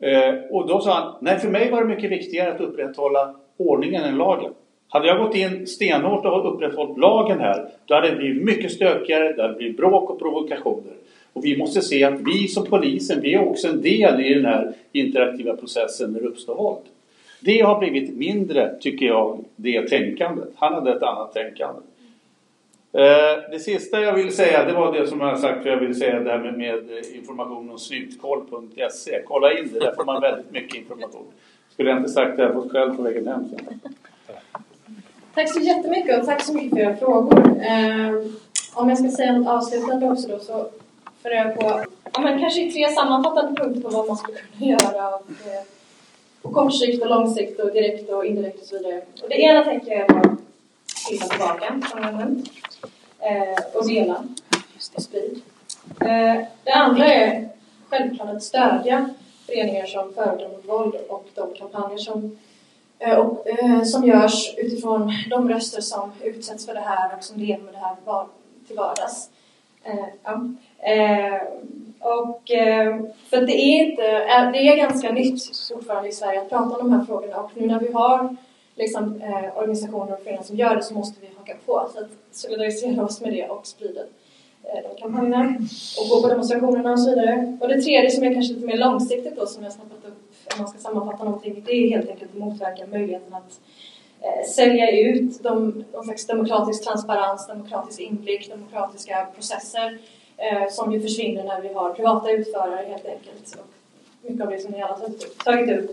Eh, och då sa han, nej för mig var det mycket viktigare att upprätthålla ordningen än lagen. Hade jag gått in stenhårt och upprätthållit lagen här, då hade det blivit mycket stökigare, det hade blivit bråk och provokationer. Och vi måste se att vi som polisen, vi är också en del i den här interaktiva processen när det uppstår våld. Det har blivit mindre, tycker jag, det tänkandet. Han hade ett annat tänkande. Eh, det sista jag vill säga, det var det som jag sagt, för jag vill säga det här med, med information om snyftkoll.se. Kolla in det, där får man väldigt mycket information. Skulle jag inte sagt det, jag fått själv på vägen hem sen. Tack så jättemycket och tack så mycket för era frågor. Eh, om jag ska säga något avslutande också då så funderar jag på ja, men kanske tre sammanfattande punkter på vad man skulle kunna göra och, eh, på kort sikt och lång sikt och direkt och indirekt och så vidare. Och det ena tänker jag är flytta tillbaka, nämnt, eh, och dela och sprid. Det andra är självklart att stödja föreningar som förordar mot våld och de kampanjer som Eh, och, eh, som görs utifrån de röster som utsätts för det här och som lever med det här till vardags. Eh, ja. och, för det är, inte, det är ganska nytt fortfarande i Sverige att prata om de här frågorna och nu när vi har liksom, eh, organisationer och föreningar som gör det så måste vi haka på. Så att solidarisera oss med det och sprida eh, de kampanjerna och gå på demonstrationerna och så vidare. Och det tredje som är kanske lite mer långsiktigt då som jag snappat upp om man ska sammanfatta någonting, det är helt enkelt att motverka möjligheten att eh, sälja ut de, någon slags demokratisk transparens, demokratisk inblick, demokratiska processer eh, som ju försvinner när vi har privata utförare helt enkelt. Och mycket av det som ni alla har tagit upp.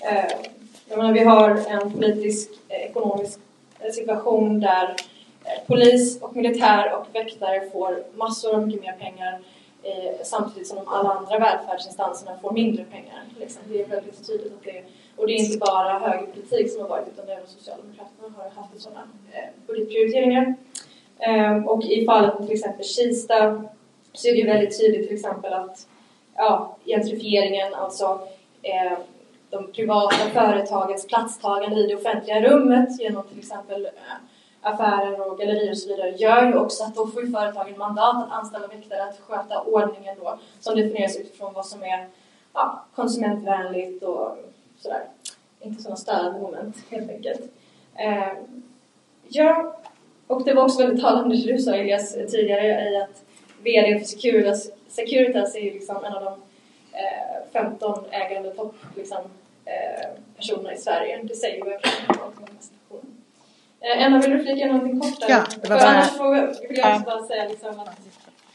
Eh, jag menar, vi har en politisk, eh, ekonomisk eh, situation där eh, polis och militär och väktare får massor av mycket mer pengar eh, samtidigt som alla andra välfärdsinstanserna får mindre pengar. Liksom. Det är väldigt tydligt att det och det är inte bara högerpolitik som har varit utan även Socialdemokraterna har haft sådana eh, budgetprioriteringar. Eh, och i fallet med till exempel Kista så är det väldigt tydligt till exempel att ja, gentrifieringen, alltså eh, de privata företagens platstagande i det offentliga rummet genom till exempel eh, affärer och gallerier och så vidare gör ju också att då får ju företagen mandat att anställa väktare att sköta ordningen då som definieras utifrån vad som är ja, konsumentvänligt och sådär. Inte sådana störande moment helt enkelt. Eh, ja, och det var också väldigt talande det du sa Elias tidigare i att VD för Securitas, Securitas är ju liksom en av de eh, 15 ägande topp liksom, eh, personerna i Sverige. Det säger ju verkligen någonting om Eh, Emma, vill du flika in någonting kort där? Ja, det var För bara... annars får, vill jag också bara säga liksom att...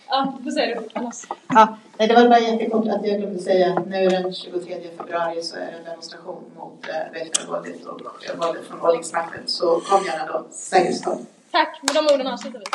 Ja, du får säga det annars. Ja, nej, det var bara jättekort att jag glömde säga att nu den 23 februari så är det en demonstration mot eh, väktarvåldet och våldet från ordningsmakten. Så kom gärna då, säkerhetsskap. Tack, med de orden avslutar vi.